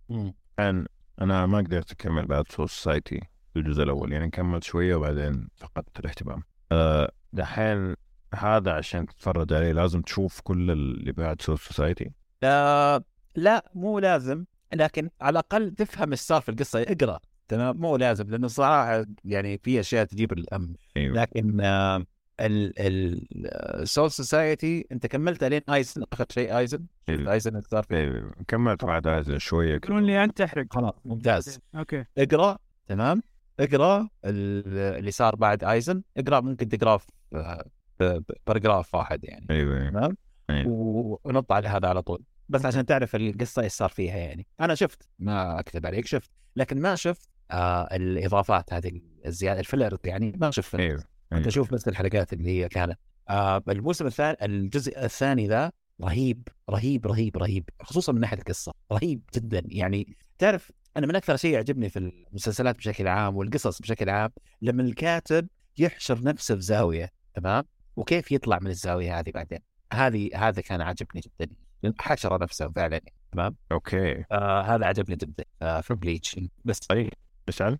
الان أنا ما قدرت أكمل بعد Soul Society الجزء الأول يعني كملت شوية وبعدين فقدت الاهتمام. أه دحين هذا عشان تتفرج عليه لازم تشوف كل اللي بعد Soul Society لا لا مو لازم لكن على الأقل تفهم إيش صار في القصة اقرأ. تمام؟ مو لازم لأنه صراحة يعني في أشياء تجيب الهم. أيوه. لكن آه، ال ال Soul Society أنت كملت لين ايزن آخر شيء ايزن. ايزن اللي صار فيه؟ أيوة. كملت بعد هذا شوية. يقولون لي أنت تحرق خلاص ممتاز. okay. اقرأ تمام؟ اقرأ ال- اللي صار بعد آيزن اقرأ ممكن تقرا في في paragraph واحد يعني. أيوه تمام؟ أيوة. ونط على هذا على طول. بس عشان تعرف القصة إيش صار فيها يعني. أنا شفت ما أكذب عليك شفت. لكن ما شفت آه الإضافات هذه الزيادة ال filler يعني ما شفت. أيوه انت شوف بس الحلقات اللي هي كانت. آه الموسم الثاني الجزء الثاني ذا رهيب رهيب رهيب رهيب. خصوصا من ناحية القصة. رهيب جدا يعني. تعرف أنا من أكثر شيء يعجبني في المسلسلات بشكل عام والقصص بشكل عام لما الكاتب يحشر نفسه في زاويه تمام؟ وكيف يطلع من الزاوية هذه بعدين؟ هذه هذا كان عجبني جدا حشر نفسه فعلا تمام؟ okay. آه هذا عجبني جدا آه في بليتش بس طيب مشعل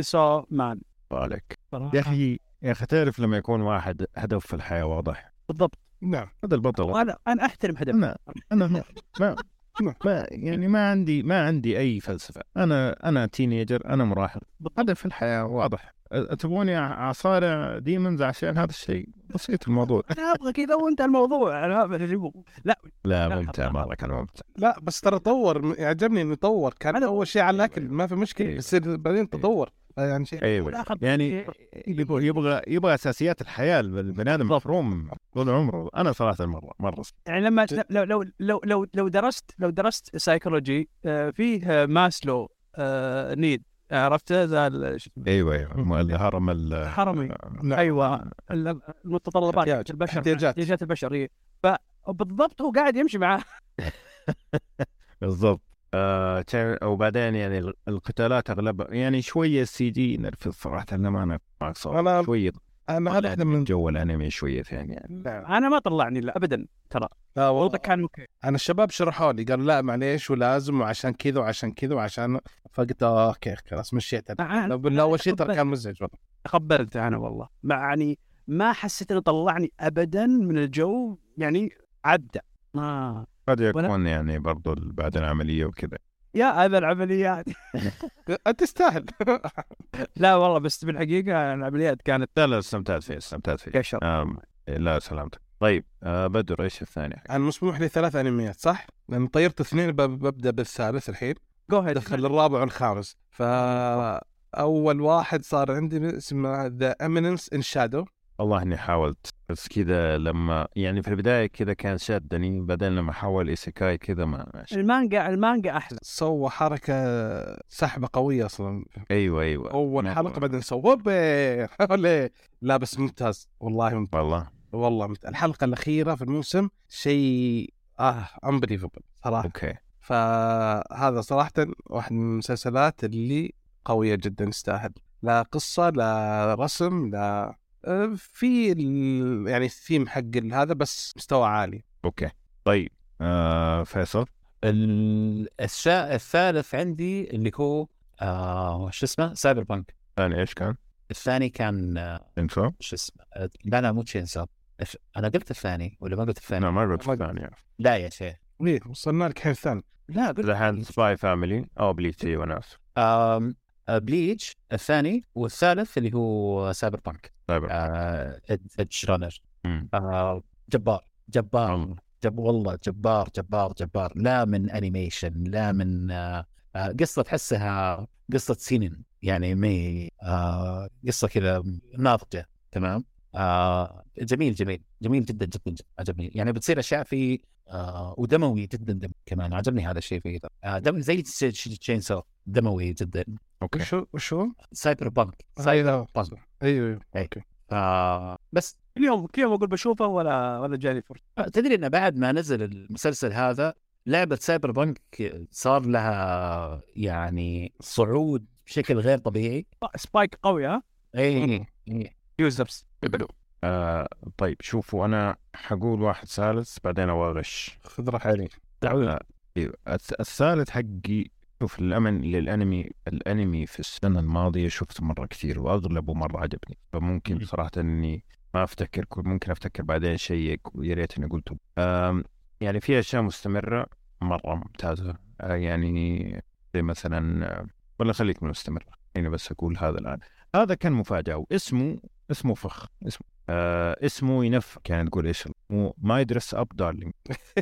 so مان بالك. يا أخي يا أخي تعرف لما يكون واحد هدف في الحياة واضح؟ بالضبط. نعم هذا البطل. وأنا أنا أحترم هدف أنا أنا ما ما, يعني ما عندي ما عندي أي فلسفة. أنا أنا teenager أنا مراهق. هدف في الحياة واضح. تبغوني اصارع demons عشان هذا الشيء. بسيط الموضوع. أنا أبغى كذا وانت الموضوع. أنا. لا. لا لا، ممتع مره كان ممتع. لا بس ترى طور يعجبني إنه طور. كان أول شيء على الأكل ما في مشكلة. أيوة. يصير بعدين تطور. يعني شيء أيوه. يعني يبغى يبغى يبغى أساسيات الحياة البني آدم مفروم طول عمره. أنا صراحة مره مرة. يعني لما لو لو لو لو, لو درست لو درست سايكولوجي آه، فيه آه، ماسلو آه، need. عرفته؟ ذا؟ أيوه أيوه. الهرم ال- حرمي نعم. أيوه. ال- المتطلبات احتياج. البشر. احتياجات. احتياجات البشر إيه. فبالضبط هو قاعد يمشي معاه. بالضبط. آه وبعدين يعني ال- القتالات اغلبها يعني شوية ال CG نرفز صراحة أنا ما أنا معك صراحة أنا- شوية أنا هذا من جو الأنمي شوية ثاني يعني. أنا ما طلعني لا ابدا ترى. لا والله. كان okay أنا الشباب شرحوا لي قالوا لا معليش ولازم وعشان كذا وعشان كذا وعشان فقلت آه، okay خلاص مشيت بالله اول شيء ترى كان مزعج والله. تقبلت أنا والله. مع يعني ما حسيت إنه طلعني ابدا من الجو يعني عدى. ما قد يكون يعني برضو بعد العملية وكذا يا هذا العمليات أنت تستاهل. لا والله بس بالحقيقة العمليات كانت لا لا استمتعت فيه استمتعت فيه قشر آم لا سلامتك. طيب آه بدر إيش الثاني؟ أنا مسموح لي ثلاث أنميات صح؟ لأن طيرت اثنين بب- ببدأ بالثالث الحين. جو دخل الرابع والخامس. فاول واحد صار عندي اسمه The Eminence in Shadow والله إني حاولت بس كذا لما يعني في البداية كذا كان شادني بعدين لما حول isekai كذا ما المانجا المانجا أحلى. سوى حركة سحبة قوية أصلا. أيوه أيوه. أول. حلقة بعدين سوى. لا بس ممتاز. والله ممتاز. والله. والله ممتاز. الحلقة الأخيرة في الموسم شيء آه unbelievable صراحة. okay. فهذا صراحة واحد من المسلسلات اللي قوية جدا تستاهل. لا قصة لا رسم لا في ال- يعني الثيم حق هذا بس مستوى عالي. okay. طيب آه فيصل؟ ال- الشيء الثالث عندي اللي هو آه شو اسمه؟ Cyberpunk ثاني إيش كان؟ الثاني كان آه، تشينسو؟ شو اسمه؟ آه، لا لا مو تشينسو أنا قلت الثاني ولا ما قلت الثاني؟ أنا ما قلت الثاني. لا يا شيخ. إيه وصلنا لك الحين الثاني. لا قلت الحين Spy Family أو بليتش أيوه ناس آه، بليتش الثاني والثالث اللي هو Cyberpunk سايبر آه، Edgerunner مم. آه، جبار جبار والله. جب والله جبار جبار جبار. لا من animation لا من آه، آه، قصة تحسها قصة سينين. يعني مي آه، قصة كذا ناضجة. تمام؟ آه، جميل جميل جميل جدا جدا, عجبني. يعني بتصير أشياء فيه آه، ودموي جدا دم كمان. عجبني هذا الشيء فيه آه، دم زي تشين سو دموي جدا. okay. وشو وشو؟ Cyberpunk. Cyber أيوه بانك أيوه. أي. okay. آه، بس. كل يوم كل يوم أقول بشوفه ولا ولا جاني فرصة. تدري إن بعد ما نزل المسلسل هذا لعبة Cyberpunk صار لها يعني صعود بشكل غير طبيعي. سبايك قوي ها؟ اي إي. users آه طيب شوفوا أنا حقول واحد ثالث بعدين اواغش خذ راحتك. آه، أيوة. الث- الثالث حقي شوف الامن للأنمي الأنمي في السنة الماضية شفت مرة كثير وأغلبه مرة عجبني. فممكن مم. صراحة إني ما أفتكر كل ممكن أفتكر بعدين شيء ويا ريت إني قلته. يعني في أشياء مستمرة مرة ممتازة. آه، يعني زي مثلا آه، ولا خليك من مستمره يعني بس أقول هذا الآن. هذا كان مفاجأة واسمه اسمه فخ اسمه آه اسمه ينفك يعني تقول إيش؟ مو ما يدرس أب دارلينج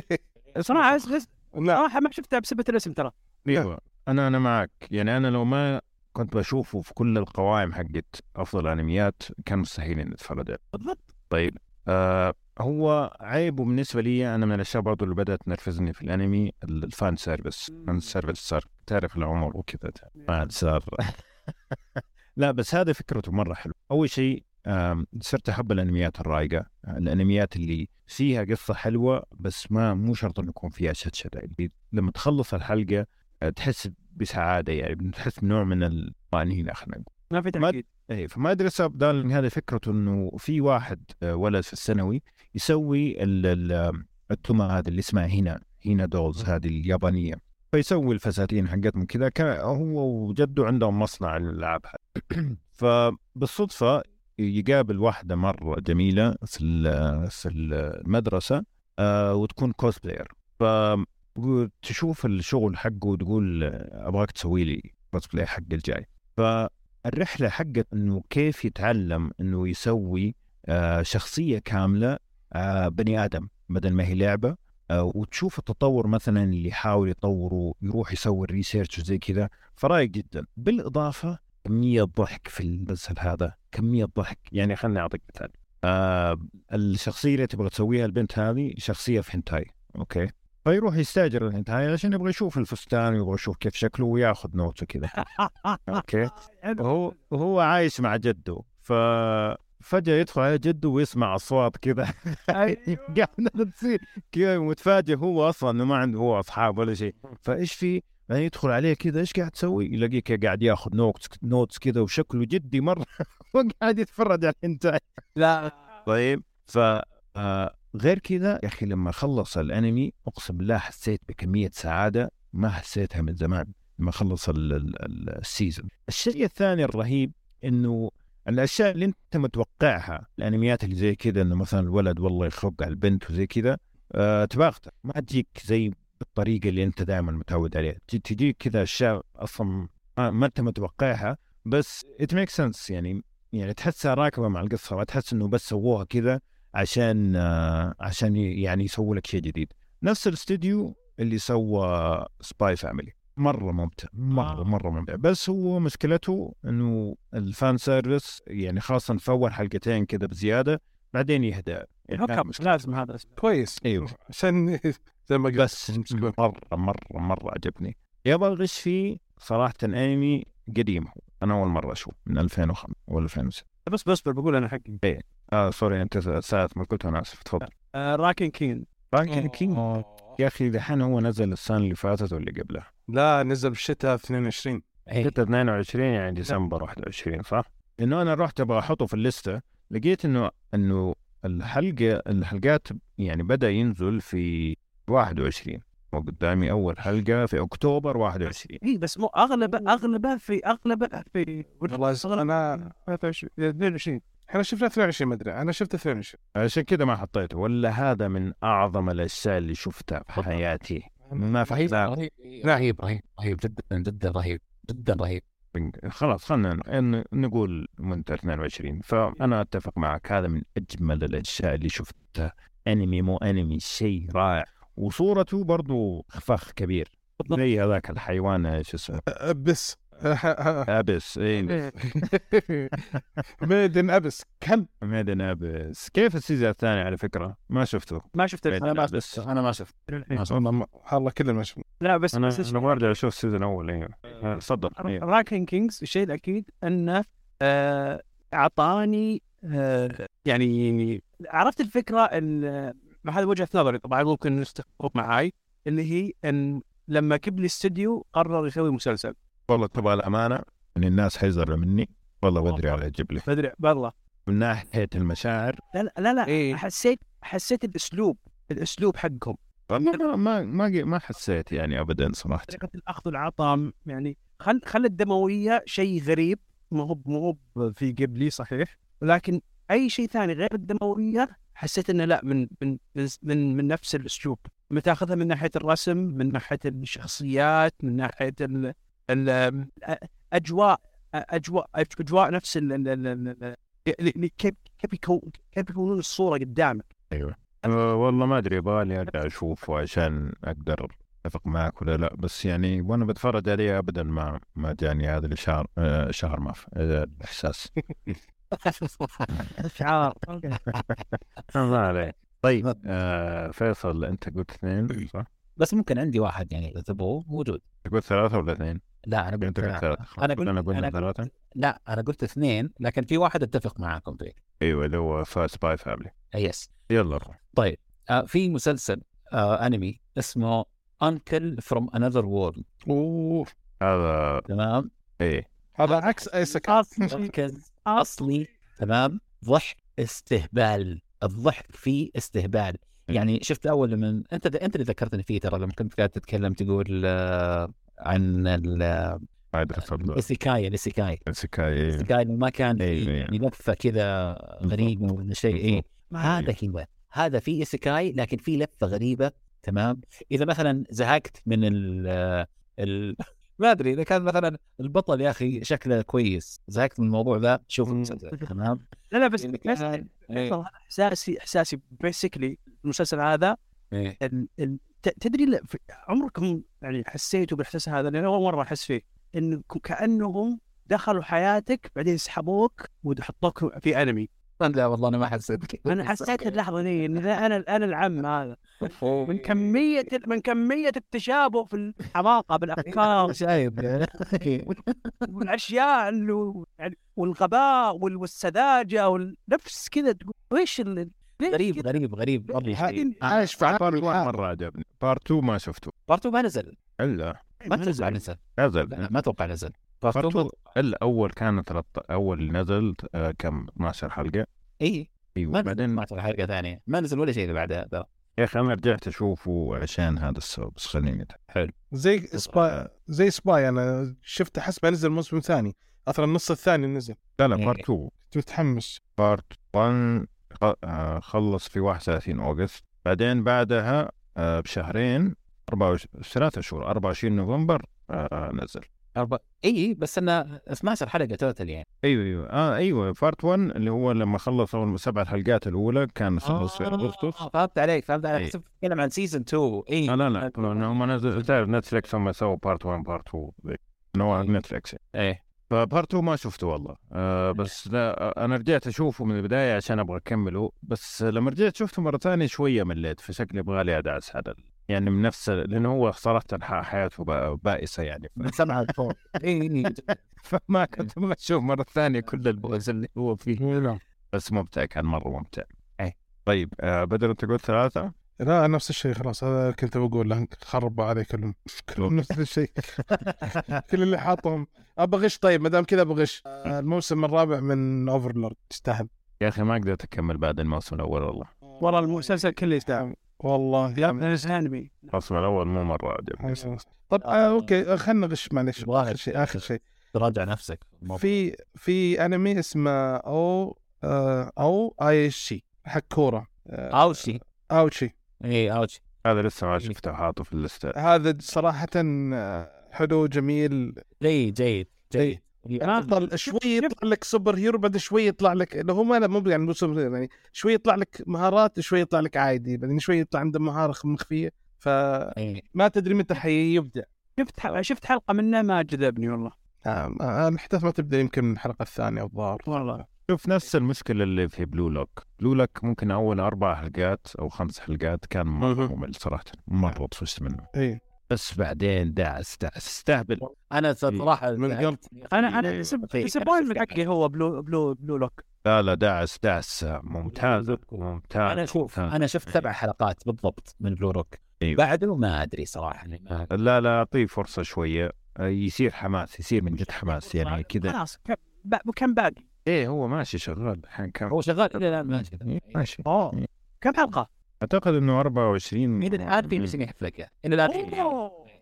صراحة صراحة ما شفتها بسبه الاسم ترى. أيوه. أنا أنا معك يعني أنا لو ما كنت بشوفه في كل القوائم حقت أفضل انميات كان مستحيل اني اتفرج عليه. بالضبط. طيب آه هو عيبه بالنسبة لي أنا من الأشياء برضو اللي بدأت تنرفزني في الأنمي ال- ال fan service. ال fan service صار تعرف العمر وكذا. ما عاد صار. لا بس هذا فكرته مرة حلوة. أول شيء صرت أحب الأنميات الرايقه الأنميات اللي فيها قصة حلوة بس ما مو شرط إنه يكون فيها شتشته اللي لما تخلص الحلقة تحس بسعادة يعني بتحس بنوع من الطمأنينة خلينا نقول. ما في تحديد اي فما ادري دارلينج هذه فكرته إنه في واحد آه، ولد في الثانوي يسوي ال- ال- التمى هذه اللي اسمها هنا هنا دولز هذه اليابانية. فيسوي الفساتين حقتهم كذا كان هو وجده عندهم مصنع للالعاب هذه. فبالصدفه يقابل واحدة مرة جميلة في في المدرسة آه، وتكون cosplayer فتشوف الشغل حقه وتقول أبغاك تسوي لي كوسبلاي حق الجاي. فالرحلة حقت إنه كيف يتعلم إنه يسوي آه، شخصية كاملة آه، بني آدم بدل ما هي لعبة. آه، وتشوف التطور مثلا اللي يحاول يطوره يروح يسوي ال research وزي كذا. فرايق جدا. بالإضافة كمية ضحك في المسلسل هذا. كمية ضحك. يعني خليني أعطيك مثال. آه الشخصية اللي تبغى تسويها البنت هذه شخصية في hentai. Okay؟ فيروح يستأجر الهنتاي عشان يبغى يشوف الفستان ويبغى يشوف كيف شكله وياخذ note وكذا. okay. وهو وهو عايش مع جده ف فجأة يدخل على جده ويسمع أصوات كذا. قاعدة تصير كذا متفاجئ. هو أصلا إنه ما عنده هو أصحاب ولا شيء. فإيش في؟ بعدين يدخل عليه كذا إيش قاعد تسوي؟ يلاقيك قاعد ياخذ notes notes كذا وشكله جدي مرة. وقاعد يتفرج على الانتاج لا. طيب. ف آه، غير كذا يا أخي لما خلص الأنمي أقسم بالله حسيت بكمية سعادة ما حسيتها من زمان لما خلص ال- ال- ال- السيزون. الشيء الثاني الرهيب إنه الأشياء اللي أنت متوقعها الأنميات اللي زي كذا إنه مثلا الولد والله يخق على البنت وزي كذا أه تباغته ما تجيك زي بالطريقة اللي أنت دائما متعود عليها تجي- تجيك كذا أشياء أصلا ما أنت متوقعها بس it make sense يعني يعني تحسها راكبة مع القصة ما تحس إنه بس سووها كذا عشان آه، عشان يعني يسووا لك شيء جديد. نفس الاستوديو اللي سوى Spy Family مرة ممتع مرة آه. مرة ممتع. بس هو مشكلته إنه ال fan service يعني خاصة في اول حلقتين كذا بزيادة بعدين يهدى يعني. لازم هذا. كويس. إيوه. عشان زي ما قلت. بس مرة مرة مرة عجبني. يابا الغش فيه صراحة أنمي قديم هو. أنا أول مرة أشوف من 2005 ولا 2006 بس بس بقول أنا حقي. آه sorry أنت ساعة ما قلت أنا آسف تفضل. آه Ranking King Ranking King يا أخي دحين هو نزل السنة اللي فاتت واللي قبلها؟ لا نزل بالشتاء 22 إيه. 6 22 يعني ديسمبر 21 صح؟ إنه أنا رحت أبغى أحطه في الليستة لقيت إنه إنه الحلقة الحلقات يعني بدأ ينزل في 21 وقدامي أول حلقة في أكتوبر 21 اي بس مو أغلبه أغلبه في أغلبه في والله أنا 23 22 إحنا شفنا 22 ما أدري. أنا شفت 22 عشان كذا ما حطيته. ولا هذا من أعظم الأشياء اللي شفتها في حياتي. ما في رهيب رهيب. رهيب رهيب رهيب. جدا جدا رهيب جدا رهيب. خلاص خلينا ن- نقول وينتر 22 فأنا أتفق معك. هذا من أجمل الأشياء اللي شفتها. أنمي مو أنمي شيء رائع. وصورته برضو فخ كبير. زي هذاك الحيوان شو اسمه؟ Abyss. Abyss اي Made in Abyss. كلب Made in Abyss. كيف ال season الثاني على فكرة؟ ما شفته. ما شفت Made in أنا ما Abyss. شفت أنا ما شفت ما شفت. والله ما- والله كلنا ما شفنا. لا بس أنا بس أنا برجع أشوف ال season الأول أيوه أيوه. Ranking Kings الشيء الأكيد أنه آه، أعطاني آه، يعني عرفت الفكرة إن هذه وجهة نظري طبعا ممكن تتفق معاي اللي هي إن لما كبلي استوديو قرر يسوي مسلسل. والله تبغى الأمانة ان الناس حيزعلوا مني. والله بدري على جبلي بدري بالله من ناحية المشاعر. لا لا لا, لا إيه. حسيت حسيت الأسلوب الأسلوب حقهم. والله ما ما ما, ما حسيت يعني ابدا صراحة. طريقة الأخذ والعطاء يعني خل خل الدموية شيء غريب. ما هو مو هو في قبلي صحيح. ولكن أي شيء ثاني غير الدموية حسيت إنه لا من من من من نفس الأسلوب. متاخذها من ناحية الرسم من ناحية الشخصيات من ناحية ال ال أجواء أجواء أجواء نفس ال ال- ال- ال- ال- كيف كيف يكون كيف يكونون الصورة قدامك؟ أيوه. أه والله ما أدري يبغالي أرجع أشوفه عشان أقدر أتفق معك ولا لا. بس يعني وأنا بتفرج عليه ابدا ما ما جاني هذا الشهر آه شهر ما في آه، الإحساس. شعار. ما عليه طيب آه فيصل أنت قلت اثنين صح؟ بس ممكن عندي واحد يعني إذا تبغوه موجود. قلت ثلاثة ولا اثنين؟ لا أنا قلت قلت ثلاثة. أنا قلت انا قلنا أنا ثلاثة. قلت لا أنا قلت اثنين لكن في واحد أتفق معاكم فيه. أيوه اللي هو Spy Family yes يلا روح. طيب آه في مسلسل آه أنمي اسمه Uncle from Another World أوه. هذا تمام؟ إيه. هذا عكس isekai مركز. أصلي. تمام؟ ضحك استهبال. الضحك فيه استهبال. يعني شفت أول لما أنت أنت اللي ذكرتني فيه ترى لما كنت قاعد تتكلم تقول آه، عن ال- ال isekai ال isekai isekai إيه. ال isekai إنه ما كان إيه، في إيه. يعني لفة كذا غريبة ولا شيء إيه. هذا هو هذا في isekai لكن في لفة غريبة تمام. إذا مثلا زهقت من ال ال ما أدري إذا كان مثلا البطل يا أخي شكله كويس زهقت من الموضوع ذا شوف المسلسل تمام. لا لا بس إحساسي إحساسي بيسكلي المسلسل هذا إيه. تدري عمركم يعني حسيتوا بالاحساس هذا؟ لأن أول مرة أحس فيه. إنه كأنهم دخلوا حياتك بعدين سحبوك وحطوك في انمي لا والله أنا ما حسيت كذا. أنا حسيت اللحظة دي إن أنا أنا العم هذا. من كمية من كمية التشابه في الحماقه بالأفكار. شايف. والأشياء اللي يعني والغباء وال- والسذاجة والنفس كذا تقول إيش غريب؟ غريب غريب. والله عايش في part عالم 1 مرة عجبني. part 2 ما شفته. part two ما نزل. إلا. ما أتوقع نزل. نزل. لا ما أتوقع نزل. part part two 2 الأول كان 13 أول نزل آه، كم؟ 12 حلقة. إي. أيوه ما بعدين ما أتوقع حلقة ثانية. ما نزل ولا شيء اللي بعدها ذا يا أخي أنا رجعت أشوفه عشان هذا السبب بس خليني أتابع. زي Spy زي Spy أنا شفت حسب نزل موسم ثاني. أصلا النص الثاني نزل. لا لا. part 2 كنت متحمس. part 1 خ- آه، خلص في 31 August. بعدين بعدها آه، بشهرين 24 ثلاثة شهور 24 نوفمبر آه، نزل. أربع إي بس انه 12 حلقه total يعني. أيوه أيوه. آه أيوه. part 1 اللي هو لما خلص أول سبع حلقات الأولى كان خلص في اغسطس آه فهمت عليك فهمت عليك. حسب تتكلم عن season 2 إي آه لا لا. لأنه هم نزل تعرف Netflix هم سووا part 1 part 2 ذيك. نوع Netflix إيه. ف part 2 ما شفته والله. آه بس لا آه، أنا رجعت أشوفه من البداية عشان أبغى أكمله. بس لما رجعت شفته مرة ثانية شوية مليت فشكلي يبغى لي ادعس ال- يعني من نفس لأنه هو صراحة حياته بائسة يعني. من سبعة لفوق اي فما كنت أشوف مرة ثانية كل البؤس اللي هو فيه. بس ممتع كان مرة ممتع. طيب آه بدر أنت قلت ثلاثة؟ لا نفس الشيء خلاص هذا كنت بقول له خربوا علي كلهم كلهم نفس الشيء. كل اللي حاطهم. ابى غش طيب ما دام كذا بغش الموسم الرابع من اوفرلورد تستاهل. يا أخي ما قدرت اكمل بعد الموسم الأول والله. والله المسلسل كله يستاهل. والله. يا انمي الموسم الأول مو مرة عجبني. طب آه okay خلينا نغش معلش آخر شيء آخر شيء. تراجع نفسك. في في أنمي اسمه أو آه Ao Ashi حق كورة. آه Ao Ashi. Ao Ashi. اي Ao Ashi هذا لسه ما شفته حاطه في الليسته هذا صراحة آه، حلو جميل. جيد جيد جيد. يطلع شوي يطلع لك super hero بعد شوي يطلع لك اللي هو ما مو يعني مو super hero يعني شوي يطلع لك مهارات شوي يطلع لك عادي بعدين شوي يطلع عنده مهارة مخفية فما إيه. تدري متى حيبدع شفت شفت حلقة منه ما جذبني والله. آه، آه، الأحداث ما تبدأ يمكن من الحلقة الثانية الظاهر. والله. شوف نفس المشكلة اللي في Blue Lock Blue Lock ممكن أول أربع حلقات أو خمس حلقات كان مره. ممل صراحة مره طفشت منه. اي بس بعدين دعس دعس أستهبل. أنا صراحة من قلب. أنا أنا disappointment حقي هو Blue Blue Blue Lock لا لا دعس دعس ممتاز ممتاز. أنا شوف. أنا شفت سبع حلقات بالضبط من Blue Lock أيوه. بعده ما أدري صراحة. يعني ما- لا لا أعطيه فرصة شوية. يصير حماس يصير من جد حماس يعني كذا. خلاص كم باقي؟ إيه هو ماشي شغال الحين كم؟ هو شغال إلى الآن ماشي. إيه، ماشي. أوه كم حلقة؟ أعتقد إنه 24 إلى الآن في ميسنج حلقة إلى الآن في.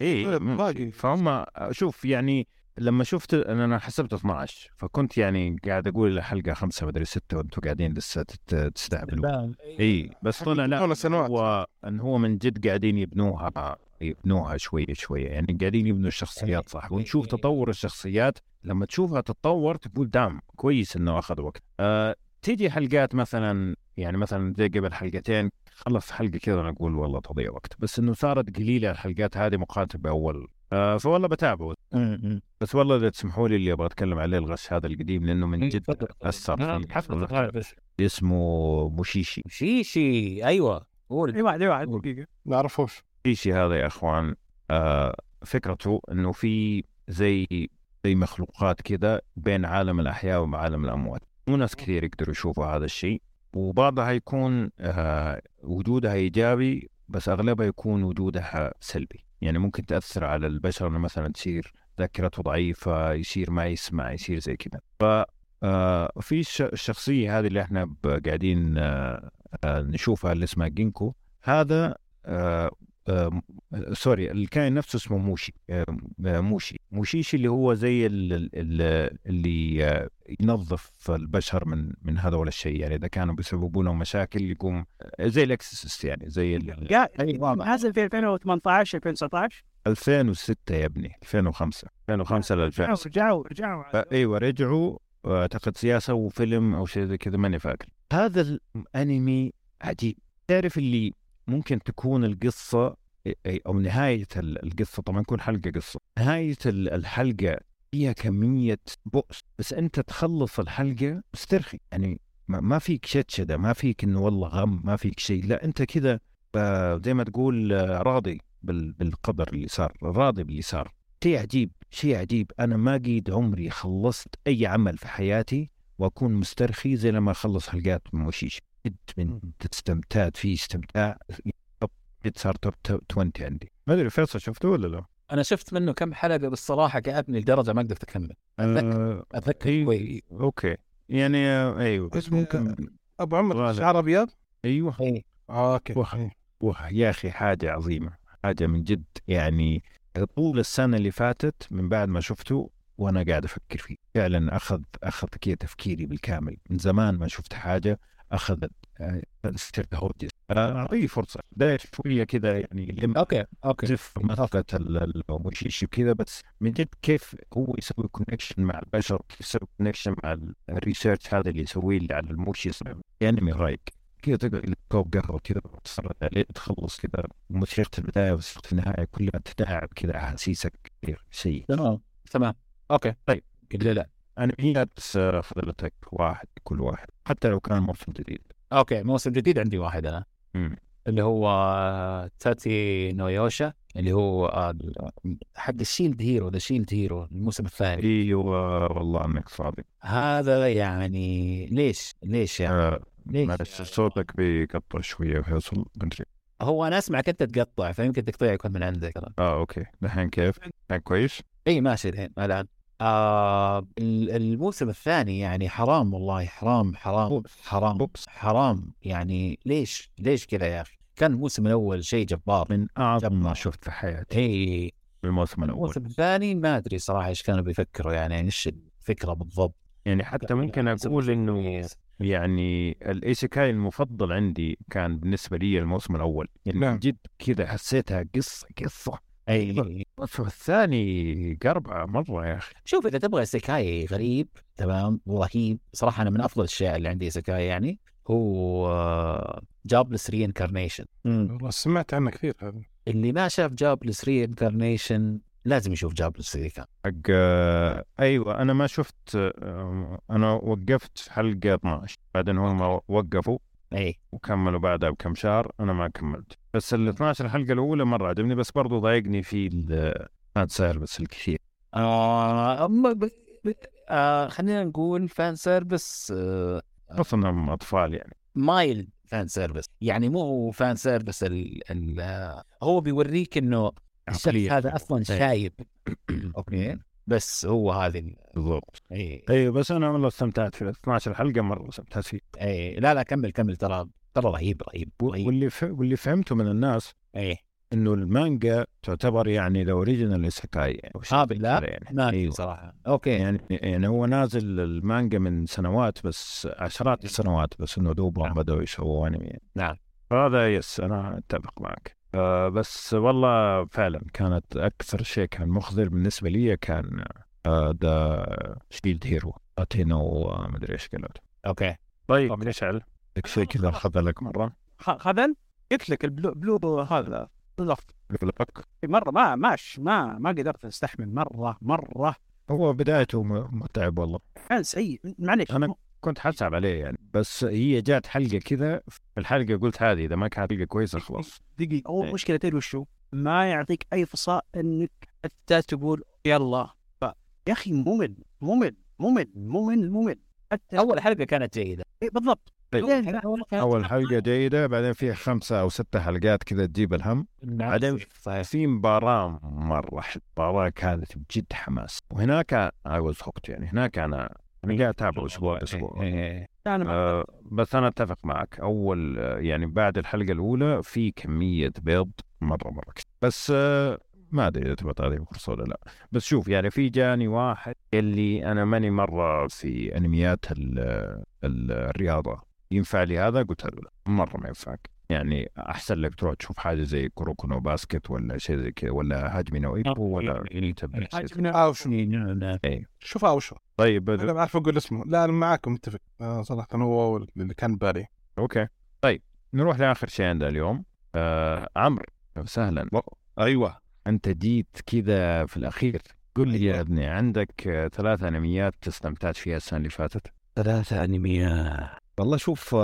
إيه باقي. فهم شوف يعني لما شفت أنا- أنا حسبت 12 فكنت يعني قاعد أقول الحلقة خمسة مدري ستة وأنتم قاعدين لسه تت- تستهبلوا اي بس طلع لا. هو إن هو من جد قاعدين يبنوها. يبنوها شوية شوية يعني قاعدين يبنوا الشخصيات صح؟ ونشوف تطور الشخصيات. لما تشوفها تتطور تقول دام كويس إنه أخذ وقت. أه تيجي حلقات مثلا يعني مثلا زي قبل حلقتين خلص حلقة كذا أنا أقول والله تضيع وقت. بس إنه صارت قليلة الحلقات هذه مقارنه بأول. أه فوالله بتابعه بس والله إذا تسمحوا لي اللي أبغى أتكلم عليه الغش هذا القديم لأنه من جد أثر فيه اسمه موشيشي. شيشي أيوه قول. اي واحد اي واحد دقيقة. ما أعرفوش. موشيشي هذا يا إخوان؟ آه فكرته إنه في زي زي مخلوقات كذا بين عالم الأحياء وعالم الأموات. مو ناس كثير يقدروا يشوفوا هذا الشيء. وبعضها يكون آه وجودها إيجابي بس أغلبها يكون وجودها سلبي. يعني ممكن تأثر على البشر إنه مثلا تصير ذاكرته ضعيفة يصير ما يسمع يصير زي كذا ف آه في الش- الشخصية هذه اللي إحنا قاعدين آه آه نشوفها اللي اسمها جينكو هذا آه sorry الكائن نفسه اسمه موشي. آه آه، موشي. موشيشي اللي هو زي ال- ال- ال- اللي آه، ينظف البشر من من هذول الشيء. يعني إذا كانوا بيسببوا لهم مشاكل يقوم آه، زي ال exorcist يعني زي ال- قا- نازل في 2018 2019 2006 يا ابني 2005 2005 ل 2000 رجعوا رجعوا أيوه رجعوا. أعتقد سياسة وفيلم أو شيء زي كذا ماني فاكر. هذا الأنمي عجيب. تعرف اللي ممكن تكون القصة أو نهاية ال- القصة طبعا كل حلقة قصة. نهاية ال- الحلقة فيها كمية بؤس. بس أنت تخلص الحلقة مسترخي. يعني ما فيك شتشده ما فيك إنه والله غم ما فيك شيء. لا أنت كذا زي ما تقول راضي بال- بالقدر اللي صار راضي باللي صار. شيء عجيب شيء عجيب. أنا ما قيد عمري خلصت أي عمل في حياتي وأكون مسترخي زي لما أخلص حلقات من موشيش جد من استمتعت فيه استمتاع صار top 20 عندي ما أدري فيصل شفته ولا لا؟ أنا شفت منه كم حلقة بالصراحة قعدني لدرجة ما قدرت أكمل أتذكر آه، أتذكر أيوه. كويس okay يعني آه، أيوه بس ممكن أبو عمر. شعر أبيض أيوه. آه، okay وخ. إيه. واه يا أخي حاجة عظيمة حاجة من جد يعني طول السنة اللي فاتت من بعد ما شفته وأنا قاعد أفكر فيه فعلا أخذ أخذ كذا تفكيري بالكامل من زمان ما شفت حاجة اخذت آه، أعطيه فرصة. ده شوية كذا يعني لما okay okay. تعرف مسافه ال Mushishi وكذا بس من جد كيف هو يسوي connection مع البشر؟ كيف يسوي connection مع ال research هذا اللي يسويه اللي على ال mushi يعني من رايق كذا تقعد كوب قهوه كذا وتتفرج عليه؟ تخلص كذا موسيقى البداية وموسيقى النهاية كلها تداعب كذا أحاسيسك كثير شيء تمام تمام. okay طيب. لي لا. انميات فضلتك واحد كل واحد حتى لو كان موسم جديد. okay موسم جديد عندي واحد أنا. مم. اللي هو Tate no Yuusha اللي هو حق ال Shield Hero The Shield Hero الموسم الثاني. أيوه والله انك صادق. هذا يعني ليش؟ ليش يعني؟ آه، ليش معلش صوتك بيقطع شوية فيصل مدري هو أنا أسمعك أنت تقطع فيمكن تقطيع يكون من عندك. آه okay. الحين كيف؟ الحين كويس؟ إي ماشي الحين الآن. آه ال- الموسم الثاني يعني حرام والله حرام حرام حرام oops. حرام. يعني ليش ليش كذا يا أخي؟ كان الموسم الأول شيء جبار. من أعظم ما. شفت في حياتي اي الموسم الأول. الموسم الثاني ما أدري صراحة إيش كانوا بيفكروا يعني إيش الفكرة بالضبط. يعني حتى ممكن أقول إنه يعني ال isekai المفضل عندي كان بالنسبة لي الموسم الأول. يعني نعم. جد كذا حسيتها قصة قصة. أي الثاني قربعه مرة يا أخي. شوف إذا تبغى isekai غريب تمام ورهيب صراحة أنا من أفضل الأشياء اللي عندي isekai يعني هو Jobless Reincarnation والله سمعت عنه كثير هذا. اللي ما شاف Jobless Reincarnation لازم يشوف Jobless Reincarnation. حق آه، أيوه أنا ما شفت آه، أنا وقفت حلقة 12 بعدين هم وقفوا اي وكملوا بعدها بكم شهر أنا ما كملت. بس ال 12 الحلقة الأولى مرة عجبني بس برضو ضايقني في ال fan service الكثير. آه ب... آه خلينا نقول fan service آه خصوصا إنهم أطفال يعني. mild fan service يعني مو fan ال... ال... آه، هو بيوريك إنه الشخص. هذا أصلا إيه. شايب. okay؟ بس هو هذه ال- بالضبط. اي أيوه بس أنا والله استمتعت في ال 12 حلقة مرة استمتعت فيه. اي لا لا كمل كمل ترى ترى رهيب رهيب رهيب. واللي ف... واللي فهمته من الناس اي إنه المانجا تعتبر يعني ال original isekai يعني آه كذا يعني. ما أيوة. صراحة. okay. يعني يعني هو نازل المانجا من سنوات بس عشرات السنوات بس إنه دوبهم نعم. بدأوا يسووا انمي نعم. هذا يس أنا أتفق معك. آه بس والله فعلا كانت أكثر شيء كان مخزر بالنسبة لي كان آه ذا شيلد هيرو أتينو آه، مدري إيش قالت أوكي. طيب. مشعل لك شيء كذا اخذ لك مرة. خ- خذل قلت لك البلو بلو هذا لك. مرة ما ماش ما ما قدرت أستحمل مرة مرة. هو بدايته م- متعب والله. كان سيء معليش. أنا- كنت حسب عليه يعني بس هي جات حلقة كذا في الحلقة قلت هذه إذا ما كانت حلقة كويسة خلاص. دقيقة هو إيه. مشكلة تدري وشو؟ ما يعطيك أي فرصة إنك حتى تقول يلا. ف... يا أخي ممل ممل ممل ممل ممل. حتى أول حلقة كانت جيدة. إيه بالضبط. طيب. أول حلقة جيده بعدين في خمسة أو ستة حلقات كذا تجيب الهم. بعدين صحيح في مباراة مرة. مباراة كانت بجد حماس. وهناك I was hooked يعني. هناك أنا أنا قاعد أتابع أسبوع أسبوع. إيه. أنا ما- آه بس أنا أتفق معك. أول يعني بعد الحلقة الأولى في كمية بيض مرة مرة كثير. بس آه ما أدري إذا تبغى تعطيه فرصة ولا لا. بس شوف يعني في جاني واحد اللي أنا ماني مرة في أنميات ال ال الرياضة. ينفع لي هذا؟ قلت له لا مرة ما ينفعك. يعني أحسن لك تروح تشوف حاجة زي Kuroko no Basket ولا شيء زي كذا ولا Hajime no Ippo ولا تبع شيء زي كذا. عاجبني اوشو. شوف اوشو طيب أنا ما أعرف أقول اسمه. لا أنا معاكم متفق. آه صراحة هو اللي كان ببالي أوكي. طيب نروح لآخر شيء عندنا اليوم. آه عمرو سهلا أيوه. أنت جيت كذا في الأخير. قل لي يا ابني عندك آه، ثلاث أنميات استمتعت فيها السنة اللي فاتت؟ ثلاثة أنميات. والله شوف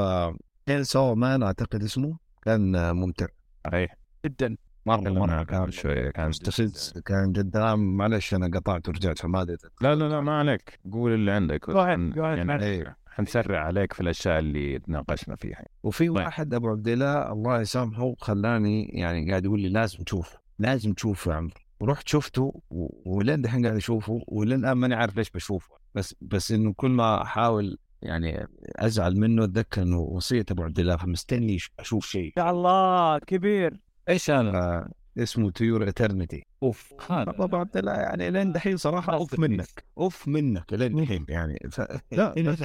سو مان أعتقد اسمه كان آه، ممتع. اي جدا. مرة عنها كان شوية كان مستفز كان جدا. معلش أنا قطعت ورجعت فما أدري. لا لا لا ما عليك. قول اللي عندك. يعني. إيه. حنسرع عليك في الأشياء اللي تناقشنا فيها. وفي طيب. واحد أبو عبد الله الله يسامحه خلاني يعني قاعد يقول لي لازم تشوفه لازم تشوفه يا عمرو. ورحت شفته ولين دحين قاعد أشوفه ولين الآن ماني عارف ليش بشوفه. بس بس إنه كل ما أحاول يعني أزعل منه أتذكر إنه وصية أبو عبد الله فمستني أشوف شيء. يا الله كبير. إيش أنا؟ آه، اسمه To Your Eternity أوف هذا. أبو عبد الله يعني لين دحين صراحة أوف منك. أوف منك لين دحين يعني. ف... لا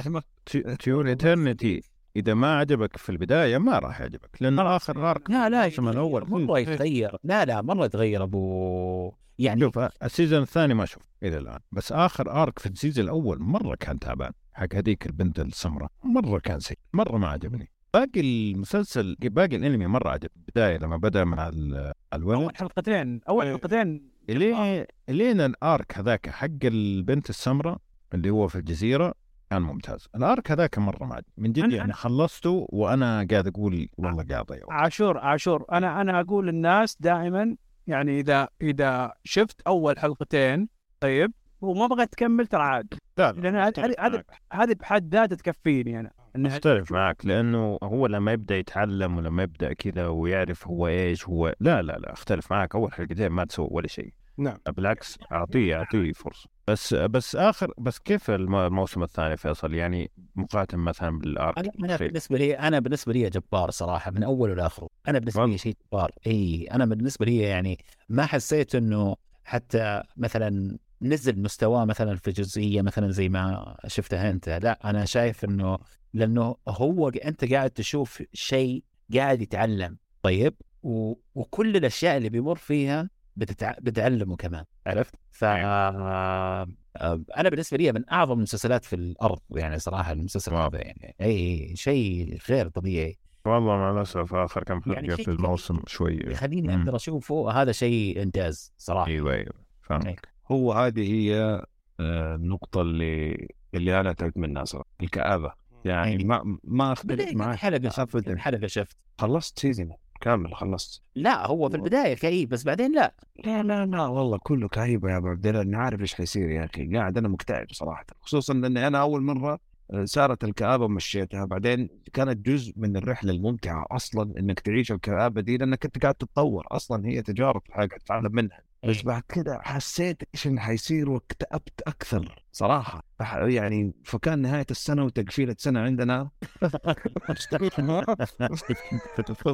To Your Eternity إذا ما عجبك في البداية ما راح يعجبك لأن اخر arc لا لا الموسم الأول مرة يتغير. لا لا مرة يتغير أبو. يعني شوف ال season الثاني ما شوف إلى الآن بس آخر arc في ال season الأول مرة كان تعبان. حق هذيك البنت السمراء. مرة كان سيء مرة ما عجبني. باقي المسلسل باقي الأنمي مرة عجب البدايه لما بدأ مع ال- الولد. أول حلقتين أول حلقتين. لين لين ال arc هذاك حق البنت السمراء اللي هو في الجزيرة كان ممتاز. الأرك هذاك مرة ما عجب من جد يعني خلصته وأنا قاعد أقول والله قاعد اضيع. عاشور عاشور. أنا أنا أقول للناس دائما يعني اذا إذا شفت أول حلقتين طيب وما بغيت تكمل ترى عاد. لا لا لأن هذه هذه بحد ذاتها تكفيني أنا. اختلف معك لأنه هو لما يبدأ يتعلم ولما يبدأ كذا ويعرف هو إيش هو. لا لا لا اختلف معك. أول حلقتين ما تسوي ولا شيء. نعم. بالعكس أعطيه أعطيه فرصة. بس بس آخر بس كيف الم- الموسم الثاني فيصل؟ يعني مقارنة مثلا بالأرك أنا؟ بالنسبة لي أنا بالنسبة لي جبار صراحة من أوله لآخره أنا بالنسبة. لي شيء جبار. إي أنا بالنسبة لي يعني ما حسيت إنه حتى مثلا نزل مستواه مثلا في جزئية مثلا زي ما شفتها أنت. لا أنا شايف إنه لأنه هو أنت قاعد تشوف شيء قاعد يتعلم طيب؟ و... وكل الأشياء اللي بيمر فيها بتتع... بتعلمه كمان عرفت؟ ف آه، أنا بالنسبة لي من أعظم المسلسلات في الأرض يعني صراحة المسلسل. هذا يعني. أي شيء غير طبيعي. والله مع الاسف آخر كم حلقه يعني في الموسم شوي. يخليني. أقدر أشوفه هذا شيء إنجاز صراحة. أيوه أيوه. فاهم إيه. هو هذه هي آه، النقطة اللي اللي أنا تعبت منها صراحة الكآبة. يعني أيوة. ما ما بدأ معك حلقة شفت. حلقة شفت. خلصت سيزون كامل خلصت. لا هو في البداية كئيب بس بعدين لا. لا لا لا والله كله كئيبة يا أبو عبد الله. أنا عارف إيش حيصير يا أخي. قاعد أنا مكتئب صراحة. خصوصا لاني أنا أول مرة آه، صارت الكآبة ومشيتها. بعدين كانت جزء من الرحلة الممتعة أصلا إنك تعيش الكآبة دي لأنك انت قاعد تتطور. أصلا هي تجارب قاعد تتعلم منها. بس إيه. بعد كده حسيت إيش اللي حيصير واكتئبت أكثر صراحة. فح- يعني فكان نهاية السنة وتقفيلة سنة عندنا.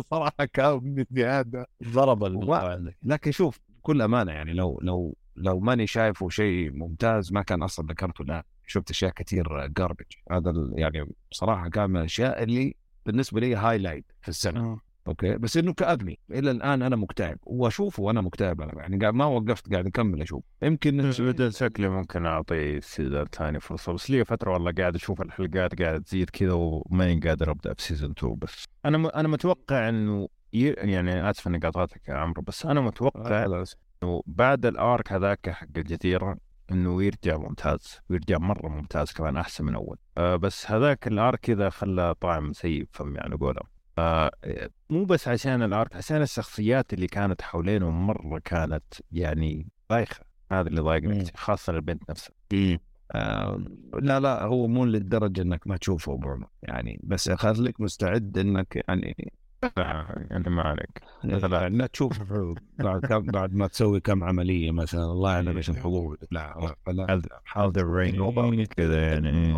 صراحة كان من زيادة ضرب الموضوع عندك. لكن شوف بكل أمانة يعني لو لو لو ماني شايفه شيء ممتاز ما كان أصلا ذكرته الآن. شفت أشياء كثير جاربج هذا يعني بصراحه كان من الأشياء اللي بالنسبة لي highlight في السنة. okay؟ بس إنه كابني إلى الآن أنا مكتئب. وأشوفه وأنا مكتئب. أنا يعني قاعد ما وقفت قاعد أكمل أشوف. يمكن بدل شكلي ممكن أعطي ال season الثاني فرصة. بس لي فترة والله قاعد أشوف الحلقات قاعد تزيد كذا وماني قادر أبدأ في season 2 بس أنا م... أنا متوقع إنه ي... يعني آسف إني قاطعتك يا عمرو بس أنا متوقع خلاص. إنه بعد ال arc هذاك حق الجزيرة إنه يرجع ممتاز. ويرجع مرة ممتاز كمان أحسن من أول. أه بس هذاك الأرك كذا خلى طعم سيء فم يعني قولهم أه مو بس عشان الارك عشان الشخصيات اللي كانت حوالينه مرة كانت يعني بايخه هذا اللي ضايقني خاصة البنت نفسها. آه لا لا هو مو للدرجة إنك ما تشوفه عمر يعني بس خليك مستعد إنك يعني يعني ما عليك. لا لا. تشوف بعد كم بعد ما تسوي كم عملية مثلا الله يعلم إيش الحضور لا فلا هذا الرينج كذا يعني.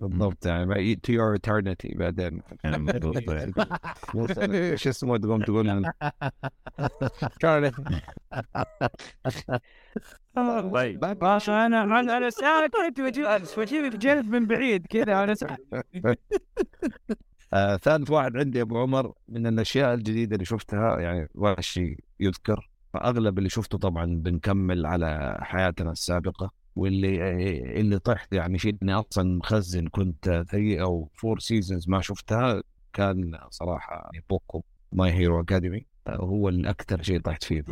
بالضبط يعني to your eternity بعدين. إيش اسمه تقوم تقول طيب بس أنا أنا أنا في جلد من بعيد كذا أنا. آه ثالث واحد عندي أبو عمر من الأشياء الجديدة اللي شفتها يعني ولا شيء يذكر أغلب اللي شفته طبعا بنكمل على حياتنا السابقة واللي اللي طحت يعني شيء اني أصلا مخزن كنت 3 أو 4 seasons ما شفتها. كان صراحة يعني بوكو My Hero Academia هو الاكثر شيء طحت فيه. ف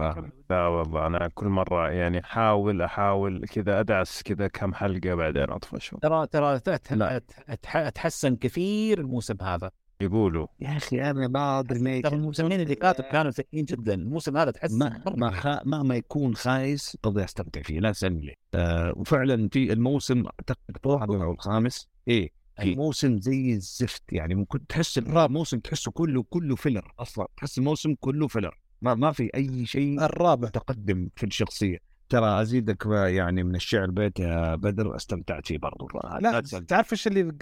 لا والله. أنا كل مرة يعني أحاول أحاول كذا أدعس كذا كم حلقة بعدين أطفش. ترى ترى تت- لا. تح- تحسن كثير الموسم هذا. يقولوا يا أخي أنا ما ادري ترى الموسمين اللي فاتوا كانوا سيئين جدا الموسم هذا تحسن ما مرة. ما خا... مهما يكون خايس قضي أستمتع فيه لا تسالني ليه آه وفعلا في الموسم أعتقد الرابع أو الخامس إيه. الموسم زي الزفت يعني ممكن تحس الرابع موسم تحسه كله كله filler أصلا تحس الموسم كله filler ما ما في أي شيء الرابع متقدم في الشخصية ترى أزيدك يعني من الشعر بيت يا بدر أستمتعت فيه برضو لا تسأل. تعرف إيش اللي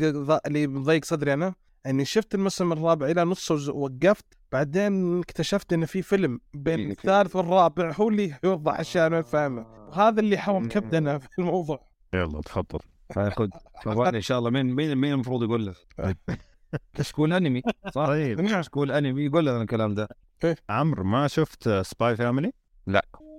اللي مضايق صدري أنا؟ اني شفت الموسم الرابع إلى نصه وز- وقفت. بعدين اكتشفت إن في فيلم بين في- الثالث والرابع هو اللي يوضح أشياء أنا فاهمة. وهذا اللي حوم كبدنا في الموضوع. يلا تفضل. فخذ فوالله إن شاء الله. مين مين مين المفروض يقول لك؟ كشكول أنمي صح؟ طيب. كشكول أنمي يقول لنا الكلام ده. عمرو ما شفت Spy Family؟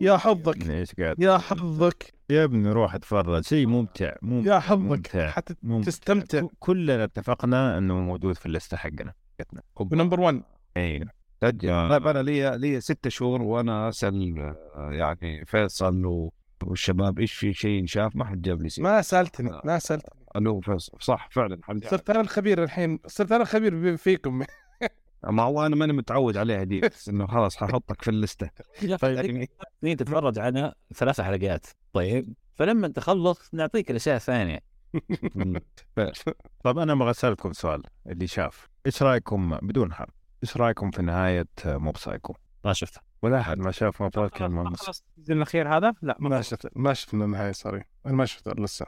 يا حظك. إيش قاعد يا حظك. يا ابني روح اتفرج. شيء ممتع ممتع يا حظك. ممتع. حتى ممتع. تستمتع. كلنا اتفقنا إنه موجود في ال list ة حقنا حقتنا. number 1 اي سجل طيب أنا لي لي ست شهور وأنا أسأل آه، يعني فيصل والشباب إيش في شيء ينشاف؟ ما حد جاب لي سيره ما سألتني ما سألتني. ألو فيصل. صح فعلا حد صرت أنا الخبير الحين صرت أنا الخبير فيكم. ما هو أنا ماني متعود عليها دي بس إنه خلاص ححطك في ال list ة. طيب. تتفرج على ثلاث حلقات طيب. فلما تخلص نعطيك الأشياء الثانية. طب أنا أبغى أسألكم سؤال اللي شاف. إيش رأيكم بدون حرب إيش رأيكم في نهاية Mob Psycho؟ ما شفتها. ولا أحد ما شاف Mob Psycho كان خلاص ال season الأخير هذا؟ لا. ما شفت ما شفنا النهاية صاري أنا ما شفت لسه.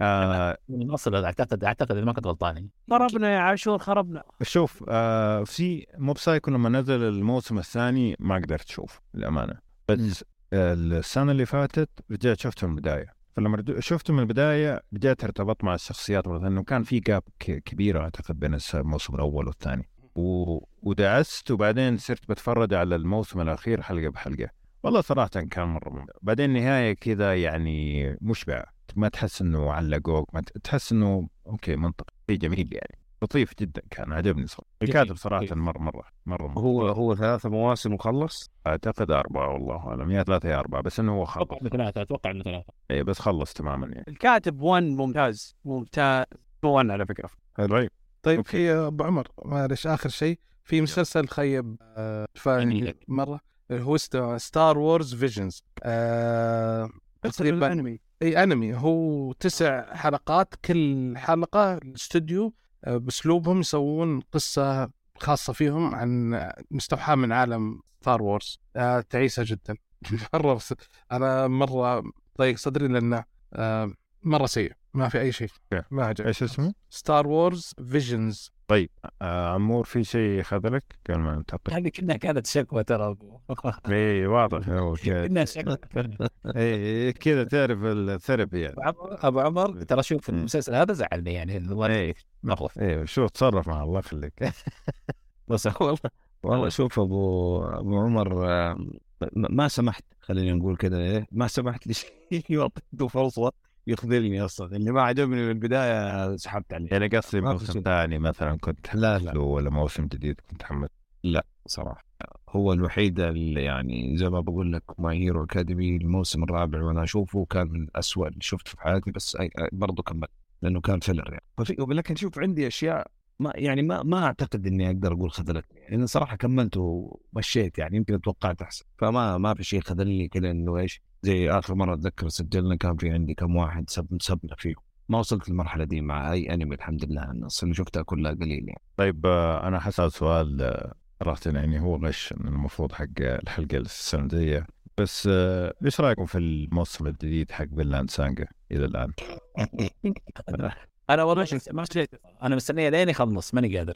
آه من اصل اعتقد أعتقد ما كنت غلطان يعني. خربنا يا عاشور خربنا. شوف آه في Mob Psycho لما نزل الموسم الثاني ما قدرت أشوف للأمانة. بس السنة اللي فاتت رجعت شفته من البداية. فلما شفته من البداية رجعت ارتبطت مع الشخصيات مرة لأنه كان في gap ك- كبيرة أعتقد بين الس- الموسم الأول والثاني. و... ودعست وبعدين صرت بتفرج على الموسم الأخير حلقة بحلقة. والله صراحة كان مرة ممتع. بعدين نهاية كذا يعني مشبعة. ما تحس إنه علقوك ما تحس إنه أوكي منطقي شيء جميل يعني. لطيف جدا كان عجبني صراحة. الكاتب صراحة مرة مرة مرة, مرة. هو هو ثلاثة مواسم وخلص؟ أعتقد أربعة والله أعلم. يا ثلاثة يا أربعة بس إنه هو خلص. أتوقع إنه ثلاثة أتوقع إنه ثلاثة. إيه بس خلص تماما يعني. الكاتب 1 ممتاز ممتاز. 1 على فكرة. طيب. طيب أوكي. في أبو عمر معلش آخر شيء. في مسلسل خيب آه مرة هو Star Wars Visions آه تقريبا الأنمي. اي انمي هو تسع حلقات كل حلقة الاستوديو آه، باسلوبهم يسوون قصة خاصة فيهم عن مستوحاة من عالم Star Wars آه تعيسة جدا. مرة أنا مرة ضيق صدري لأنه آه مرة سيء. ما في أي شيء. ما عجبني إيش اسمه؟ Star Wars Visions آه عمور في شيء خذلك؟ قبل ما ننتقل. هذه كأنها كانت شكوى ترى. أبو. اي واضح هو كأنها شكوى. اي كذا تعرف ال therapy يعني. أبو عمر ترى شوف المسلسل هذا زعلني يعني الله اي مره أيوه شو تصرف مع الله يخليك بس والله والله شوف أبو أبو عمر آه، ما سمحت خلينا نقول كذا إيه ما سمحت لي شيء اعطيته فرصة. يخذلني أصلا اللي ما عجبني من البداية سحبت عليه. يعني قصدي ما موسم. ثاني مثلا كنت لا لا. ولا موسم جديد كنت حمد صراحة. هو الوحيد اللي يعني زي ما بقول لك ماي هيرو اكاديمي الموسم الرابع وأنا أشوفه كان من أسوأ اللي شفته في حياتي بس برضه كمل لأنه كان filler يعني. ففي ولكن شوف عندي أشياء ما يعني ما ما أعتقد إني أقدر أقول خذلتني يعني أنا صراحة كملت ومشيت يعني يمكن توقعت أحسن. فما ما في شيء خذلني كذا إنه إيش زي آخر مرة أتذكر سجلنا كان في عندي كم واحد سب سبنا فيه ما وصلت للمرحلة دي مع أي أنمي الحمد لله النص اللي شفتها كلها قليل يعني طيب آه، أنا حسأل سؤال آه، صراحة يعني هو غش المفروض حق الحلقة السنة الجاية بس آه، إيش رأيكم في الموسم الجديد حق Vinland Saga إلى الآن؟ أنا والله ما شفت أنا مستنيه لين يخلص ماني قادر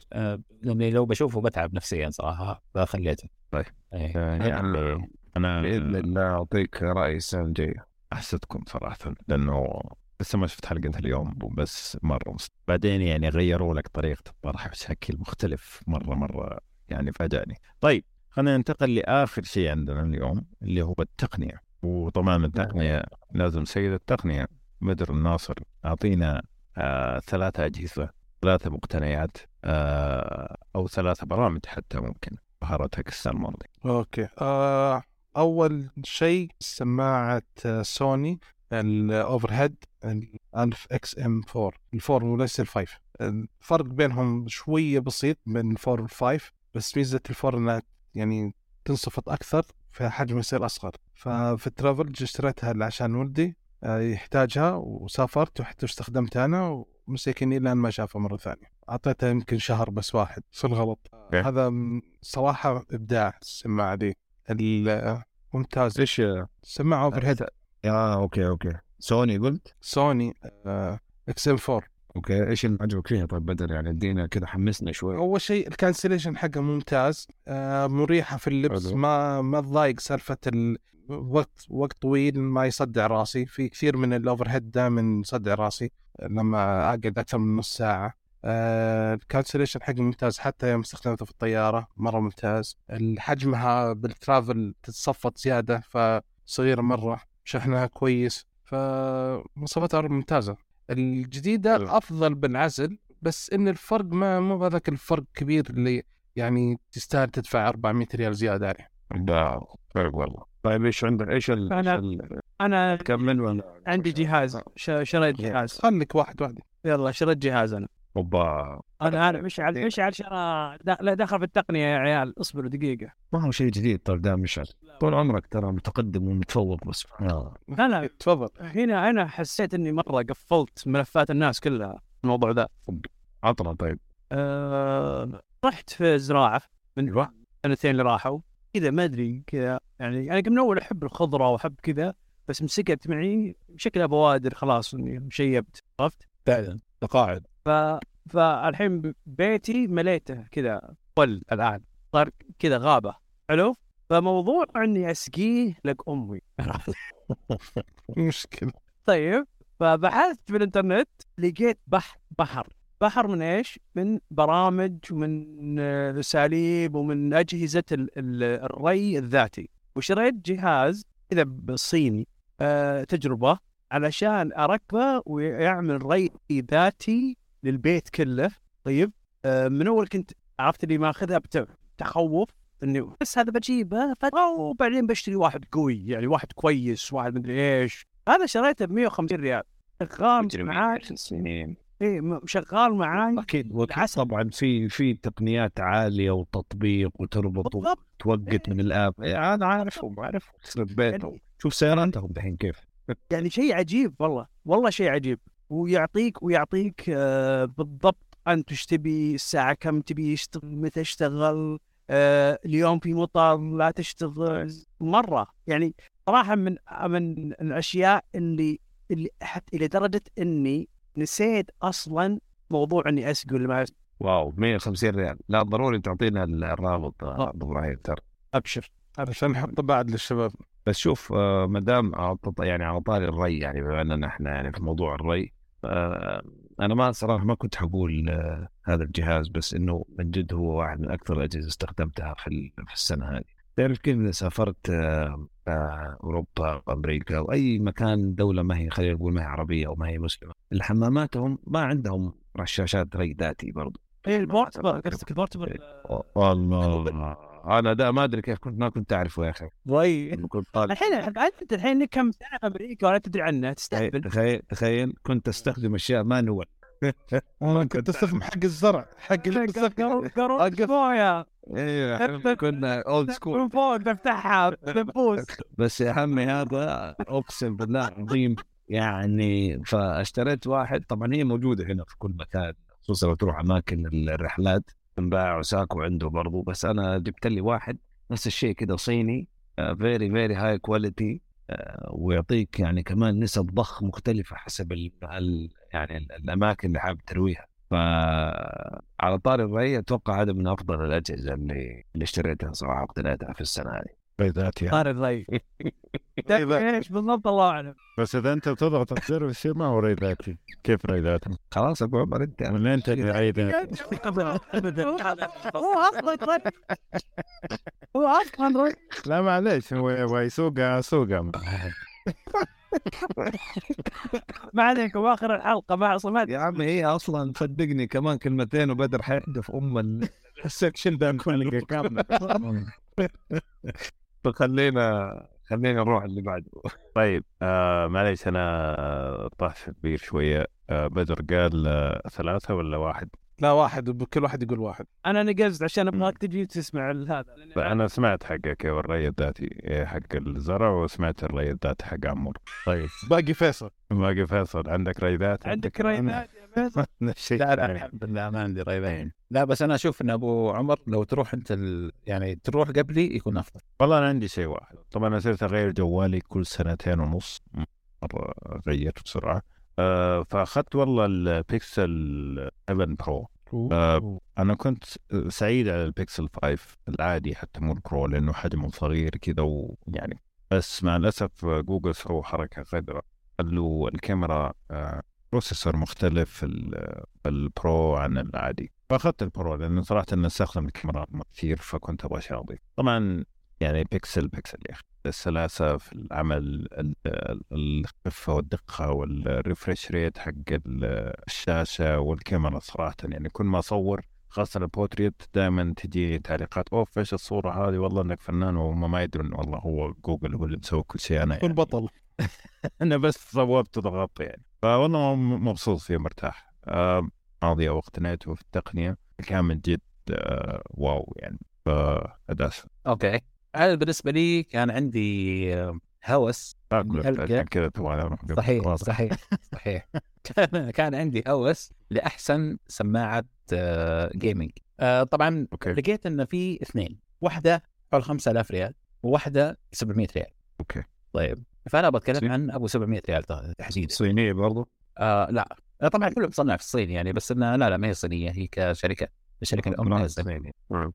لأني لو بشوفه بتعب نفسيا صراحة فخليته طيب. إيه. يعني أنا بإذن الله أعطيك رايي السنة الجايه أحسدكم صراحة لأنه لسه ما شفت حلقة اليوم بس مرة مست... بعدين يعني غيروا لك طريقة الطرح بشكل مختلف مرة مرة يعني فاجأني. طيب خلينا ننتقل لآخر شيء عندنا اليوم اللي هو التقنية وطبعا التقنية لازم سيد التقنية مدر الناصر أعطينا آه ثلاثة أجهزة ثلاثة مقتنيات آه أو ثلاثة برامج حتى ممكن بهارتك السنة الماضية. أوكي آه أول شيء سماعة سوني ال over head 1000 XM 4 ال four وليس ال five. الفرق بينهم شوية بسيط بين ال four وال five بس ميزة ال four إنها يعني تنصفط أكثر فحجمه يصير أصغر. ففي ال travel اشتريتها عشان ولدي آه، يحتاجها وسافرت وحتى استخدمتها أنا ومسكني لأن ما شافها مرة ثانية. أعطيته يمكن شهر بس واحد. في الغلط. هذا صراحة إبداع السماعة دي. ممتاز. إيش سماعه over head آه أوكي أوكي. سوني قلت؟ سوني XM 4 أوكي. إيش اللي عجبك فيها؟ طيب بدر يعني ادينا كذا حمسنا شوي. أول شيء ال cancellation حقه ممتاز. آه، مريحة في اللبس. حلو. ما ما تضايق سالفة ال... وقت وقت طويل ما يصدع راسي. في كثير من ال over head دائما يصدع راسي. لما أقعد أكثر من نص ساعة. آه ال cancellation حقه ممتاز حتى يوم استخدمته في الطيارة مرة ممتاز. حجمها بال travel تتصفط زيادة فصغيرة مرة شحنها كويس فمواصفاتها ممتازة. الجديدة أفضل بالعزل بس إن الفرق ما مو بهذاك الفرق كبير اللي يعني تستاهل تدفع 400 ريال زيادة عليه. ده فرق والله. طيب إيش عندك إيش ال... ال... أنا كمل ولا عندي جهاز ش- شريت جهاز. خليك واحد واحد. يلا شريت جهاز أنا. اوبا. أنا أنا مشعل مشعل شرى دا- لا دخل في التقنية يا عيال اصبروا دقيقة. ما هو شيء جديد ترى ده مشعل طول عمرك ترى متقدم ومتفوق بس. آه. لا لا. تفضل. هنا أنا حسيت إني مرة قفلت ملفات الناس كلها الموضوع ذا. عطنا طيب. أه رحت في زراعة من سنتين اللي راحوا. كذا ما أدري كذا يعني أنا من أول أحب الخضرة وأحب كذا بس مسكت معي شكلها بوادر خلاص إني شيبت عرفت؟ فعلا. تقاعد. ف فالحين بيتي مليته كذا فل الآن. صار كذا غابة. حلو؟ فموضوع إني أسقيه لك أمي. مشكله طيب فبحثت في الإنترنت لقيت بحر بحر. بحر من إيش؟ من برامج ومن آه، اساليب ومن أجهزة ال- ال- الري الذاتي. وشريت جهاز كذا بالصيني آه، تجربة علشان أركبه ويعمل ري ذاتي للبيت كله. طيب آه، من أول كنت عرفت اللي ماخذها بتخوف إني بس هذا بجيبه ف- وبعدين بشتري واحد قوي يعني واحد كويس واحد مدري إيش. هذا شريته ب 150 ريال. شغال معاي م- شغال معاي أكيد. طبعا في في تقنيات عالية وتطبيق وتربط وتوقت من الآب. إيه أنا عارفهم عارفهم يخرب بيتهم شوف سياراتهم دحين كيف. يعني شيء عجيب والله والله شيء عجيب. ويعطيك ويعطيك آه بالضبط أنت إيش تبي الساعة كم تبي يشتغل متى اشتغل آه اليوم في مطر لا تشتغل. مرة يعني صراحة من من الأشياء اللي اللي حتى إلى درجة إني نسيت أصلا موضوع إني اسقي ولا ما. واو 150 ريال. لا ضروري تعطينا الرابط آه، عبد إبراهيم ترى. أبشر عشان نحطه بعد للشباب. بس شوف آه، ما دام يعني على طاري الري يعني بما إننا إحنا يعني في موضوع الري آه، أنا ما صراحة ما كنت حقول آه، هذا الجهاز بس إنه من جد هو واحد من أكثر الأجهزة استخدمتها في في السنة هذه. تعرف كيف إذا سافرت آه، آه، أوروبا أمريكا أو أي مكان دولة ما هي خلينا نقول ما هي عربية أو ما هي مسلمة الحماماتهم ما عندهم رشاشات ري ذاتي برضو. إيه ال portable قصدك البورتبل والله. أنا ده ما أدري كيف كنت ما كنت أعرفه يا أخي. طالب الحين أنت الحين كم سنة في أمريكا ولا تدري عنها تستهبل تخيل تخيل كنت أستخدم أشياء manual أنا كنت أستخدم حق الزرع. حق قرون مويه أيوه كنا old school من فوق تفتحها. بنفوس بس يا عمي هذا أقسم بالله العظيم يعني فاشتريت واحد. طبعا هي موجودة هنا في كل مكان خصوصا لو تروح أماكن الرحلات. تنباع وساكو عنده برضو بس أنا جبت لي واحد نفس الشيء كده صيني very very high quality ويعطيك يعني كمان نسب ضخ مختلفة حسب ال يعني ال- الأماكن اللي حابب ترويها. فعلى طاري الري أتوقع هذا من أفضل الأجهزة اللي اللي اشتريتها صراحة اقتنيتها في السنة هذه. بيضات يعني صار الري إيش بالضبط الله اعلم بس إذا أنت بتضغط الزر يصير ما هو ري ذاتي. كيف ري ذاتي؟ خلاص أبو عمر أنت من أنت ذاتي؟ هو أصلا هو أصلا لا معليش هو يبغى يسوقها سوقها ما عليكم آخر الحلقة ما أصلا ما يا عمي هي أصلا صدقني كمان كلمتين وبدر حيحدف أم ال- السكشن ده كله. كامل فخلينا خلينا نروح اللي بعده. طيب آه معليش أنا طاح كبير شوية. آه بدر قال آه ثلاثة ولا واحد؟ لا واحد كل واحد يقول واحد. أنا نقزت عشان أبغاك تجي تسمع هذا أنا سمعت حقك الري الذاتي إيه، حق الزرع وسمعت الري الذاتي حق عمور. طيب. باقي فيصل. باقي فيصل عندك ري ذاتي عندك ري ذاتي نفس لا لا الشيء الحمد لله ما عندي ريبين لا بس أنا أشوف إن أبو عمر لو تروح أنت ال... يعني تروح قبلي يكون أفضل. والله أنا عندي شيء واحد. طبعا أنا صرت أغير جوالي كل سنتين ونص. مرة غيرت بسرعة. آه فأخذت والله البيكسل 7 Pro. آه أنا كنت سعيد على البيكسل 5 العادي حتى مو ال Pro لأنه حجمه صغير كذا ويعني بس مع الأسف جوجل سووا حركة غدره خلوا الكاميرا آه processor مختلف ال- ال Pro عن العادي. فأخذت ال Pro لأنه صراحة أنا أستخدم الكاميرا كثير فكنت أبغى شيء نظيف. طبعا يعني Pixel Pixel يا أخي. السلاسة في العمل ال- ال- الخفة والدقة وال refresh rate حق ال- الشاشة والكاميرا صراحة. يعني كل ما أصور خاصة البورتريت دائما تجي تعليقات أوف إيش الصورة هذه؟ والله إنك فنان وهم ما يدرون. والله هو جوجل هو اللي مسوي كل شيء أنا يعني. والبطل. أنا بس صورت وضغطت يعني. فوالله مبسوط فيه مرتاح آه، ماضية واقتنيته في التقنية. كان من جد آه، wow يعني. فاداس okay. أنا بالنسبة لي كان عندي آه، هوس عشان كذا تبغى أروح قبل صحيح. صحيح صحيح. كان عندي هوس لأحسن سماعة gaming طبعا okay. لقيت إن في اثنين. واحدة حول 5000 ريال وواحدة 700 ريال. okay. طيب. فأنا بتكلم. عن أبو 700 ريال تحديدا. صينية برضو؟ آه لا. آه، طبعا كله مصنع في الصين يعني بس انها لا لا ما هي صينية هي كشركة الشركة الام الصينية. نعم.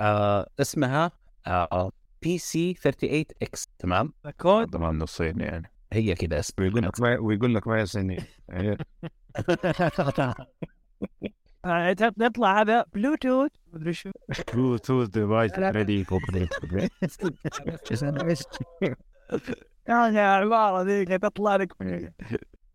آه اسمها آه PC 38X تمام؟ كود طبعا من الصين يعني. هي كذا اسم ويقول لك ما ويقول لك ما هي صينية. يعني آه، يطلع هذا؟ بلوتوث مدري شو. Bluetooth device. ready يعني العبارة ذيك تطلع لك في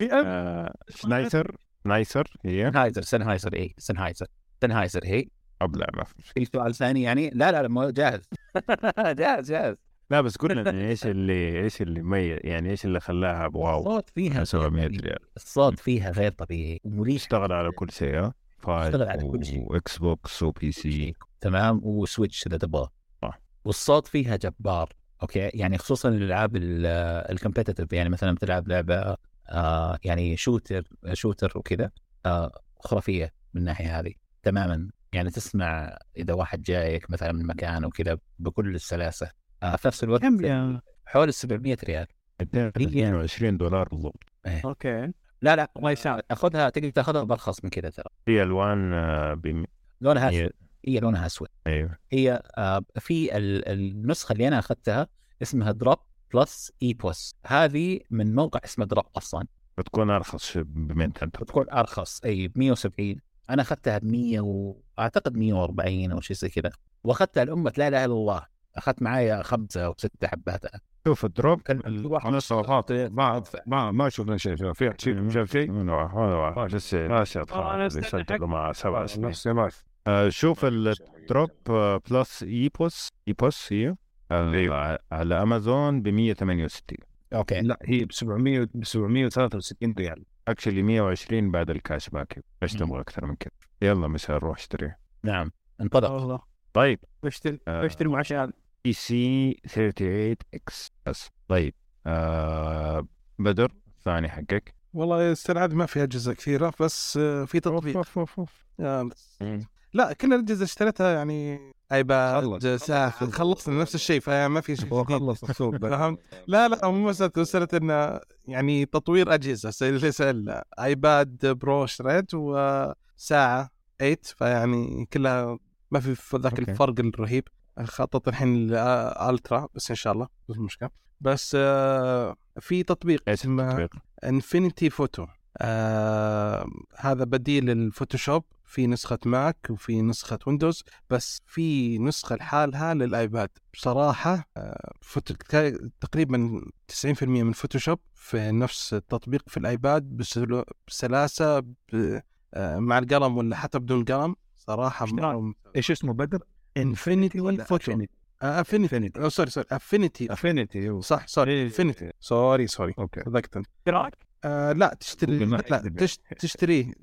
أم- شنايسر؟ نايسر هي؟ Sennheiser Sennheiser اي Sennheiser Sennheiser هي. ابلع ما في سؤال ثاني يعني؟ لا لا لا مو جاهز. جاهز جاهز. لا بس قول لنا إيش اللي إيش اللي مي يعني إيش اللي خلاها wow؟ الصوت فيها 700 ريال. الصوت فيها غير طبيعي ومريح. اشتغل على كل شيء ها؟ اشتغل على كل شيء. و Xbox و PC تمام و Switch إذا تبغى. صح. والصوت فيها جبار. okay؟ يعني خصوصا الالعاب ال competitive يعني مثلا بتلعب لعبة آه يعني shooter shooter وكذا آه خرافية من الناحية هذه تماما. يعني تسمع إذا واحد جايك مثلا من مكان وكذا بكل السلاسة آه في نفس الوقت كم حول ال 700 ريال. 222 دولار بالضبط. okay. لا لا الله يسامحك. أخذها تقدر تأخذها برخص من كذا ترى. في ألوان آه، بم... لونها هي- هي لونها أسود. أيوه. هي آه، في ال- النسخة اللي أنا أخذتها اسمها Drop plus EPOS هذه من موقع اسمه Drop أصلا. بتكون أرخص ب 200 بتكون أرخص. أي ب 170 أنا أخذتها ب 100 واعتقد 140 أو شيء زي كذا. وأخذتها لأمة لا إله إلا الله. أخذت معايا خمسة أو ستة حبات شوف الدروب أنا الصراحات ما ما ما شفنا شيء شوف في شيء شاف شيء. ما أنا استنى يسجلوا حق- مع سبع سنين. ما آه، شوف الدروب آه، بلس اي بوس اي بوس هي؟ آه، على أمازون ب 168 أوكي. لا هي ب 700 ب 763 ريال. اكشلي 120 بعد الكاش باك. إيش تبغى أكثر من كذا يلا مش هنروح اشتريه نعم انطلق. والله طيب. بشتري آه. بشتري مع شهاده PC 38X بس طيب. آه بدر ثاني حقك. والله السنة هذه ما فيها اجهزه كثيرة بس آه، في تطبيق. آه، بس- لا كل الاجهزه اشتريتها يعني iPad. ساعة خلصنا نفس الشيء فما في شيء هو. خلص السوق. فهمت؟ لا لا مو مسألة مسألة انه يعني تطوير أجهزة زي سأل iPad Pro اشتريت وساعة 8 فيعني كلها ما في ذاك. الفرق الرهيب خطط الحين ال ultra بس إن شاء الله مش مشكلة بس آه، في تطبيق اسمه؟ Infinity Photo آه هذا بديل ال Photoshop في نسخة Mac وفي نسخة Windows بس في نسخة لحالها لل iPad. بصراحة آه تقريبا 90% من Photoshop في نفس التطبيق في ال iPad بسلاسة آه مع القلم ولا حتى بدون قلم. صراحة إيش اسمه بدر؟ Infinity ولا Photo Affinity sorry sorry Affinity Affinity صح sorry Affinity sorry sorry okay. انت اشتراك آه لا تشتري لا. تش تشتريه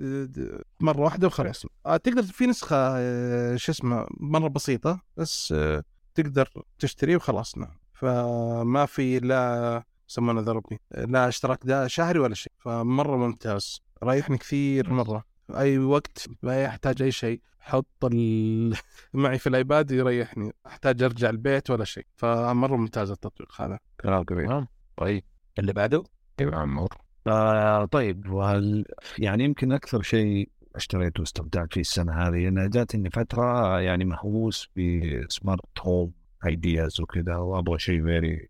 مرة واحدة وخلاص. آه تقدر في نسخة آه شو اسمه مرة بسيطة بس آه تقدر تشتريه وخلاص. نعم. فما في لا يسمونه ذا ربي لا اشتراك ده شهري ولا شيء. فمرة ممتاز ريحني كثير مرة. أي وقت ما يحتاج أي شيء حط ال... معي في الآيباد يريحني. أحتاج أرجع البيت ولا شيء. فمرة ممتاز التطبيق هذا. كلام كبير تمام. طيب. اللي بعده؟ أيوه عمور آه طيب وهل يعني يمكن أكثر شيء اشتريته واستمتعت فيه السنة هذه أنا جاتني فترة يعني مهووس بسمارت هوم ideas وكذا وأبغى شيء very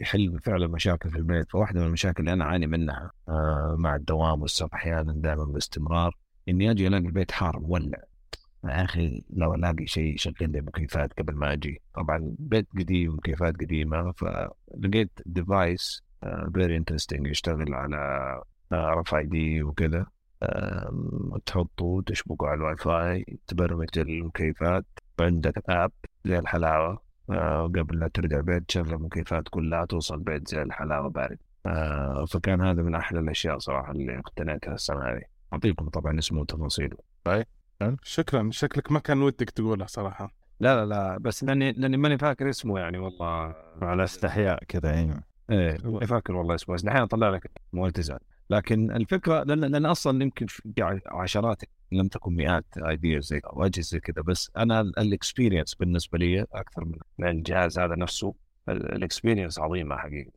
يحل فعلا مشاكل في البيت. فواحدة من المشاكل اللي أنا أعاني منها آه مع الدوام والسفر أحيانا دائما باستمرار إني أجي ألاقي البيت حار مولع. يا أخي لو ألاقي شيء يشغل لي مكيفات قبل ما أجي. طبعا بيت قديم مكيفات قديمة فلقيت device very interesting يشتغل على RID وكذا تحطه وتشبكه على الواي فاي تبرمج المكيفات. عندك اب زي الحلاوة. آه، قبل لا ترجع البيت تشغل المكيفات كلها توصل البيت زي الحلاوة بارد آه، فكان هذا من أحلى الأشياء صراحة اللي اقتنيتها السنة هذه. أعطيكم طبعا اسمه وتفاصيله. شكرا. شكلك ما كان ودك تقولها صراحة. لا لا لا. بس لأني لأني ماني فاكر اسمه يعني والله. على استحياء كذا أيوه إيه فاكر والله اسمه بس دحين أطلع لك مو تزعل لكن الفكرة لأن لأن أصلا يمكن في عشرات لم تكن مئات ideas زي أو اجهزه زي كذا بس أنا ال experience بالنسبة لي أكثر من من الجهاز هذا نفسه ال experience عظيمة حقيقه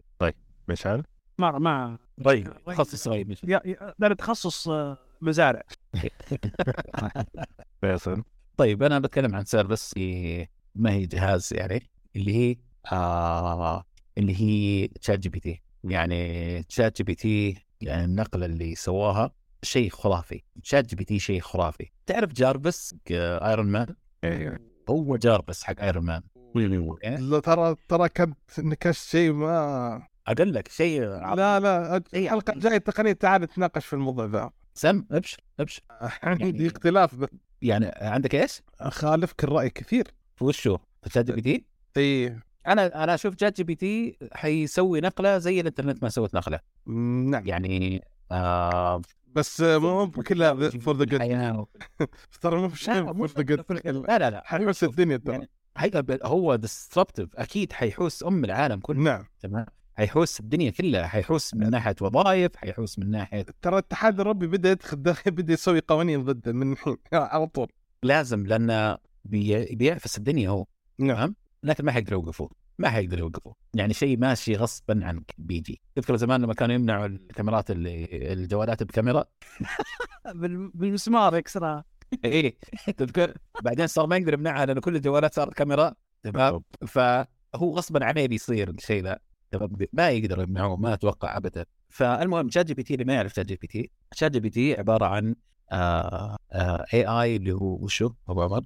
مشعل؟ ما ما طيب تخصص مش يا- يا- ده تخصص آه، مزارع. فيصل. طيب أنا بتكلم عن service هي- ما هي جهاز يعني اللي هي آه اللي هي ChatGPT يعني ChatGPT يعني النقلة اللي سواها شيء خرافي. ChatGPT شيء خرافي. تعرف Jarvis Iron Man أيوه هو جاربس حق Iron Man لا ترى ترى كنت نكشت شيء ما أقول لك شيء. لا لا. الحلقة الجايه تقنية تعال نتناقش في الموضوع ذا. سم ابشر ابشر. عندي اختلاف. ب- يعني عندك إيش؟ أخالفك الرأي كثير. وشو؟ في ChatGPT؟ اي أنا أنا أشوف ChatGPT حيسوي نقلة زي الإنترنت ما سوت نقلة. نعم. يعني آه بس مو كلها for the good. ترى مو شيء for the good لا لا لا حيحوس الدنيا ترى. يعني هو disruptive أكيد حيحوس أم العالم كله. نعم. تمام؟ حيحوس الدنيا كلها. حيحوس من ناحية وظائف حيحوس من ناحية ترى الاتحاد الاوروبي بدأ يدخل بدأ يسوي قوانين ضده من الحين. على طول. لازم لأنه بي... بيعفس الدنيا هو. نعم. لكن ما حيقدروا يوقفوه ما حيقدروا يوقفوه. يعني شيء ماشي غصبا عنك بيجي. تذكر زمان لما كانوا يمنعوا الكاميرات اللي الجوالات بكاميرا؟ بال- بالمسمار يكسرها. إيه تذكر؟ بعدين صار ما يقدر يمنعها لأنه كل الجوالات صارت كاميرا تمام؟ فهو غصبا عليه بيصير الشيء ذا تمام؟ ما يقدروا يمنعوه ما أتوقع ابدا. فالمهم ChatGPT اللي ما يعرف ChatGPT ChatGPT عبارة عن AI اللي هو وشو؟ أبو عمر؟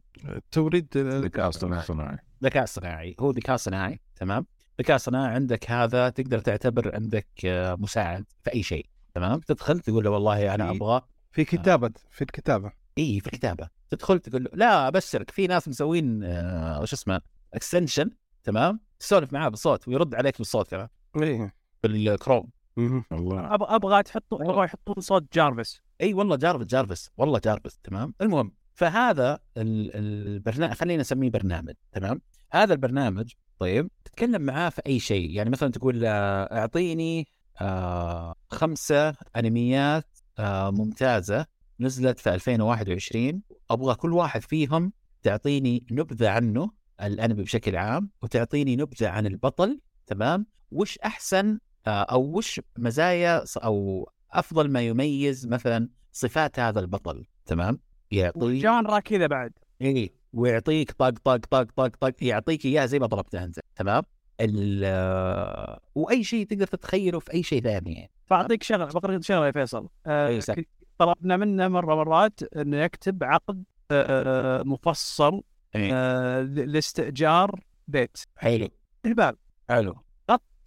توريد ذكاء اصطناعي. ذكاء صناعي هو ذكاء صناعي تمام؟ ذكاء صناعي عندك هذا تقدر تعتبر عندك آه، مساعد في أي شيء تمام؟ تدخل تقول له والله أنا في- أبغى في كتابة في الكتابة. إي في الكتابة. تدخل تقول له لا أبشرك في ناس مسوين آه، وش اسمه extension تمام؟ تسولف معاه بالصوت ويرد عليك بالصوت كمان. إيه. بالكروم. الله أبغى أبغى تحطوا أبغى يحطون صوت جارفس. إي والله Jarvis Jarvis. والله جارفس تمام؟ المهم فهذا البرنامج خلينا نسميه برنامج تمام؟ هذا البرنامج طيب تتكلم معاه في أي شيء؟ يعني مثلا تقول له أعطيني آه خمسة أنميات آه ممتازة نزلت في 2021 أبغى كل واحد فيهم تعطيني نبذة عنه الأنمي بشكل عام وتعطيني نبذة عن البطل تمام؟ وش أحسن آه، أو وش مزايا أو أفضل ما يميز مثلا صفات هذا البطل تمام؟ يعطيك جانرا كذا بعد. اي ويعطيك طق طق طق طق طق يعطيك إياه زي ما ضربته أنت تمام؟ ال آه، وأي شيء تقدر تتخيله في أي شيء ثاني يعني. بعطيك شغله بقرا شغلة يا فيصل. آه،. ك- طلبنا منه مرة مرات انه يكتب عقد آه، مفصل إيه. آه، لاستئجار بيت. حلو. الباب حلو.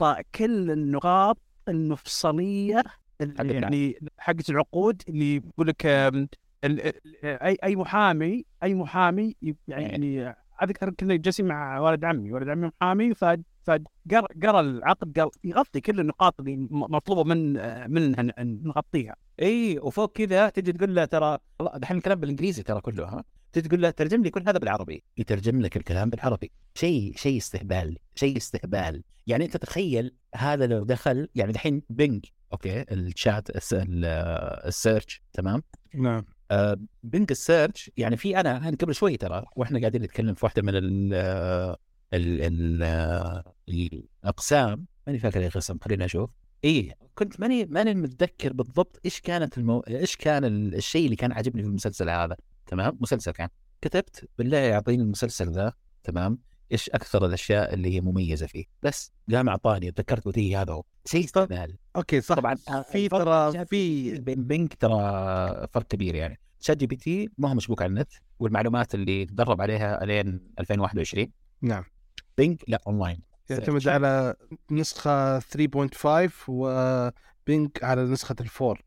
غطى كل النقاط المفصلية اللي. يعني حقت العقود اللي يقول لك أي أي محامي أي محامي ي- يعني أذكر كنا جالسين مع والد عمي والد عمي محامي فقرا قرأ العقد قال يغطي كل النقاط اللي مطلوبة من آه، منها ن- ن- نغطيها. اي وفوق كذا تجي تقول له ترى والله دحين الكلام بالإنجليزي ترى كله ها؟ تقول له ترجم لي كل هذا بالعربي. يترجم لك الكلام بالعربي. شيء شيء استهبال شيء استهبال. يعني انت تخيل هذا لو دخل يعني دحين بينج okay ال chat الس- ال- ال search تمام؟ نعم. آه، Bing ال search يعني في أنا أنا قبل شوي ترى وإحنا قاعدين نتكلم في واحدة من ال ال ال الأقسام. ماني فاكر أي قسم خلينا أشوف. اي كنت ماني ماني متذكر بالضبط إيش كانت المو... إيش كان ال- الشيء اللي كان عاجبني في المسلسل هذا. تمام؟ مسلسل كان. كتبت بالله يعطيني المسلسل ذا تمام؟ إيش أكثر الأشياء اللي هي مميزة فيه؟ بس قام أعطاني تذكرت قلت هذا هو. شيء okay صح. طبعا في الفرق ترى في بين Bing ترى فرق كبير يعني. ChatGPT ما هو مشبوك على النت والمعلومات اللي تدرب عليها الين 2021 نعم. Bing لا أونلاين. يعتمد على نسخة 3.5 و Bing على نسخة ال four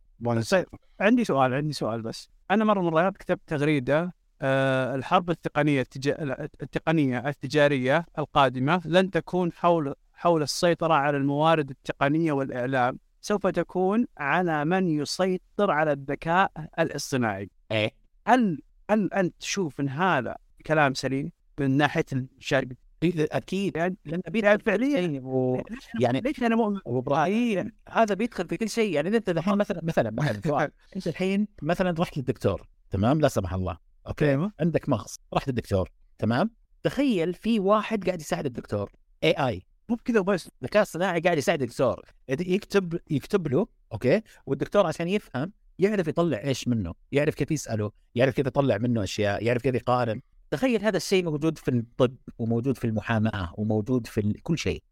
طيب عندي سؤال عندي سؤال بس. أنا مرة من المرات كتبت تغريدة آه الحرب التقنية التجا... التقنية التجارية القادمة لن تكون حول حول السيطرة على الموارد التقنية والإعلام. سوف تكون على من يسيطر على الذكاء الاصطناعي. إيه. هل هل أنت تشوف إن هذا كلام سليم من ناحية الشارع أكيد لأن يعني فعليا. إيه، و- ليش أنا- يعني ليش أنا مؤمن؟ وابراهيم هذا بيدخل في كل شيء. يعني أنت الحين مثلا مثلا مثلا سؤال. أنت الحين مثلا رحت للدكتور تمام؟ لا سمح الله. okay. عندك مغص رحت للدكتور تمام؟ تخيل في واحد قاعد يساعد الدكتور. AI مو بكذا وبس. ذكاء اصطناعي قاعد يساعد الدكتور. يكتب يكتب له okay؟ والدكتور عشان يفهم يعرف يطلع إيش منه. يعرف كيف يسأله. يعرف كيف يطلع منه أشياء. يعرف كيف يقارن. تخيل هذا الشيء موجود في الطب وموجود في المحاماة وموجود في كل شيء.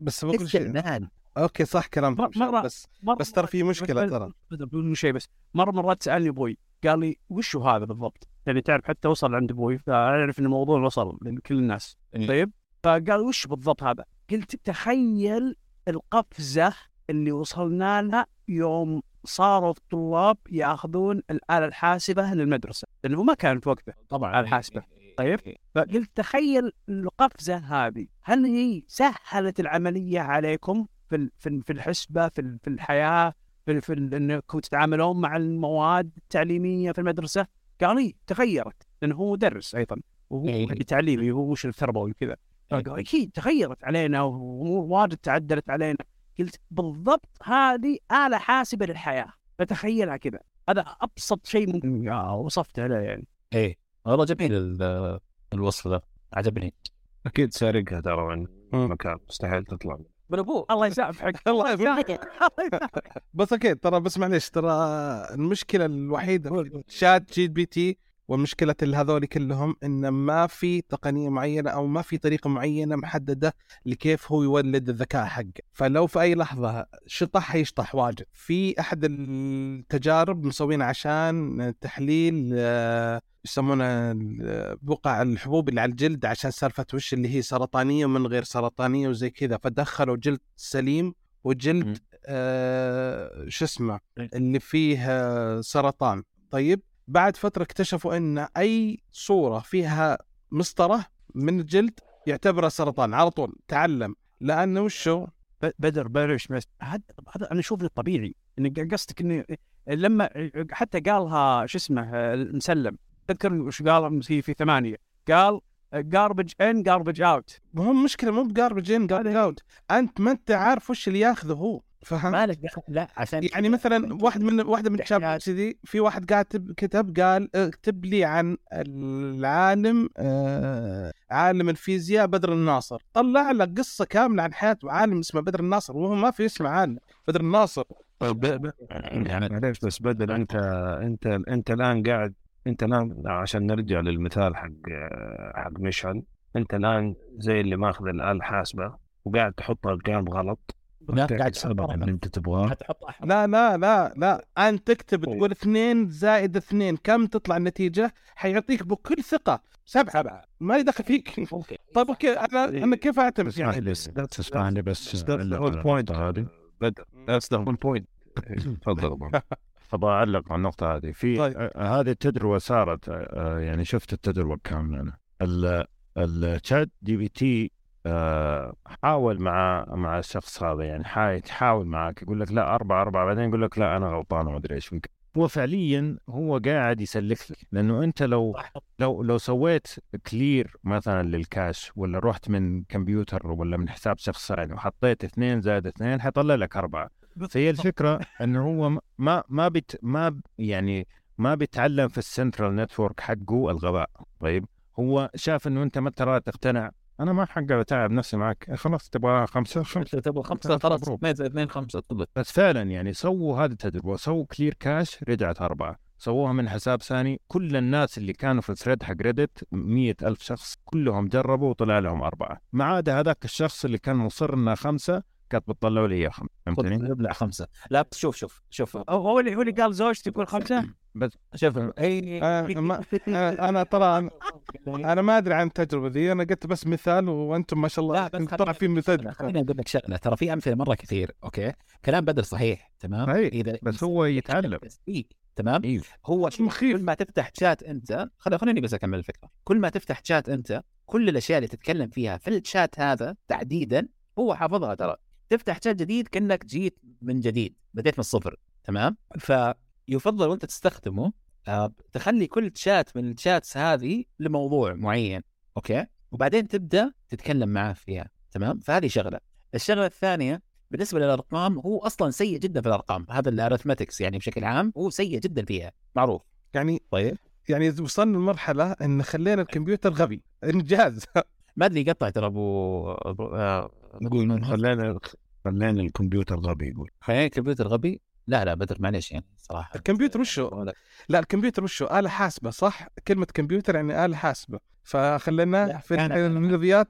بس بقول شيء. استعمال. أوكي صح كلام مرة- مرة- بس مرة بس ترى في مشكلة بس- ترى. بدر بقول شيء بس. مرة مرات سألني أبوي قال لي وش هو هذا بالضبط؟ يعني تعرف حتى وصل عند أبوي فأعرف إن الموضوع وصل لكل الناس. إيه. طيب؟ فقال وش بالضبط هذا؟ قلت تخيل القفزة اللي وصلنا لها يوم صاروا الطلاب ياخذون الآلة الحاسبة للمدرسة لأنه ما كانت وقته طبعا على الحاسبة. طيب. فقلت تخيل القفزة هذه هل هي سهلت العملية عليكم في في ال- في الحسبة في في الحياة في في إنكم تتعاملون مع المواد التعليمية في المدرسة؟ قال لي تغيرت لأنه هو مدرس أيضا وهو. تعليمي هو وش التربوي وكذا. فقال أكيد تغيرت علينا وامور واجد تعدلت علينا قلت بالضبط هذه آلة حاسبة للحياة. فتخيلها كذا. هذا أبسط شيء ممكن. وصفته له يعني. إيه. والله جميل ال- الوصف ذا. عجبني. أكيد سارقها ترى من. مكان. مستحيل تطلع. منه. من أبوه. الله يسامحك. الله يسامحك. الله يسامحك. بس okay ترى بس معليش ترى المشكلة الوحيدة في ChatGPT ومشكلة هذول كلهم إن ما في تقنية معينة أو ما في طريقة معينة محددة لكيف هو يولد الذكاء حقه. فلو في أي لحظة شطح حيشطح واجد. في أحد التجارب مسوينها عشان تحليل آه، يسمونه ال- بقع الحبوب اللي على الجلد عشان سالفة وش اللي هي سرطانية ومن غير سرطانية وزي كذا. فدخلوا جلد سليم وجلد آه شو اسمه اللي فيه آه، سرطان. طيب؟ بعد فترة اكتشفوا إن أي صورة فيها مسطرة من الجلد يعتبرها سرطان على طول تعلم. لأنه وشو؟ بدر بدر هذا هذا أنا أشوف طبيعي. ان قصدك إنه لما حتى قالها شو اسمه المسلم. تذكر وش قال؟ في في ثمانية. قال garbage in garbage out ما هو مشكلة مو ب garbage in garbage out أنت ما أنت عارف وش اللي ياخذه هو. فهمت؟ مالك دخل- لا عشان يعني مثلا واحد من واحدة من شباب احتياج. سيدي في واحد كاتب كتب قال اكتب لي عن العالم آه عالم الفيزياء بدر الناصر. طلع لك قصة كاملة عن حياته عالم اسمه بدر الناصر وهو ما في اسمه عالم بدر الناصر. طيب ب- ب- يعني معليش بس بدل انت انت انت الآن قاعد انت الآن عشان نرجع للمثال حق حق مشعل انت الآن زي اللي ماخذ الاله الحاسبه وقاعد تحط ارقام غلط. لا، قاعد تحط أنت تبغاه لا لا لا لا. انت تكتب تقول اثنين زائد اثنين كم تطلع النتيجة؟ حيعطيك بكل ثقة. سبعة. سبعة. ما يدخل فيك. طيب okay. أنا أنا كيف أعتمد؟ اسمح يعني لي تسمعني بس that's the whole point تفضل. أبغى أعلق على النقطة هذه. في طيب. آه، هذه التجربة صارت آه، يعني شفت التجربة كاملة. أنا ال- ال ChatGPT آه، حاول مع مع الشخص هذا يعني حا- يحاول معك يقول لك لا أربعة أربعة بعدين يقول لك لا أنا غلطان وما أدري إيش هو فعليا هو قاعد يسلك لك لأنه أنت لو لو لو سويت clear مثلا لل cache ولا رحت من كمبيوتر ولا من حساب شخص ثاني وحطيت اثنين زائد اثنين حيطلع لك أربعة. فهي الفكرة أنه هو ما ما بت ما يعني ما بيتعلم في ال central network حقه الغباء طيب؟ هو شاف إنه أنت ما ترى تقتنع أنا ما حقدر أتعب نفسي معك. خلاص تبغى خمسة؟ خمسة. تبغى؟ خمسة خلاص اثنين خمسة. تفضل. بس فعلا يعني سووا هذه التجربة. سووا clear cache رجعت أربعة. سووها من حساب ثاني. كل الناس اللي كانوا في ال thread حق Reddit مية ألف شخص كلهم جربوا وطلع لهم أربعة. ما عدا هذاك الشخص اللي كان مصر إنها خمسة كانت بتطلعوا لي خمسة فهمتني؟ ابلع خمسة. لا بس شوف شوف شوف. هو اللي هو اللي قال زوجتي تقول خمسة؟ بس شوف أي أنا ترى أنا ما أدري عن التجربة ذي. أنا قلت بس مثال وأنتم ما شاء الله لا، طلع في مثال. خليني أقول لك شغلة. ترى في أمثلة مرة كثير أوكي؟ كلام بدر صحيح تمام؟ إذا بس هو يتعلم. إيه، تمام؟ أيوه هو مخيف. كل ما تفتح شات أنت خليني بس أكمل الفكرة. كل ما تفتح شات أنت كل الأشياء اللي تتكلم فيها في الشات هذا تحديدا هو حافظها ترى. تفتح شات جديد كأنك جيت من جديد بديت من الصفر تمام؟ فيفضل وأنت تستخدمه آه، تخلي كل شات من ال chats هذه لموضوع معين okay؟ وبعدين تبدأ تتكلم معاه فيها تمام؟ فهذه شغلة. الشغلة الثانية بالنسبة للأرقام هو أصلا سيء جدا في الأرقام هذا ال arithmetics يعني بشكل عام هو سيء جدا فيها معروف. يعني طيب. يعني وصلنا لمرحلة إن خلينا الكمبيوتر غبي انجاز ما أدري قطع ترى ابو أبو- آه، يقول خلينا خلينا الكمبيوتر غبي يقول. خلينا الكمبيوتر غبي لا لا بدر معلش يعني صراحة. الكمبيوتر وشو؟ لا الكمبيوتر وشو؟ آلة حاسبة صح؟ كلمة كمبيوتر يعني آلة حاسبة. فخليناه لا، في الرياضيات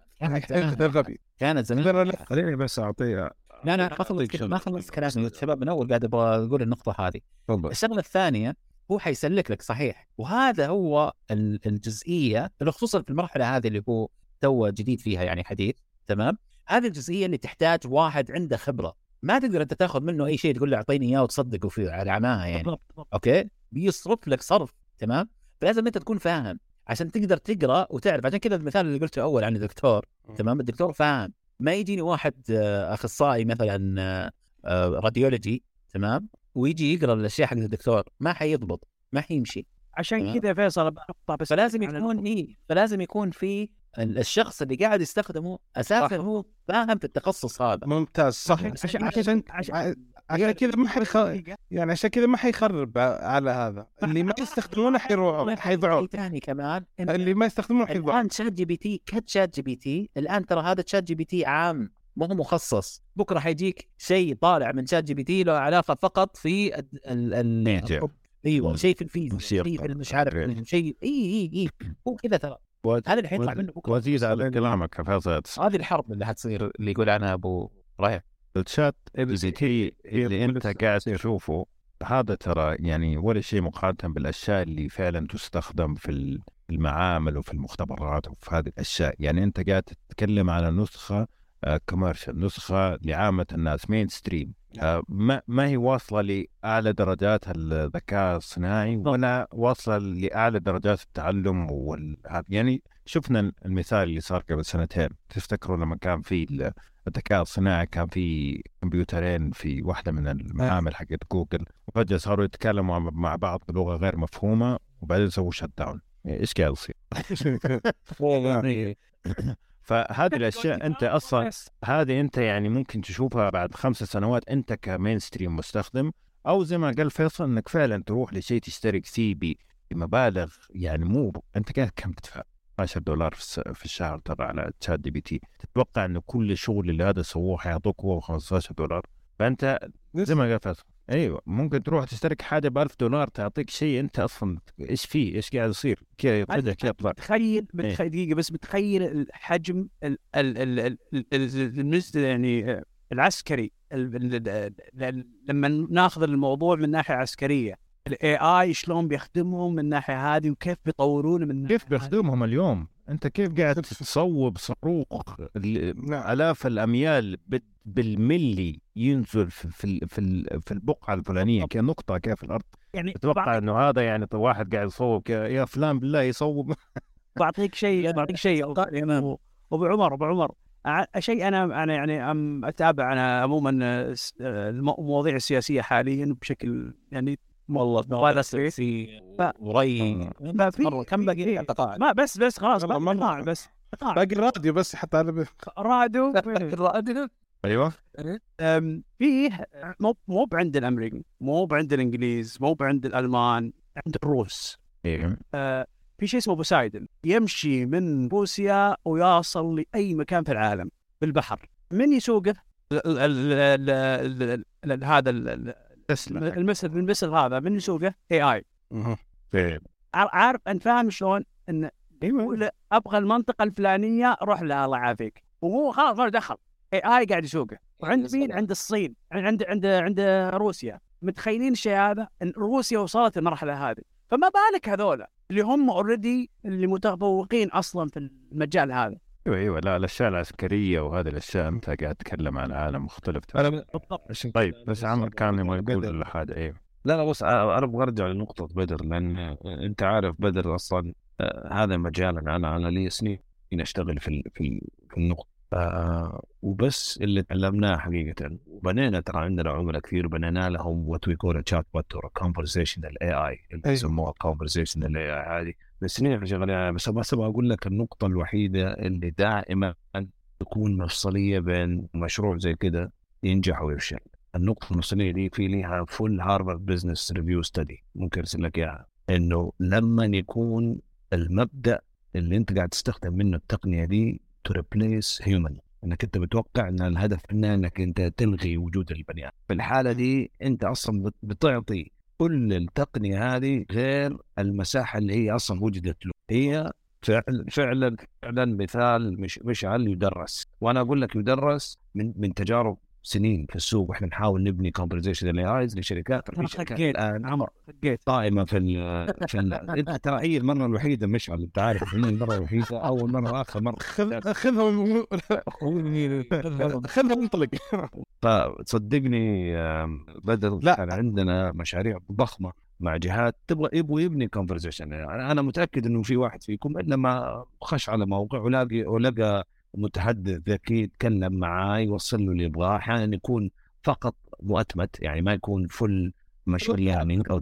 غبي كانت زمان. خليني بس اعطيه لا لا ما خلصت ما خلصت كلامي. الشباب من أول قاعد أبغى أقول النقطة هذه. تفضل. الشغلة الثانية هو حيسلك لك صحيح. وهذا هو ال- الجزئية اللي خصوصا في المرحلة هذه اللي هو two جديد فيها يعني حديث تمام؟ هذه الجزئية اللي تحتاج واحد عنده خبرة. ما تقدر أنت تاخذ منه أي شيء تقول له أعطيني إياه وتصدقه فيه على عماها يعني. okay؟ بيصرف لك صرف تمام؟ فلازم أنت تكون فاهم عشان تقدر تقرأ وتعرف. عشان كذا المثال اللي قلته أول عن الدكتور تمام؟ الدكتور فاهم. ما يجيني واحد آه، أخصائي مثلا آه، آه، radiology تمام؟ ويجي يقرأ الأشياء حق الدكتور ما حيضبط ما حيمشي عشان. كذا فيصل بنقطع بس فلازم يكون. إيه؟ فلازم يكون في الشخص اللي قاعد يستخدمه أساسا صح. هو فاهم في التخصص هذا. ممتاز صح. عشان عشان عشان عشان كذا ما حيخ... يعني عشان كذا ما حيخرب على هذا. اللي ما يستخدمونه حيروحوا حيضيعوا ثاني كمان. اللي ما يستخدمونه حيضيعوا الآن شات جي بي تي كت شات جي بي تي. الآن ترى هذا ChatGPT عام ما هو مخصص. بكرة حيجيك شيء طالع من ChatGPT له علاقة فقط في ال. أيوه شيء في الفيزياء. شيء في مش عارف. شيء AI إي. هو كذا ترى. هذا اللي حيطلع منه بكرة. وزيد على كلامك يا فيصل. هذه الحرب اللي حتصير اللي يقول عنها أبو رايح ال ChatGPT اللي أنت قاعد تشوفه هذا ترى يعني ولا شيء مقارنة بالأشياء اللي فعلا تستخدم في المعامل وفي المختبرات وفي هذه الأشياء. يعني أنت قاعد تتكلم على نسخة commercial نسخة لعامة الناس mainstream آه، ما ما هي واصلة لأعلى درجات الذكاء الصناعي ولا واصلة لأعلى درجات التعلم وال... يعني شفنا المثال اللي صار قبل سنتين. تفتكروا لما كان في ال- الذكاء الصناعي كان في كمبيوترين في واحدة من المعامل حقت جوجل وفجأة صاروا يتكلموا مع بعض بلغة غير مفهومة وبعدين سووا شت داون إيش قاعد يصير؟ فهذه الأشياء أنت أصلا هذه أنت يعني ممكن تشوفها بعد خمس سنوات أنت ك mainstream مستخدم أو زي ما قال فيصل إنك فعلا تروح لشيء تشترك فيه بمبالغ يعني مو أنت قاعد كم تدفع؟ 12 دولار في, الشهر ترى على ChatGPT تتوقع انه كل الشغل اللي هذا سووه حيعطوك هو 15 دولار. فأنت زي ما قال فيصل أيوه ممكن تروح تشترك حاجة ب 1000 دولار تعطيك شيء أنت أصلا إيش فيه إيش قاعد يصير كذا فجاه كذا يطلع تخيل بتخيل دقيقة بس بتخيل الحجم ال ال ال ال ال- ال- المس- يعني العسكري ال- ال- ال- ال- لما ناخذ الموضوع من ناحية عسكرية الاي اي شلون بيخدمهم من الناحيه هذه وكيف بيطورونه من كيف بيخدمهم اليوم؟ أنت كيف قاعد تصوب صاروخ ال-. آلاف الأميال بال- بالملي ينزل في في في, في البقعة الفلانية كنقطة كيف في الأرض؟ يعني أتوقع إنه هذا يعني واحد قاعد يصوب. يا فلان بالله يصوب. بعطيك شيء بعطيك شيء. ابو أبو عمر أبو عمر. شيء أنا أنا يعني أم أتابع أنا عموما آه، آه، المو- المواضيع السياسية حاليا بشكل يعني والله مبالغ فيه. سي ف- وري. مرة كم باقي ما بس بس خلاص باقي بس. باقي الراديو بس يحط على رادو أيوه. فيه مو مو عند الامريكان مو عند الإنجليز مو عند الألمان عند الروس. أيوه في شيء اسمه بوسايدن. يمشي من روسيا ويوصل لأي مكان في العالم بالبحر. من يسوقه؟ هذا تسلا. المثل المثل هذا من يسوقه؟ آي. اي عار- عارف أنت فاهم شلون؟ إن يقول أبغى المنطقة الفلانية روح لها الله يعافيك. وهو خلاص دخل. AI قاعد يسوقه. وعند مين؟ عند الصين. عند عند عند روسيا. متخيلين الشيء هذا؟ إن روسيا وصلت المرحله هذه. فما بالك هذولا اللي هم already اللي متفوقين أصلا في المجال هذا؟ أيوه أيوه. لا الأشياء العسكرية وهذه الأشياء أنت قاعد تتكلم عن عالم مختلف أنا بالضبط. عشان طيب بس عمر كان يبغى. يقول حاجة أيوه. لا لا بص أنا أنا أبغى أرجع لنقطة بدر لأن أنت عارف بدر أصلا آه، هذا مجالنا أنا أنا لي سنين أشتغل في ال- في ال- في النقطة آه، وبس اللي تعلمناه حقيقة. وبنينا ترى عندنا عملاء كثير بنينا لهم what we call chatbot or conversational AI اللي أيوة. يسموها conversational AI هذه. بالسنين إحنا شغالين عليها بس بس أبغى أقول لك النقطة الوحيدة اللي دائما تكون مفصلية بين مشروع زي كده ينجح ويفشل. النقطة المفصلية دي في ليها full Harvard Business Review study ممكن أرسل لك إياها. إنه لما يكون المبدأ اللي أنت قاعد تستخدم منه التقنية دي to replace human إنك أنت بتوقع إن الهدف منها إنك أنت تلغي وجود البني آدم. في الحالة دي أنت أصلا بت- بتعطي كل التقنية هذه غير المساحة اللي هي أصلا وجدت له. هي فعلا فعلا فعلا مثال مش مشعل يدرس. وأنا أقول لك يدرس من من تجارب سنين في السوق وإحنا نحاول نبني conversation AIs لشركات في شركات. الآن عمر خقيت قائمة في أنت ترى هي المرة الوحيدة مشعل أنت عارف المرة الوحيدة أول مرة واخر مرة خذ خذها خذها منطلق فصدقني بدر لا. كان عندنا مشاريع ضخمة مع جهات تبغى يبغوا يبني conversation أنا متأكد إنه في واحد فيكم الا ما خش على موقع ولاقي ولقى متحدث ذكي يتكلم معاه يوصل له اللي يبغاه. أحيانا يكون فقط مؤتمت يعني ما يكون full machine learning أو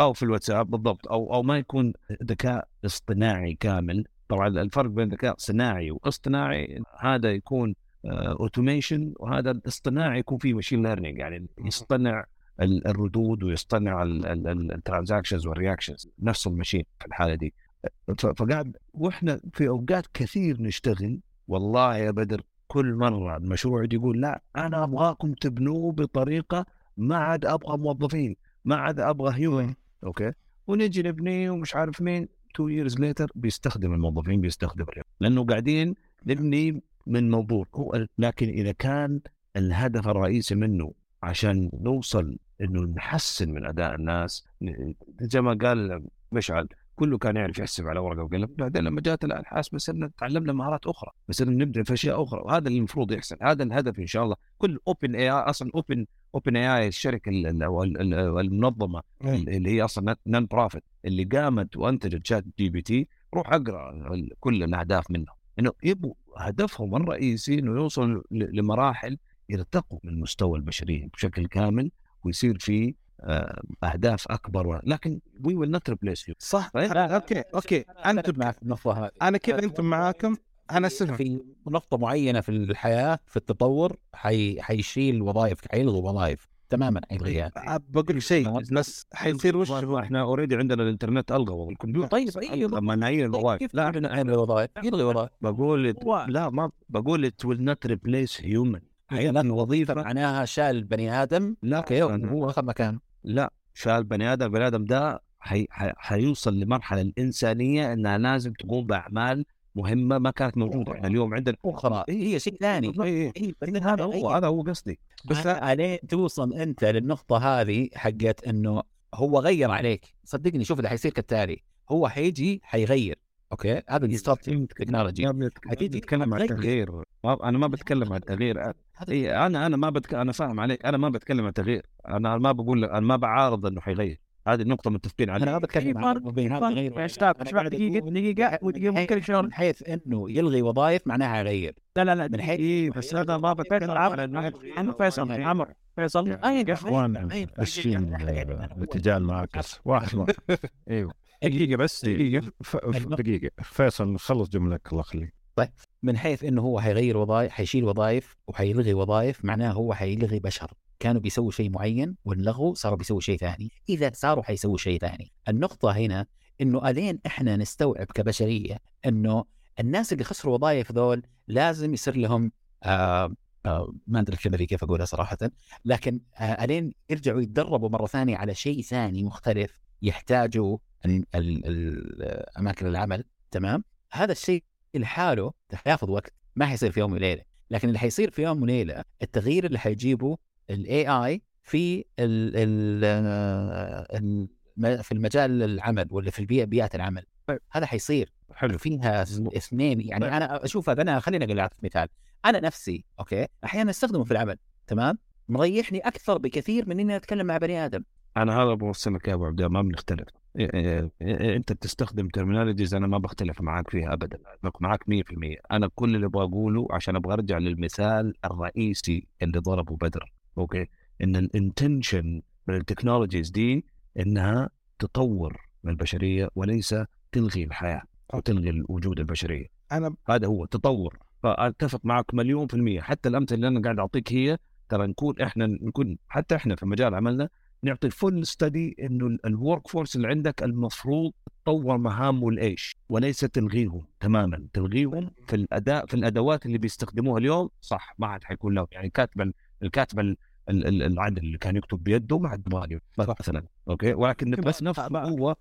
أو في الواتساب. بالضبط. أو أو ما يكون ذكاء اصطناعي كامل. طبعا الفرق بين ذكاء صناعي واصطناعي هذا يكون automation وهذا الاصطناعي يكون فيه machine learning يعني يصطنع ال- الردود ويصطنع ال transactions وال reactions نفس ال machine في الحالة دي. فقاعد وإحنا في أوقات كثير نشتغل والله يا بدر كل مرة المشروع يقول لا أنا أبغاكم تبنوه بطريقة ما عاد أبغى موظفين ما عاد أبغى human أوكي؟ ونجي نبني ومش عارف مين. two years later بيستخدم الموظفين بيستخدم. لأنه قاعدين نبني من موضوع. هو لكن إذا كان الهدف الرئيسي منه عشان نوصل إنه نحسن من أداء الناس زي ما قال مشعل كله كان يعرف يحسب على ورقة وقلم. بعدين لما جات الأبحاث بس إن تعلمنا مهارات أخرى بس إن نبدأ في أشياء أخرى وهذا اللي المفروض يحصل. هذا الهدف إن شاء الله. كل OpenAI أصلا Open OpenAI الشركة المنظمة اللي هي أصلا non-profit اللي قامت وأنتجت ChatGPT روح أقرأ كل الأهداف منه إنه يبغوا هدفهم الرئيسي إنه يوصلوا لمراحل يرتقوا من مستوى البشرية بشكل كامل ويصير في أهداف أكبر و- لكن we will not replace you صح. طيب. okay okay. أنا أنتم معك النقطة هذه. أنا كذا أنتم معاكم؟ أنا استفهم في نقطة معينة في الحياة في التطور حي... حيشيل وظائف حيلغي وظائف تماما حيلغيها بقول لك شيء بس حيصير وش؟ هو إحنا already عندنا الإنترنت ألغى والكمبيوتر طيب أي لما نعين الوظائف كيف لا. لا يلغي وظائف؟ يلغي وظائف. بقول لا ما بقول it will not replace human. حيكون وظيفة. معناها شال البني آدم. لا okay هو اخذ مكانه. لا شال بني آدم البني آدم ده حي... حي... حيوصل لمرحلة الإنسانية إنها لازم تقوم بأعمال مهمة ما كانت موجودة. إحنا اليوم عندنا أخرى هي شيء ثاني. إيه، هي بس هذا هو هذا هو قصدي. بس عليه توصل أنت للنقطة هذه حقت إنه هو غير عليك. صدقني شوف اللي حيصير كالتالي. هو حيجي حيغير. okay؟ هذا ال disruptive technology. حتيجي تتكلم عن التغيير ما... أنا ما بتكلم عن التغيير هذا إيه أنا أنا ما بتك... أنا فاهم عليك. أنا ما بتكلم عن التغيير أنا ما بقول أنا ما بعارض إنه حيغير. هذه النقطة متفقين أنا ما عليها بتكلم عن بين هذا غير دقيقة دقيقة ممكن شلون من حيث إنه يلغي وظائف معناها حيغير لا لا لا من حيث إيه بس أنا ما بتكلم عمر فيصل عمر فيصل اي إخوان الشين الاتجاه المعاكس. واحد واحد. أيوه. دقيقة بس دقيقة. ف... ف- دقيقة. فيصل خلص جملك الله يخليك. من حيث إنه هو حيغير وظائف حيشيل وظائف وحيلغي وظائف معناه هو حيلغي بشر. كانوا بيسووا شيء معين وانلغوا صاروا بيسووا شيء ثاني. إذا صاروا حيسووا شيء ثاني. النقطة هنا إنه ألين إحنا نستوعب كبشرية إنه الناس اللي خسروا وظائف ذول لازم يصير لهم آه آه ما أدري الكلمة كيف أقولها صراحة. لكن آه ألين يرجعوا يتدربوا مرة ثانية على شيء ثاني مختلف. يحتاجوا ال- ال- ال- أماكن العمل تمام؟ هذا الشيء لحاله حياخذ وقت ما حيصير في يوم وليلة. لكن اللي حيصير في يوم وليلة التغيير اللي حيجيبه ال AI في ال ال في المجال العمل ولا في البيئة بيئة العمل. طيب. هذا حيصير. حلو. فيها اثنين يعني طيب. أنا أشوف هذا أنا خليني أقول لك مثال. أنا نفسي okay؟ أحيانا أستخدمه في العمل تمام؟ مريحني أكثر بكثير من إني أتكلم مع بني آدم. أنا هذا بوصلك يا أبو عبد ما بنختلف. إيه إيه إيه أنت بتستخدم terminologies أنا ما بختلف معاك فيها ابدا. معاك 100% أنا كل اللي أبغى اقوله عشان أبغى أرجع للمثال الرئيسي اللي ضربه بدر okay؟ إن ال intention من ال technologies دي إنها تطور من البشرية وليس تلغي الحياة أو تلغي الوجود البشرية. أنا هذا هو تطور. فأتفق معك مليون في المية. حتى الأمثلة اللي أنا قاعد أعطيك هي ترى نكون إحنا نكون حتى إحنا في مجال عملنا نعطي full study إنه ال workforce اللي عندك المفروض تطور مهامه لإيش؟ وليس تلغيهم تماما. تلغيهم في الاداء في الأدوات اللي بيستخدموها اليوم. صح ما عاد حيكون له يعني كاتب الكاتب ال- ال- ال- العدل اللي كان يكتب بيده ما عاد نبغاه مثلا. okay؟ ولكن نبغى بس نفس ما- هو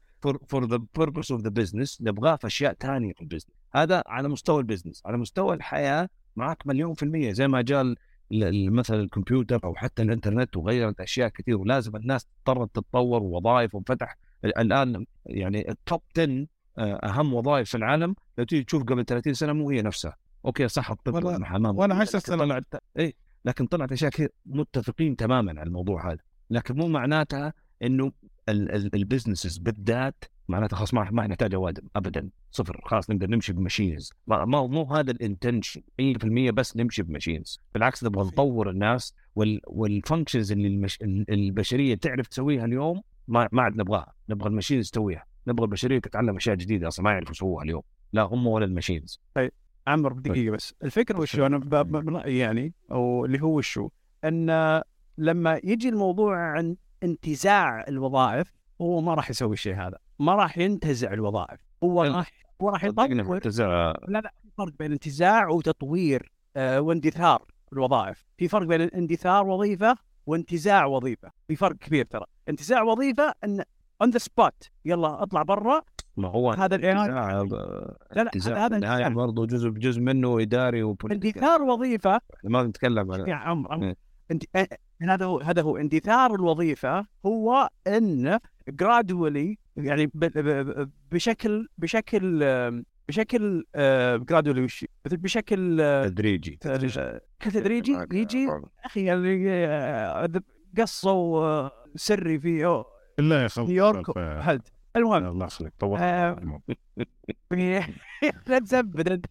for the purpose of the business نبغاه في أشياء ثانية في ال business هذا على مستوى ال business على مستوى الحياة معك مليون في المية. زي ما جاء مثلا الكمبيوتر أو حتى الإنترنت وغيرت أشياء كثير ولازم الناس اضطرت تتطور ووظائف وانفتح ال- الآن يعني ال top 10 آه، أهم وظائف في العالم لو تيجي تشوف قبل 30 سنة مو هي نفسها. أوكي صح الطب عشر لكن سنوات. طلعت اي لكن طلعت أشياء كثير متفقين تماما على الموضوع هذا. لكن مو معناتها إنه ال businesses بالذات معناتها خلاص ما ما نحتاج أوادم ابدا. صفر خلاص نقدر نمشي ب machines. ما مو هذا ال intention 100% بس نمشي ب machines. بالعكس نبغى نطور الناس وال وال functions اللي المش... البشرية تعرف تسويها اليوم ما ما عاد نبغاها. نبغى ال machines تسويها. نبغى البشرية تتعلم أشياء جديدة أصلا ما يعرفوا يسووها اليوم. لا هم ولا ال machines. عمر دقيقه بس. الفكرة وشو أنا من رايي يعني أو اللي هو شو؟ أن لما يجي الموضوع عن انتزاع الوظائف هو ما راح يسوي الشيء هذا. ما راح ينتزع الوظائف. هو. راح هو راح يطور لا لا في فرق بين انتزاع وتطوير آه، واندثار الوظائف. في فرق بين اندثار وظيفة وانتزاع وظيفة. في فرق كبير ترى. انتزاع وظيفة إن on the spot يلا اطلع برا. ما هو هذا انتزاع لا لا هذا انتزاع. برضه جزء جزء منه إداري و political اندثار وظيفة. ما نتكلم عن يا عمر. إيه. انت هذا هو هذا هو. اندثار الوظيفة هو أن gradually يعني ب- ب- ب- بشكل بشكل بشكل جرادولي وش مثل بشكل آه، تدريجي آه، تدريجي. معك يجي أخي يعني آه، قصوا آه، سري في لا يا خلق نيويورك هد المهم الله يخليك طول آه، لا تزبد.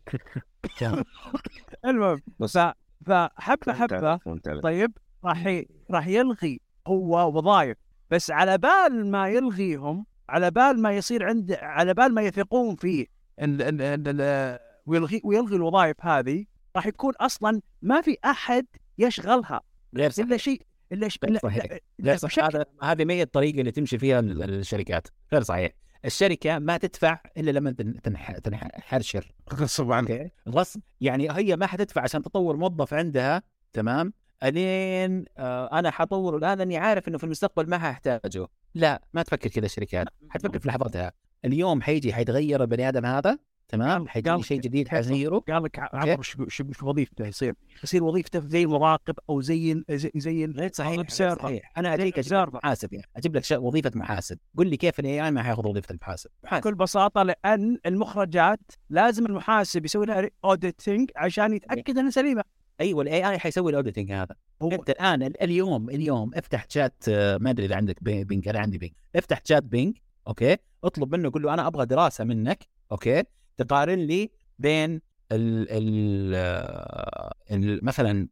المهم بس فحبة حبة. طيب. راح ي... راح يلغي هو وظائف بس على بال ما يلغيهم على بال ما يصير عند على بال ما يثقون فيه ال... ال... ال... ال... ويلغي ويلغي الوظائف هذه راح يكون أصلا ما في أحد يشغلها. غير صحيح. إلا شيء إلا شيء غير صحيح. غير صحيح. هذا هذه ما هي الطريقة اللي تمشي فيها ال- الشركات. غير صحيح. الشركة ما تدفع إلا لما تن- تنح- تنحرشر. غصب عنك غصب. يعني هي ما حتدفع عشان تطور موظف عندها تمام؟ ألين آه أنا حطور الآن لاني عارف إنه في المستقبل ما ححتاجه لا ما تفكر كذا الشركات حتفكر في لحظتها اليوم حيجي حيتغير البني آدم هذا تمام؟ حيجي شيء جديد حيغيره. قال لك عمر شو شو وظيفته يصير. يصير وظيفته زي المراقب أو زي زي, غير صحيح. صحيح. أنا أجيك أجيب محاسب يعني. أجيب لك وظيفة محاسب. قل لي كيف ال AI ما حياخذ وظيفة المحاسب؟ محاسب. بكل بساطة لأن المخرجات لازم المحاسب يسوي لها auditing عشان يتأكد إنها سليمة. أيوه ال AI حيسوي ال auditing هذا. هو انت الآن ال- اليوم اليوم افتح شات آه، ما أدري إذا عندك بي- بينج أنا عندي بينج افتح شات بينج أوكي؟ اطلب منه قول له أنا أبغى دراسة منك أوكي؟ تقارن لي بين ال ال آه، ال- مثلا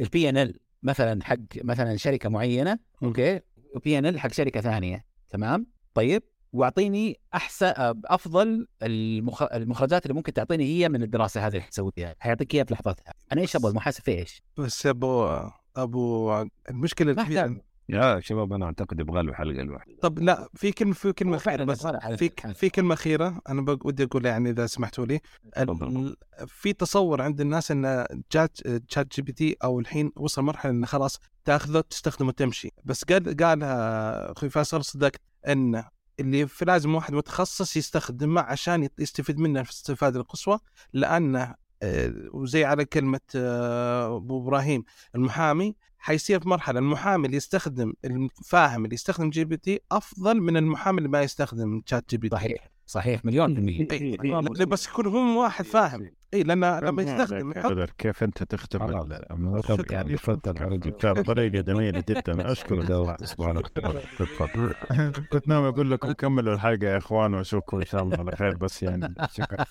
ال P&L مثلا حق مثلا شركة معينة أوكي؟ و P&L حق شركة ثانية تمام؟ طيب؟ واعطيني أحسن آه، أفضل المخ... المخرجات اللي ممكن تعطيني هي من الدراسة هذه اللي حتسويها حيعطيك إياها في لحظتها. أنا إيش أبغى؟ المحاسب في إيش؟ بس أبو أبو المشكلة ما الكبيره يا شباب أنا أعتقد يبغى له حلقة لوحده. طب لا في كلمة في كلمة اخيره بس في. في كلمة اخيره أنا ودي اقولها يعني إذا سمحتوا لي. ال- في تصور عند الناس إن جات ChatGPT أو الحين وصل مرحلة انه خلاص تأخذه تستخدمه تمشي. بس قال قالها أخوي فيصل صدقت إن اللي لازم واحد متخصص يستخدمه عشان يستفيد منه في الاستفاده القصوى لأنه آه، وزي على كلمة آه، أبو إبراهيم المحامي حيصير في مرحلة المحامي اللي يستخدم الفاهم اللي يستخدم GPT أفضل من المحامي اللي ما يستخدم ChatGPT. صحيح. صحيح مليون في المية. بس يكون هو واحد فاهم. إي لأن لما يستخدم كيف أنت تختم. الامر شكراً. يعني تفضل طريقة جميلة جدا. أشكرك تفضل كنت ناوي أقول لكم كملوا الحلقة يا إخوان وأشوفكم إن شاء الله على خير بس يعني شكرا.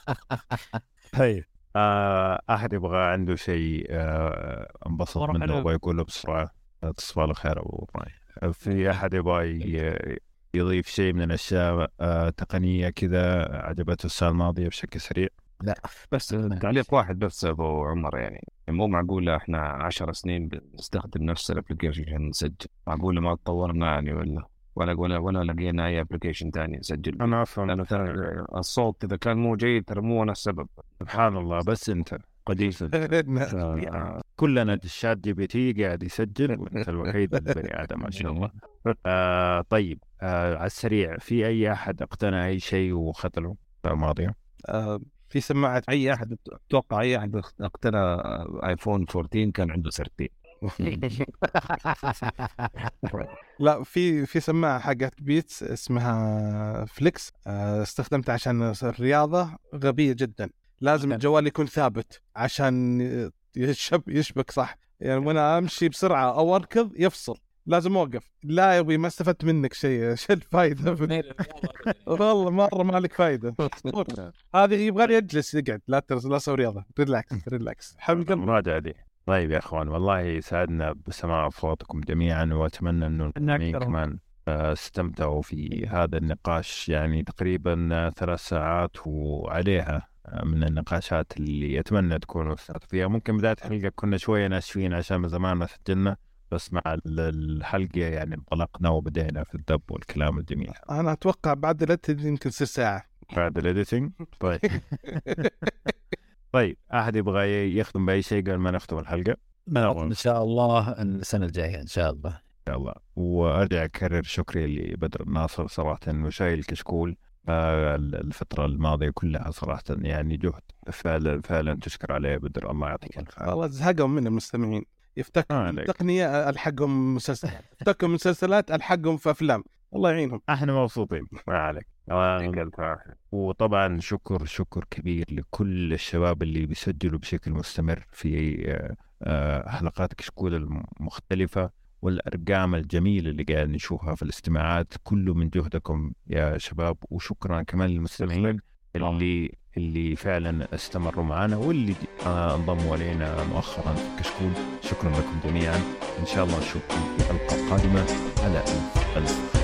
طيب آه أحد يبغى عنده شيء آه انبسط منه حلو. يبغى يقوله بسرعة تصبح على خير أبو في أحد يبغى يضيف شيء من الأشياء آه تقنية كذا عجبته السنة الماضية بشكل سريع؟ بس تعليق واحد بس أبو عمر يعني. مو معقولة إحنا عشر سنين بنستخدم نفس ال application عشان نسجل؟ معقولة ما تطورنا يعني ولا ولا ولا ولا لقينا أي application ثاني نسجل؟ أنا أفهم. لأنه ترى الصوت إذا كان مو جيد ترى مو أنا السبب. سبحان الله بس أنت. قديس يعني كلنا ال ChatGPT قاعد يسجل وأنت الوحيد البني آدم ما شاء الله. آه طيب آه على السريع في أي أحد اقتنى أي شيء وختله الماضيه آه، في سماعة أي أحد أتوقع أي أحد اقتنى iPhone 14 كان عنده 13 لا في في سماعة حقت بيتس اسمها فليكس آه، استخدمتها عشان الرياضة غبية جدا. لازم. الجوال يكون ثابت عشان يشب يشبك صح؟ يعني وأنا امشي بسرعة أو اركض يفصل لازم اوقف. لا يا أبوي ما استفدت منك شيء شو الفائده والله مرة ما لك فائده هذه يبغى لي يجلس يقعد لا ترس لا أسوي رياضة. ريلاكس ريلاكس. حبيب قلبي. المراجعه دي طيب يا إخوان والله سعدنا بسماع اصواتكم جميعا وأتمنى انه أكثر. كمان. استمتعوا في هذا النقاش يعني تقريبا ثلاث ساعات وعليها. من النقاشات اللي اتمنى تكونوا استمتعتوا فيها ممكن بدايه الحلقة كنا شوية ناشفين عشان من زمان ما سجلنا بس مع ال- الحلقة يعني انطلقنا وبدينا في الدب والكلام الجميل. أنا أتوقع بعد الاديت يمكن تصير ساعه بعد الايديتنج طيب. طيب أحد يبغى يختم بأي شيء قبل ما نختم الحلقة؟ إن شاء الله السنة الجاية إن شاء الله. إن شاء الله. وأرجع أكرر شكري لبدر الناصر صراحة انه شايل كشكول. الفترة الماضية كلها صراحة يعني جهد. فعلا فعلا تشكر عليه بدر. الله يعطيك العافيه والله زهقوا من المستمعين. يفتكوا آه،. تقنيه ألحقهم مسلسلات. يفتكوا من مسلسلات ألحقهم في أفلام. الله يعينهم. إحنا مبسوطين. ما عليك. الف وطبعا شكر شكر كبير لكل الشباب اللي بيسجلوا بشكل مستمر في آه، آه، حلقات كشكول المختلفة. والأرقام الجميلة اللي قاعد نشوفها في الاستماعات كله من جهدكم يا شباب وشكرا كمان للمستمعين اللي اللي فعلا استمروا معنا واللي آه، انضموا علينا مؤخرا في كشكول شكرا لكم جميعا. إن شاء الله نشوفكم في الحلقة القادمة. على ألف ألف